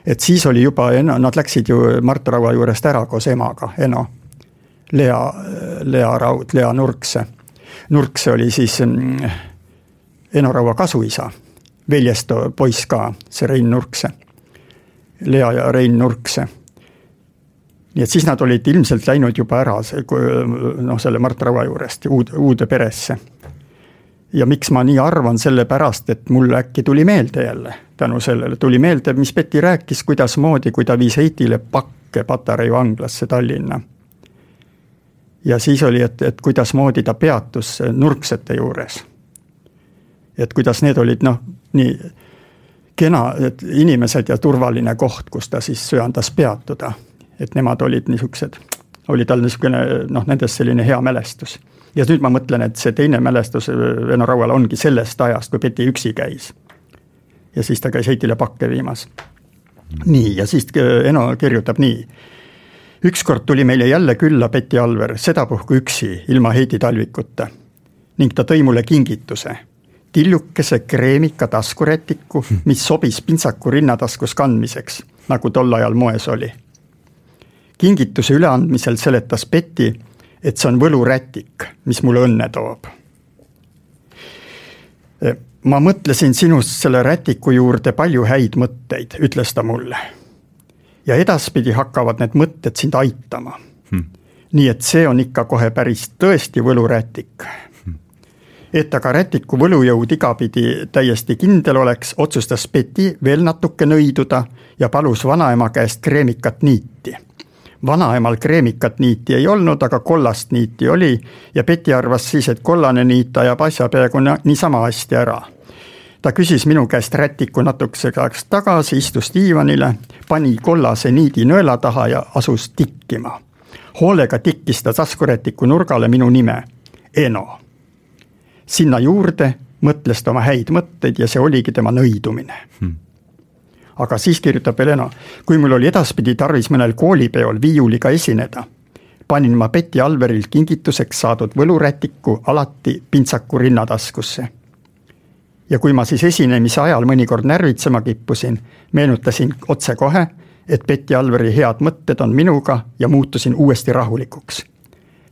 et siis oli juba, nad läksid ju Mart Raua juurest ära koos emaga, Eno. Lea, Lea Raud, Lea Nurkse. Nurkse oli siis mm, Eno Raua kasuisa Veljesto poiss ka, see Rein Nurkse. Lea ja Rein Nurkse. nii et siis nad olid ilmselt läinud juba ära, see noh, selle Mart Raua juurest uude, uude peresse. Ja miks ma nii arvan, sellepärast et mul äkki tuli meelde jälle, tänu sellele tuli meelde, mis Betty rääkis, kuidasmoodi, kui ta viis Heitile pakke Patarei vanglasse Tallinna. ja siis oli, et, et kuidasmoodi ta peatus nurksete juures et kuidas need olid noh, nii kena, et inimesed ja turvaline koht, kus ta siis söandas peatuda. et nemad olid niisugused, oli tal niisugune noh, nendest selline hea mälestus. Ja nüüd ma mõtlen, et see teine mälestus Eno Raual ongi sellest ajast, kui Peti üksi käis. ja siis ta käis Heitile pakke viimas. nii, ja siis Eno kirjutab nii ükskord tuli meile jälle külla Betty Alver, sedapuhku üksi, ilma Heidi Talvikuta. ning ta tõi mulle kingituse tillukese kreemika taskurätiku, mis sobis pintsaku rinnataskus kandmiseks, nagu tol ajal moes oli. kingituse üleandmisel seletas Betty, et see on võlurätik, mis mulle õnne toob. ma mõtlesin sinust selle rätiku juurde palju häid mõtteid, ütles ta mulle. ja edaspidi hakkavad need mõtted sind aitama hmm.. nii et see on ikka kohe päris tõesti võlurätik et aga rätiku võlujõud igapidi täiesti kindel oleks, otsustas Betty veel natuke nõiduda ja palus vanaema käest kreemikat niiti. Vanaemal kreemikat niiti ei olnud, aga kollast niiti oli ja Betty arvas siis, et kollane niit ajab asja peaaegu niisama hästi ära ta küsis minu käest rätiku natukeseks ajaks tagasi, istus diivanile, pani kollase niidi nõela taha ja asus tikkima. hoolega tikkis ta taskurätiku nurgale minu nime, Eno sinna juurde mõtles ta oma häid mõtteid ja see oligi tema nõidumine hmm. Aga siis kirjutab Helena, kui mul oli edaspidi tarvis mõnel koolipeol viiuliga esineda, panin ma Betty Alverilt kingituseks saadud võlurätiku alati pintsaku rinnataskusse. ja kui ma siis esinemise ajal mõnikord närvitsema kippusin, meenutasin otsekohe, et Betty Alveri head mõtted on minuga ja muutusin uuesti rahulikuks.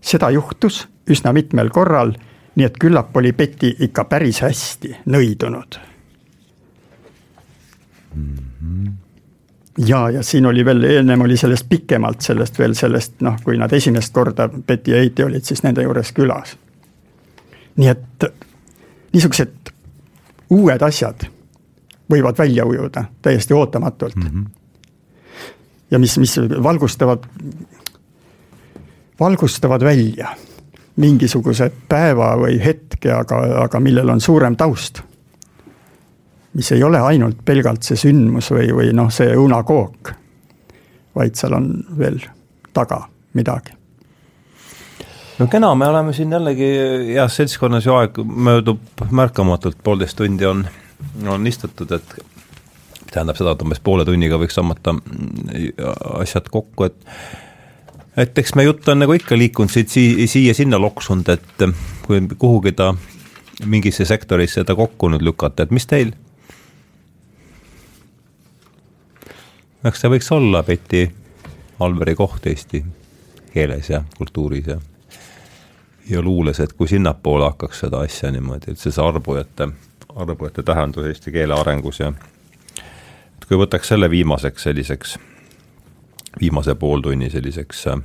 seda juhtus üsna mitmel korral nii et küllap oli Betty ikka päris hästi nõidunud mm. Ja, ja siin oli veel, ennem oli sellest pikemalt, sellest veel sellest noh, kui nad esimest korda, Betty ja Heiti olid siis nende juures külas. nii et niisugused uued asjad võivad välja ujuda täiesti ootamatult mm. -hmm. ja mis, mis valgustavad, valgustavad välja mingisuguse päeva või hetke, aga, aga millel on suurem taust. Mis ei ole ainult pelgalt see sündmus või, või noh, see õunakook, vaid seal on veel taga midagi no kena, me oleme siin jällegi heas seltskonnas ju aeg möödub märkamatult, poolteist tundi on, on istutud, et tähendab seda, et umbes poole tunniga võiks tõmmata asjad kokku, et et eks meie jutt on nagu ikka liikunud siit siia-sinna loksunud, et kui kuhugi ta mingisse sektorisse ta kokku nüüd lükata, et mis teil? Eks see võiks olla Betty Alveri koht eesti keeles ja kultuuris ja ja luules, et kui sinnapoole hakkaks seda asja niimoodi, et see, arbujate, arbujate tähendus eesti keele arengus ja et kui võtaks selle viimaseks selliseks viimase pooltunni selliseks äh,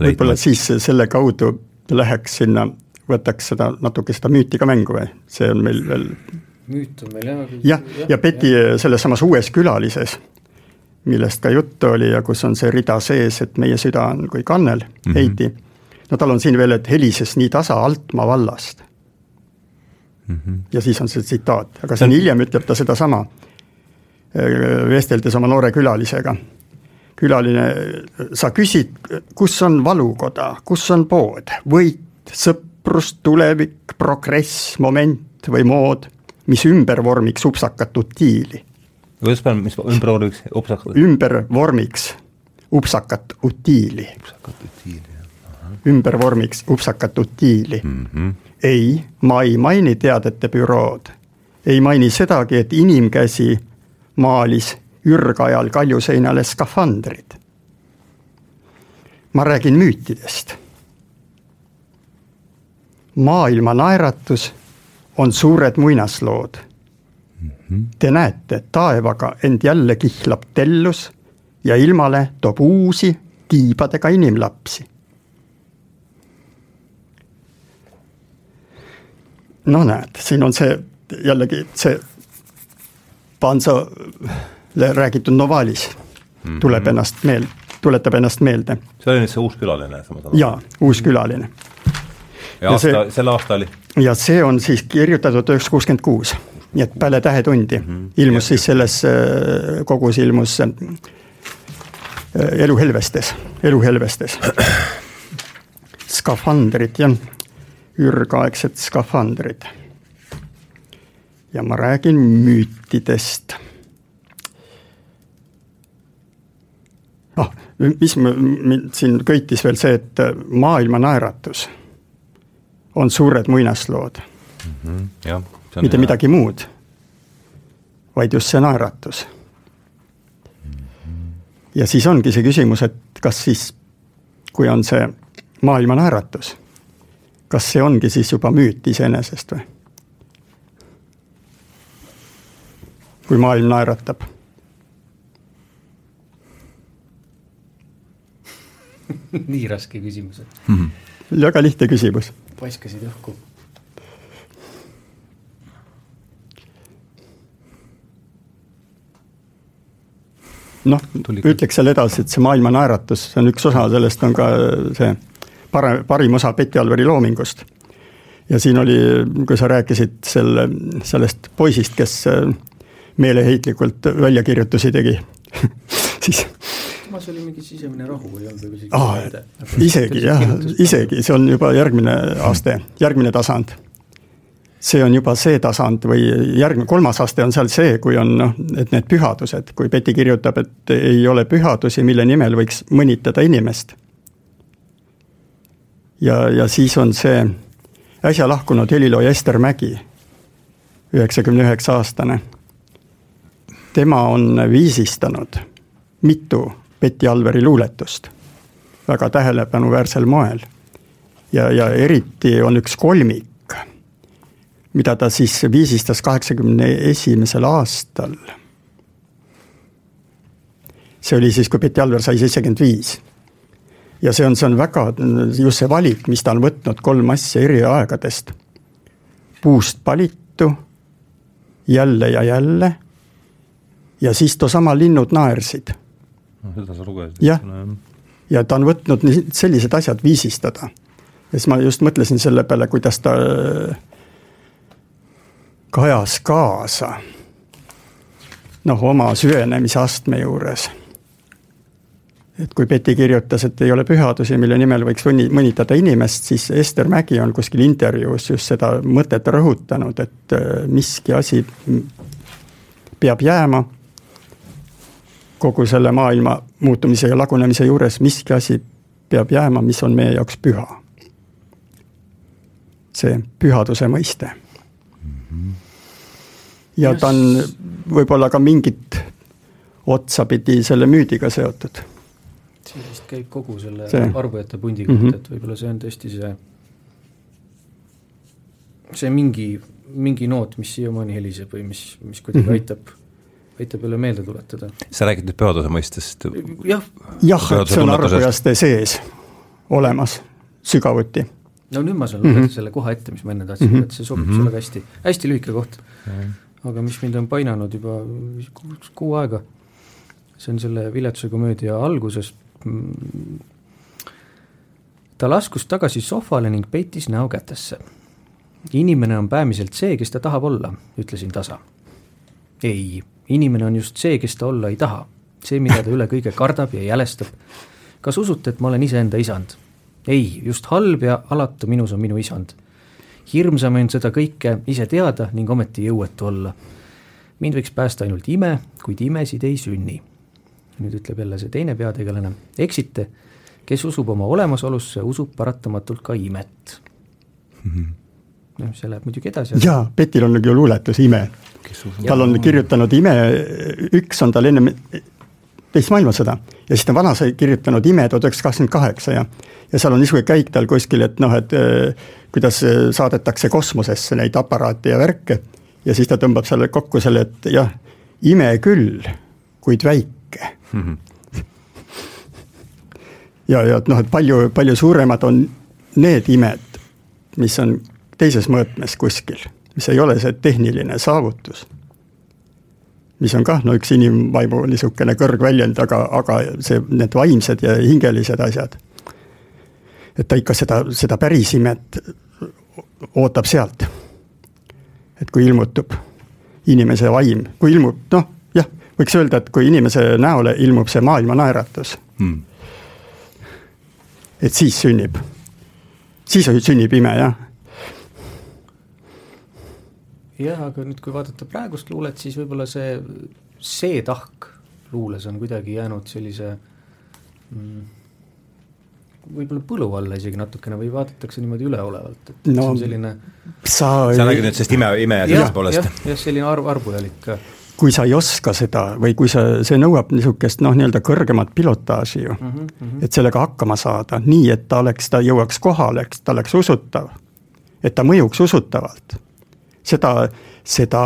võib-olla siis selle kaudu läheks sinna, võtaks seda natuke seda müüti ka mängu või, see on meil veel. Müüt on meil jah. jah, ja, ja Betty selles samas Uues külalises, millest ka juttu oli ja kus on see rida sees, et meie süda on kui kannel mm, -hmm. Heidi. no tal on siin veel, et helises nii tasa Altmaa vallast. mm. -hmm. ja siis on see tsitaat, aga see on hiljem, ütleb ta sedasama, äh, vesteldes oma noore külalisega. külaline, sa küsid, kus on valukoda, kus on pood, võit, sõprus, tulevik, progress, moment või mood, mis ümber vormiks upsakat utiili. kuidas pean, mis ümber vormiks upsakat? ümber vormiks upsakat utiili. upsakat utiili ümber vormiks upsakat utiili mm. -hmm. ei, ma ei maini teadete bürood, ei maini sedagi, et inimkäsi maalis ürgajal kaljuseinale skafandrid. ma räägin müütidest. maailma naeratus on suured muinaslood mm. -hmm. Te näete, taevaga end jälle kihlab tellus ja ilmale toob uusi tiibadega inimlapsi no näed, siin on see jällegi see Pansole räägitud Novalis mm -hmm. tuleb ennast meel-, tuletab ennast meelde. see oli nüüd see uus külaline, aru? jaa, uus külaline. ja aasta, selle aasta oli? Ja see on siis kirjutatud üheksasada kuuskümmend kuus, nii et peale Tähetundi mm -hmm. ilmus siis selles äh, kogus ilmus äh, Elu helvestes, Elu helvestes. [clears throat] skafandrid, jah ürgaegsed skafandrid. ja ma räägin müütidest. noh, mis mind siin köitis veel see, et maailma naeratus on suured muinaslood mm. -hmm, jah, mitte hea. midagi muud, vaid just see naeratus mm. -hmm. ja siis ongi see küsimus, et kas siis, kui on see maailma naeratus kas see ongi siis juba müüt iseenesest või? kui maailm naeratab [laughs] nii raske küsimus mm. -hmm. väga lihtne küsimus. Paiskasid õhku. noh, ütleks seal edasi, et see maailma naeratus, see on üks osa sellest, on ka see parem, parim osa Betty Alveri loomingust. ja siin oli, kui sa rääkisid selle, sellest poisist, kes meeleheitlikult väljakirjutusi tegi [laughs] siis samas oli mingi sisemine rahu, ei olnud isegi ah, isegi jah, isegi, see on juba järgmine aste, järgmine tasand. see on juba see tasand või järgmine, kolmas aste on seal see, kui on noh, et need pühadused, kui Betty kirjutab, et ei ole pühadusi, mille nimel võiks mõnitada inimest ja, ja siis on see äsja lahkunud helilooja Ester Mägi, üheksakümne üheksa aastane. tema on viisistanud mitu Betty Alveri luuletust väga tähelepanuväärsel moel. ja, ja eriti on üks kolmik, mida ta siis viisistas kaheksakümne esimesel aastal. see oli siis, kui Betty Alver sai seitsekümmend viis ja see on, see on väga, just see valik, mis ta on võtnud kolm asja eri aegadest. puust palitu, jälle ja jälle ja siis toosama Linnud naersid. Seda sa lugesid? jah, ja ta on võtnud sellised asjad viisistada. ja siis ma just mõtlesin selle peale, kuidas ta kajas kaasa noh, oma süvenemise astme juures et kui Betty kirjutas, et ei ole pühadusi, mille nimel võiks mõni, mõnitada inimest, siis Ester Mägi on kuskil intervjuus just seda mõtet rõhutanud, et äh, miski asi peab jääma kogu selle maailma muutumise ja lagunemise juures, miski asi peab jääma, mis on meie jaoks püha. see pühaduse mõiste. ja ta on võib-olla ka mingit otsapidi selle müüdiga seotud see vist käib kogu selle see. arvujate pundi kohta mm, -hmm. et võib-olla see on tõesti see, see mingi, mingi noot, mis siiamaani heliseb või mis, mis kuidagi mm -hmm. aitab, aitab jälle meelde tuletada. sa räägid nüüd pühaduse mõistest? jah. jah, et see on arvujaste sees olemas sügavuti. no nüüd ma saan lugeda mm -hmm. selle koha ette, mis ma enne tahtsin mm, -hmm. et see sobib mm -hmm. sulle väga hästi, hästi lühike koht mm. -hmm. aga mis mind on painanud juba kuu aega, see on selle viletsuse komöödia alguses ta laskus tagasi sohvale ning peitis näo kätesse. inimene on peamiselt see, kes ta tahab olla, ütlesin tasa. ei, inimene on just see, kes ta olla ei taha, see, mida ta üle [laughs] kõige kardab ja jälestab. kas usute, et ma olen iseenda isand? ei, just halb ja alatu minus on minu isand. hirmsam on seda kõike ise teada ning ometi jõuetu olla. mind võiks päästa ainult ime, kuid imesid ei sünni. nüüd ütleb jälle see teine peategelane, eksite, kes usub oma olemasolusse, usub paratamatult ka imet mm. -hmm noh, see läheb muidugi edasi. jaa, Petil on ju luuletus Ime. Tal on kirjutanud Ime, üks on tal ennem teist maailmasõda ja siis ta vana sai kirjutanud Ime tuhat üheksasada kakskümmend kaheksa ja ja seal on niisugune käik tal kuskil, et noh, et eh, kuidas eh, saadetakse kosmosesse neid aparaate ja värke ja siis ta tõmbab selle kokku selle, et jah, ime küll, kuid väike mm. [laughs] -hmm. ja, ja et noh, et palju, palju suuremad on need imed, mis on teises mõõtmes kuskil, mis ei ole see tehniline saavutus mis on kah no üks inimvaimu niisugune kõrgväljend, aga, aga see, need vaimsed ja hingelised asjad et ta ikka seda, seda päris imet ootab sealt. et kui ilmutub inimese vaim, kui ilmub, noh, jah, võiks öelda, et kui inimese näole ilmub see maailma naeratus hmm., et siis sünnib, siis sünnib ime, jah. Jah, aga nüüd, kui vaadata praegust luulet, siis võib-olla see, see tahk luules on kuidagi jäänud sellise mm, võib-olla põlu alla isegi natukene või vaadatakse niimoodi üleolevalt, et no, see on selline sa sa räägid nüüd sellest ime, ime ja sellest poolest? jah, jah, selline arv, arbujalik. kui sa ei oska seda või kui sa, see nõuab niisugust noh, nii-öelda kõrgemat pilotaaži ju mm, -hmm. et sellega hakkama saada, nii et ta oleks, ta jõuaks kohale, ta oleks usutav, et ta mõjuks usutavalt. Seda, seda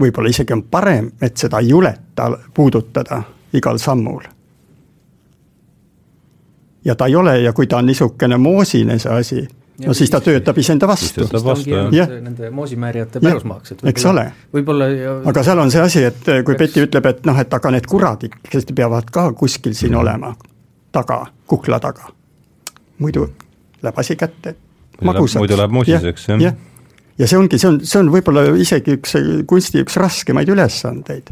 võib-olla isegi on parem, et seda ei juleta puudutada igal sammul ja ta ei ole ja kui ta on niisugune moosine, see asi, no siis ta töötab iseenda vastu. Nende moosimäärijate pärusmaaks, et eks ole. võib-olla aga seal on see asi, et kui Betty ütleb, et noh, et aga need kuradid, kes peavad ka kuskil siin mm. olema, taga, kukla taga. muidu läheb asi kätte. muidu läheb moosiseks, jah ja. Ja see ongi, see on, see on võib-olla isegi üks kunsti üks raskemaid ülesandeid.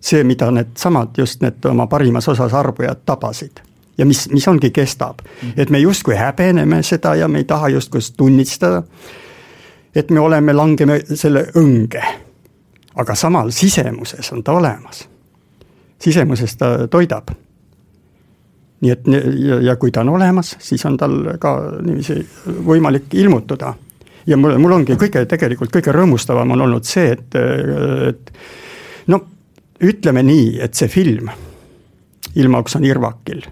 see, mida needsamad, just need oma parimas osas arbujad tabasid ja mis, mis ongi, kestab. et me justkui häbeneme seda ja me ei taha justkui tunnistada, et me oleme, langeme selle õnge. aga samal sisemuses on ta olemas. sisemuses ta toidab. nii et ja, ja kui ta on olemas, siis on tal ka niiviisi võimalik ilmutada. Ja mul, mul ongi kõige, tegelikult kõige rõõmustavam on olnud see, et, et no ütleme nii, et see film Ilma Oksan Irvakil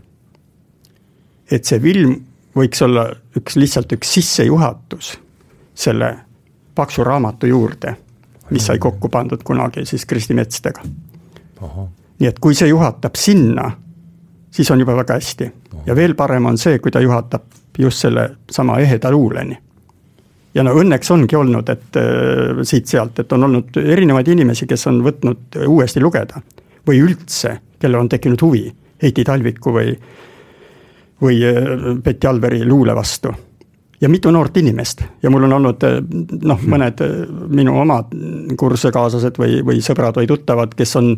et see film võiks olla üks, lihtsalt üks sissejuhatus selle paksu raamatu juurde, mis sai kokku pandud kunagi siis Kristi Metstega. nii et kui see juhatab sinna, siis on juba väga hästi. ja veel parem on see, kui ta juhatab just selle sama eheda luuleni. Ja no õnneks ongi olnud, et äh, siit-sealt, et on olnud erinevaid inimesi, kes on võtnud uuesti lugeda või üldse, kellel on tekkinud huvi Heiti Talviku või või Betty äh, Alberi luule vastu. ja mitu noort inimest ja mul on olnud äh, noh, mõned äh, minu omad kursusekaaslased või, või sõbrad või tuttavad, kes on,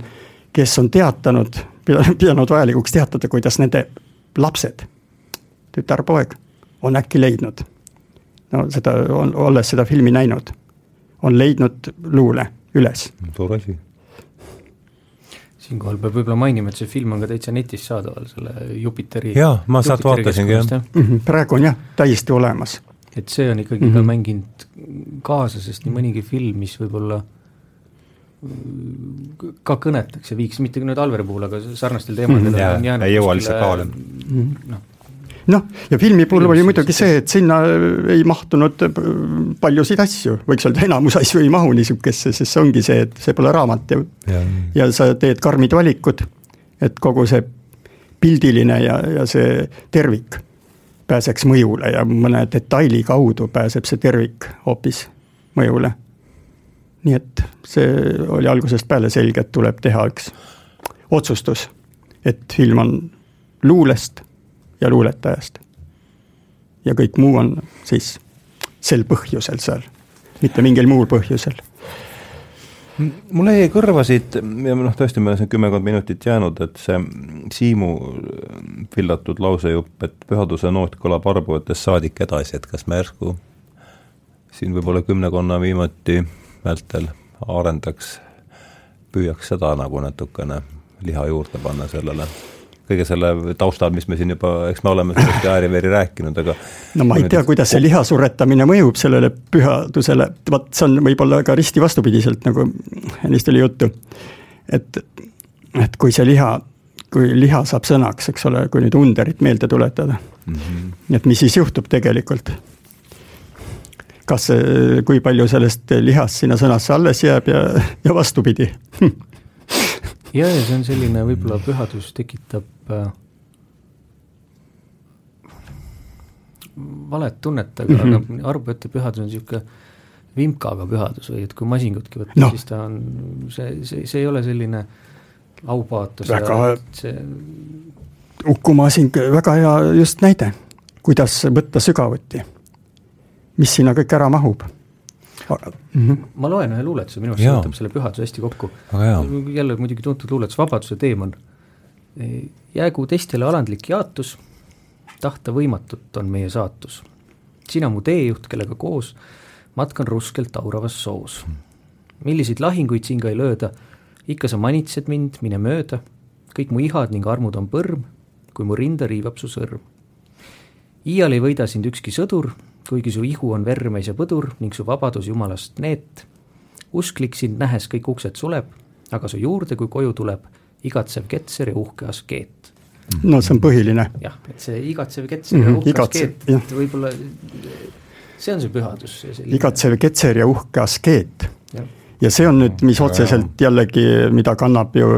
kes on teatanud, pidanud vajalikuks teatada, kuidas nende lapsed, tütar-poeg, on äkki leidnud. No seda, olles seda filmi näinud, on leidnud luule üles. suur asi siinkohal peab võib-olla mainima, et see film on ka täitsa netis saadaval, selle Jupiteri jaa, ma sealt vaatasingi, jah mm. -hmm, praegu on jah, täiesti olemas. et see on ikkagi mm -hmm. ka mhm. mänginud kaasa, sest nii mõnigi film, mis võib-olla ka kõnetaks ja viiks, mitte nüüd Alveri puhul, aga sarnastel teemadel mm -hmm, on jäänud ei jõua lihtsalt kaole. noh, noh, ja filmi puhul oli muidugi see, et sinna ei mahtunud paljusid asju, võiks öelda, enamus asju ei mahu niisugusesse, sest see ongi see, et see pole raamat ja, ja, ja sa teed karmid valikud, et kogu see pildiline ja, ja see tervik pääseks mõjule ja mõne detaili kaudu pääseb see tervik hoopis mõjule. nii et see oli algusest peale selge, et tuleb teha üks otsustus, et film on luulest ja luuletajast. ja kõik muu on siis sel põhjusel seal, mitte mingil muul põhjusel mulle jäi kõrva siit ja noh, tõesti, meil on siin kümmekond minutit jäänud, et see Siimu pillatud lausejupp, et pühaduse noot kõlab arbujates saadik edasi, et kas me järsku siin võib-olla kümnekonna viimati vältel arendaks, püüaks seda nagu natukene liha juurde panna sellele kõige selle taustal, mis me siin juba, eks me oleme sellest ääri-veeri rääkinud, aga no ma ei tea, kuidas see liha suretamine mõjub sellele pühadusele, vot see on võib-olla ka risti vastupidiselt, nagu ennist oli juttu. et, et kui see liha, kui liha saab sõnaks, eks ole, kui nüüd Underit meelde tuletada mm, -hmm. et mis siis juhtub tegelikult kas, kui palju sellest lihast sinna sõnasse alles jääb ja, ja vastupidi [laughs] ja, ja see on selline, võib-olla pühadus tekitab valet tunnet, aga mm, -hmm. aga arvujate pühadus on niisugune vimkaga pühadus või et kui masingutki võtta no., siis ta on, see, see, see ei ole selline aupaatos. väga, see... Uku Masing, väga hea just näide, kuidas võtta sügavuti. mis sinna kõik ära mahub mm. -hmm. ma loen ühe luuletuse, minu arust see võtab selle pühaduse hästi kokku. jälle muidugi tuntud luuletus Vabaduse teemon. Jäägu teistele alandlik jaatus, tahta võimatut on meie saatus. sina mu teejuht, kellega koos matkan ruskelt auravas soos. milliseid lahinguid siin ka ei lööda, ikka sa manitsed mind, mine mööda, kõik mu ihad ning armud on põrm, kui mu rinda riivab su sõrm. iial ei võida sind ükski sõdur, kuigi su ihu on vermeis ja põdur ning su vabadus jumalast neet. usklik sind nähes kõik uksed suleb, aga su juurde, kui koju tuleb, igatsev ketser ja uhke askeet. no see on põhiline. jah, et see igatsev ketser mm -hmm, ja uhke igatsev, askeet, võib-olla see on see pühadus. igatsev ketser ja uhke askeet. ja see on nüüd, mis otseselt jällegi, mida kannab ju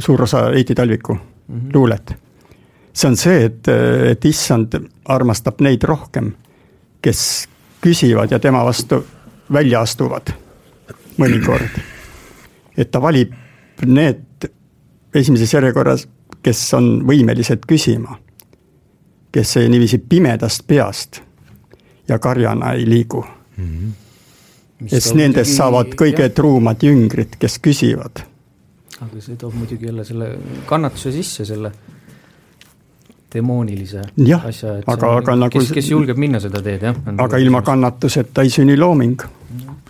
suur osa Heiti Talviku mm -hmm. luulet. see on see, et, et issand armastab neid rohkem kes küsivad ja tema vastu välja astuvad mõnikord. et ta valib need esimeses järjekorras, kes on võimelised küsima, kes niiviisi pimedast peast ja karjana ei liigu mm. -hmm. kes nendest saavad kõige jah. truumad jüngrid, kes küsivad. aga see toob muidugi jälle selle kannatuse sisse, selle demoonilise jah, asja, et aga, aga nagu kes, kes julgeb minna seda teed, jah. aga ilma kannatuseta ei sünni looming,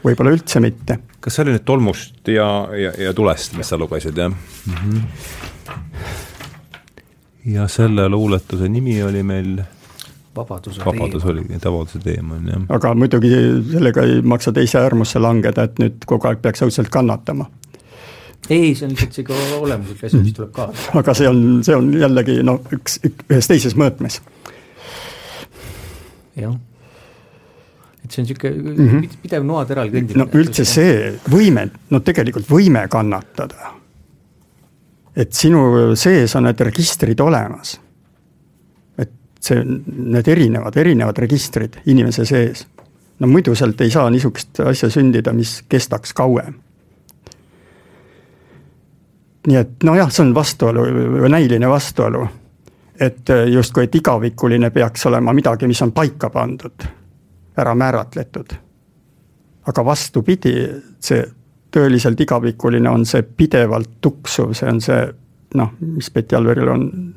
võib-olla üldse mitte. Kas see oli nüüd tolmust ja, ja, ja tulest, mis sa lugesid, jah mm? -hmm. ja selle luuletuse nimi oli meil vabaduse vabadus teema. oligi, vabaduse teema on jah. aga muidugi sellega ei maksa teise äärmusse langeda, et nüüd kogu aeg peaks õudselt kannatama ei, see on lihtsalt sihuke olemuslik asi, mis tuleb kaasa. aga see on, see on jällegi noh, üks, ühes teises mõõtmes. jah, et see on sihuke mm -hmm. pidev noateral kõndimine. no üldse see võime, no tegelikult võime kannatada. et sinu sees on need registrid olemas. et see, need erinevad, erinevad registrid inimese sees. no muidu sealt ei saa niisugust asja sündida, mis kestaks kauem nii et nojah, see on vastuolu, näiline vastuolu. et justkui, et igavikuline peaks olema midagi, mis on paika pandud, ära määratletud. aga vastupidi, see tõeliselt igavikuline on see pidevalt tuksuv, see on see noh, mis Betty Alveril on,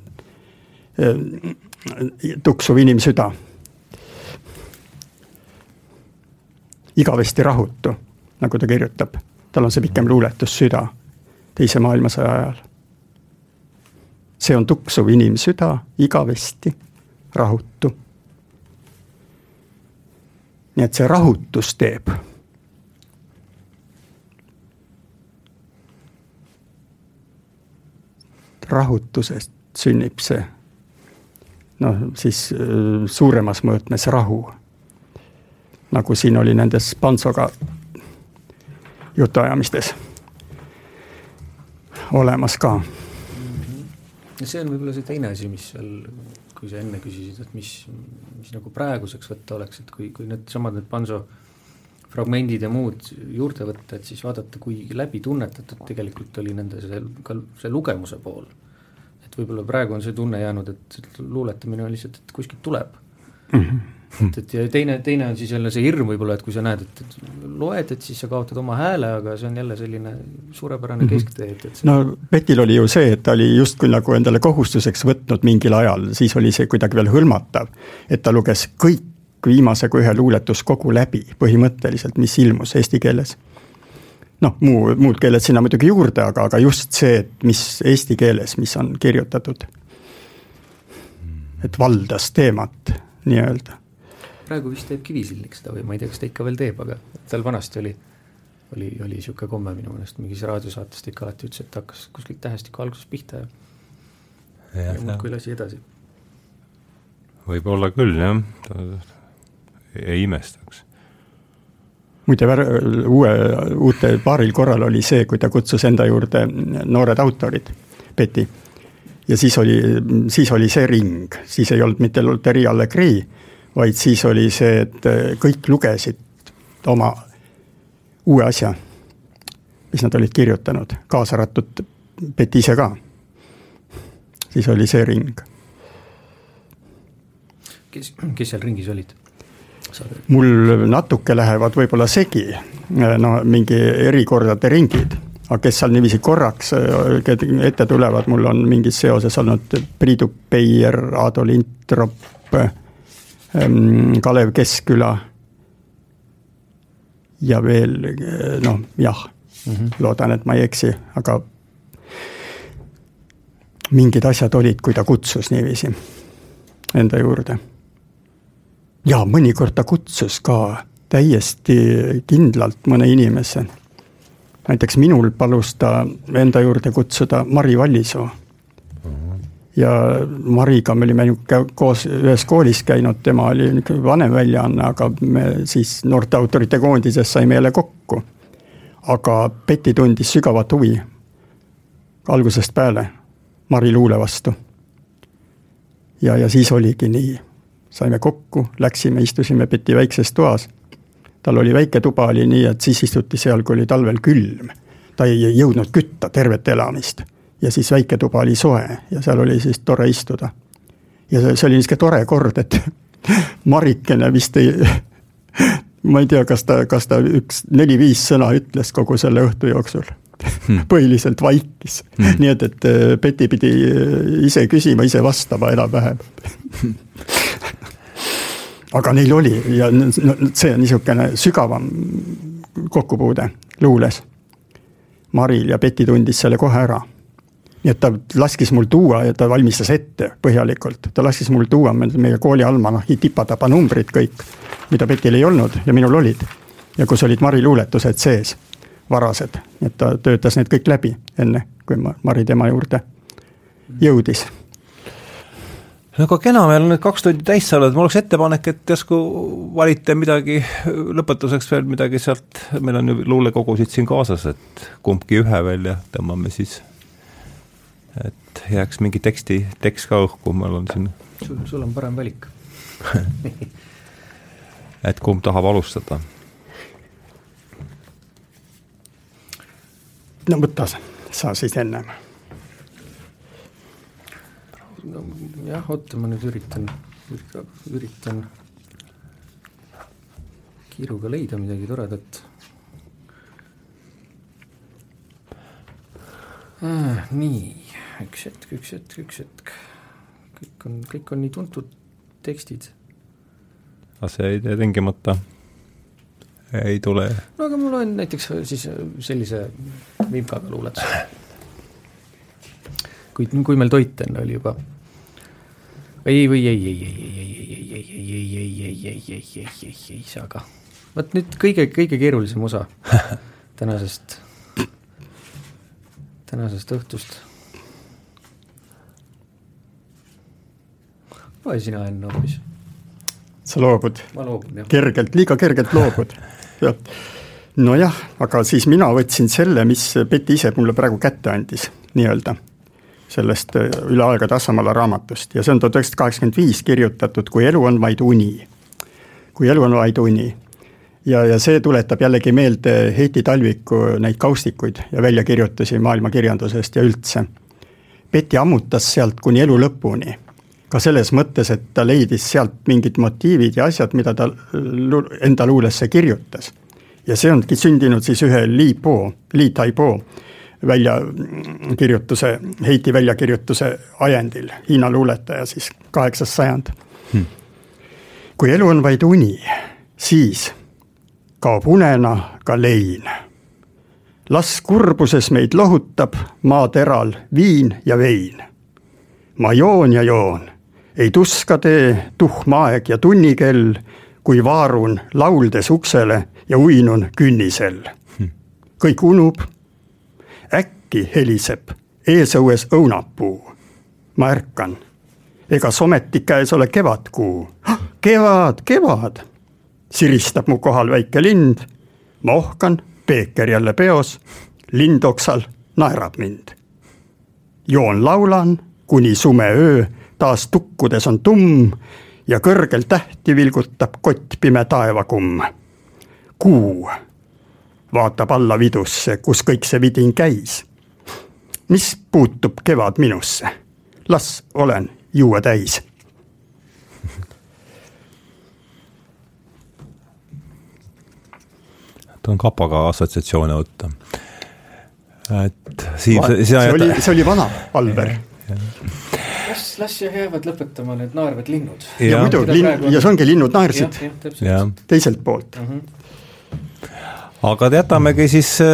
äh, tuksuv inimsüda. igavesti rahutu, nagu ta kirjutab, tal on see pikem luuletus Süda teise maailmasõja ajal. see on tuksuv inimsüda, igavesti rahutu. Nii et see rahutus teeb. rahutusest sünnib see noh, siis äh, suuremas mõõtmes rahu. nagu siin oli nendes Pantsoga jutuajamistes olemas ka. see on võib-olla see teine asi, mis seal, kui sa enne küsisid, et mis, mis nagu praeguseks võtta oleks, et kui, kui needsamad need Panso fragmendid ja muud juurde võtta, et siis vaadata, kui läbitunnetatud tegelikult oli nende see, ka see lugemuse pool. et võib-olla praegu on see tunne jäänud, et luuletamine on lihtsalt, et kuskilt tuleb mm. -hmm. Et, et ja teine, teine on siis jälle see hirm võib-olla, et kui sa näed, et, et loed, et siis sa kaotad oma hääle, aga see on jälle selline suurepärane -hmm. kesktee, et, et see... no Petil oli ju see, et ta oli justkui nagu endale kohustuseks võtnud mingil ajal, siis oli see kuidagi veel hõlmatav, et ta luges kõik viimase kui ühe luuletuskogu läbi põhimõtteliselt, mis ilmus eesti keeles. noh, muu, muud keeled sinna muidugi juurde, aga, aga just see, et mis eesti keeles, mis on kirjutatud. et valdas teemat nii-öelda praegu vist teeb Kivisilnik seda või ma ei tea, kas ta ikka veel teeb, aga tal vanasti oli, oli, oli niisugune komme minu meelest, mingis raadiosaates ta ikka alati ütles, et hakkas kuskilt tähestiku algusest pihta ja ja, ja muudkui lasi edasi. võib-olla küll, jah, ei imestaks muide, uue, uute paaril korral oli see, kui ta kutsus enda juurde noored autorid, Peti. ja siis oli, siis oli see ring, siis ei olnud mitte Terri Allegri, vaid siis oli see, et äh, kõik lugesid oma uue asja, mis nad olid kirjutanud, kaasa arvatud Peti ise ka. siis oli see ring. kes, kes seal ringis olid? mul natuke lähevad võib-olla segi, no mingi erikordade ringid, aga kes seal niiviisi korraks äh, ette tulevad, mul on mingis seoses olnud Priidu Peier, Aado Lintrop Kalev Keskküla. ja veel noh, jah mm, -hmm. loodan, et ma ei eksi, aga mingid asjad olid, kui ta kutsus niiviisi enda juurde. ja mõnikord ta kutsus ka täiesti kindlalt mõne inimese. näiteks minul palus ta enda juurde kutsuda Mari Vallisoo ja Mariga me olime koos ühes koolis käinud, tema oli niisugune vanem väljaanne, aga me siis noorte autorite koondises saime jälle kokku. aga Betty tundis sügavat huvi algusest peale Mari luule vastu. ja, ja siis oligi nii, saime kokku, läksime, istusime Betty väikses toas. tal oli väike tuba, oli nii, et siis istuti seal, kui oli talvel külm. ta ei jõudnud kütta tervet elamist ja siis väike tuba oli soe ja seal oli siis tore istuda. ja see, see oli niisugune tore kord, et [laughs] Marikene vist ei, [laughs] ma ei tea, kas ta, kas ta üks neli-viis sõna ütles kogu selle õhtu jooksul hmm. [laughs] põhiliselt vaikis hmm., nii et, et Peti pidi ise küsima, ise vastama enam-vähem aga neil oli ja see on niisugune sügavam kokkupuude luules. Maril ja Peti tundis selle kohe ära nii et ta laskis mul tuua ja ta valmistas ette põhjalikult, ta laskis mul tuua meie kooli almanahi tipa-tapa numbrid kõik, mida Petil ei olnud ja minul olid. ja kus olid Mari luuletused sees, varased, et ta töötas need kõik läbi enne, kui ma Mari tema juurde jõudis. No aga kena, meil on nüüd kaks tundi täis saanud, mul oleks ettepanek, et järsku valite midagi lõpetuseks veel midagi sealt, meil on ju luulekogusid siin kaasas, et kumbki ühe välja tõmbame siis et jääks mingi teksti, tekst ka õhku, mul on siin. sul, sul on parem valik [laughs] et kumb tahab alustada? no võta sa siis ennem. no jah, oota, ma nüüd üritan, üritan kiiruga leida midagi toredat nii üks hetk, üks hetk, üks hetk. kõik on, kõik on nii tuntud tekstid. aga see ei tee tingimata, ei tule. no aga ma loen näiteks siis sellise vimkaga luuletuse. kui, kui meil toit enne oli juba. ei, või ei, ei, ei, ei, ei, ei, ei, ei, ei, ei, ei, ei, ei, ei, ei, ei, ei saa ka. vot nüüd kõige, kõige keerulisem osa tänasest, tänasest õhtust loe sina enne hoopis. sa loobud? ma loobun, jah. kergelt, liiga kergelt loobud, [laughs] jah. nojah, aga siis mina võtsin selle, mis Peti ise mulle praegu kätte andis, nii-öelda. sellest äh, Üle aegade Assamala raamatust ja see on tuhat üheksasada kaheksakümmend viis kirjutatud Kui elu on vaid uni. kui elu on vaid uni ja, ja see tuletab jällegi meelde Heiti Talviku neid kaustikuid ja väljakirjutusi maailmakirjandusest ja üldse. Peti ammutas sealt kuni elu lõpuni ka selles mõttes, et ta leidis sealt mingid motiivid ja asjad, mida ta enda luulesse kirjutas. ja see ongi sündinud siis ühe Li Po, Li Taipo väljakirjutuse, Heiti väljakirjutuse ajendil, Hiina luuletaja siis, kaheksas sajand hmm.. kui elu on vaid uni, siis kaob unena ka lein. las kurbuses meid lohutab maateral viin ja vein. ma joon ja joon, ei tuska tee tuhm aeg ja tunnikell, kui vaarun lauldes uksele ja uinun künnisel. Kõik unub äkki heliseb eesõues õunapuu. ma ärkan, egas ometi käes ole kevadkuu. kevad, kevad, siristab mu kohal väike lind. ma ohkan, peeker jälle peos, lind oksal naerab mind. joon laulan, kuni sume öö taas tukkudes on tumm ja kõrgel tähti vilgutab kott pime taevakumm. kuu vaatab alla vidusse, kus kõik see vidin käis. mis puutub kevad minusse, las olen juua täis. Ta on kapaga assotsiatsioone võtta. et Siim, see oli, see oli vana Alber las, las jäävad lõpetama need naervad linnud. ja, ja muidu, linn, ja see ongi linnud naersid teiselt poolt mm. -hmm aga jätamegi siis, äh,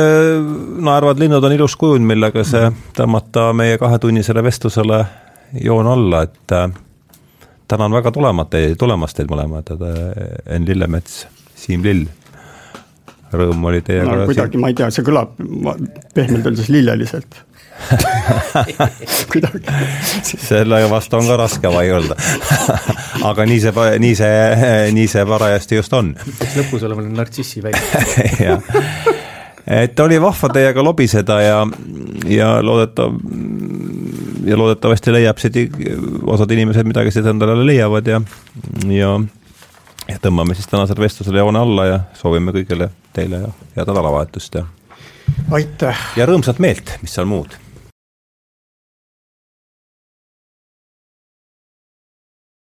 naervad linnud on ilus kujund, millega see tõmmata meie kahetunnisele vestlusele joon alla, et äh, tänan väga tulemat teid, tulemast teid mõlemad, äh, Enn Lillemets, Siim Lill. Rõõm oli teiega no,. kuidagi, ma ei tea, see kõlab pehmelt öeldes lilleliselt [laughs] kuidagi. selle vastu on ka raske vaielda [laughs] aga nii see, nii see, nii see parajasti just on. peaks lõpus olema nartsissi väike [laughs] jah, et oli vahva teiega lobiseda ja, ja loodetav, ja loodetavasti leiab siit osad inimesed midagi siit endale leiavad ja, ja ja tõmbame siis tänasele vestlusele joone alla ja soovime kõigile teile head nädalavahetust ja aitäh! ja rõõmsat meelt, mis seal muud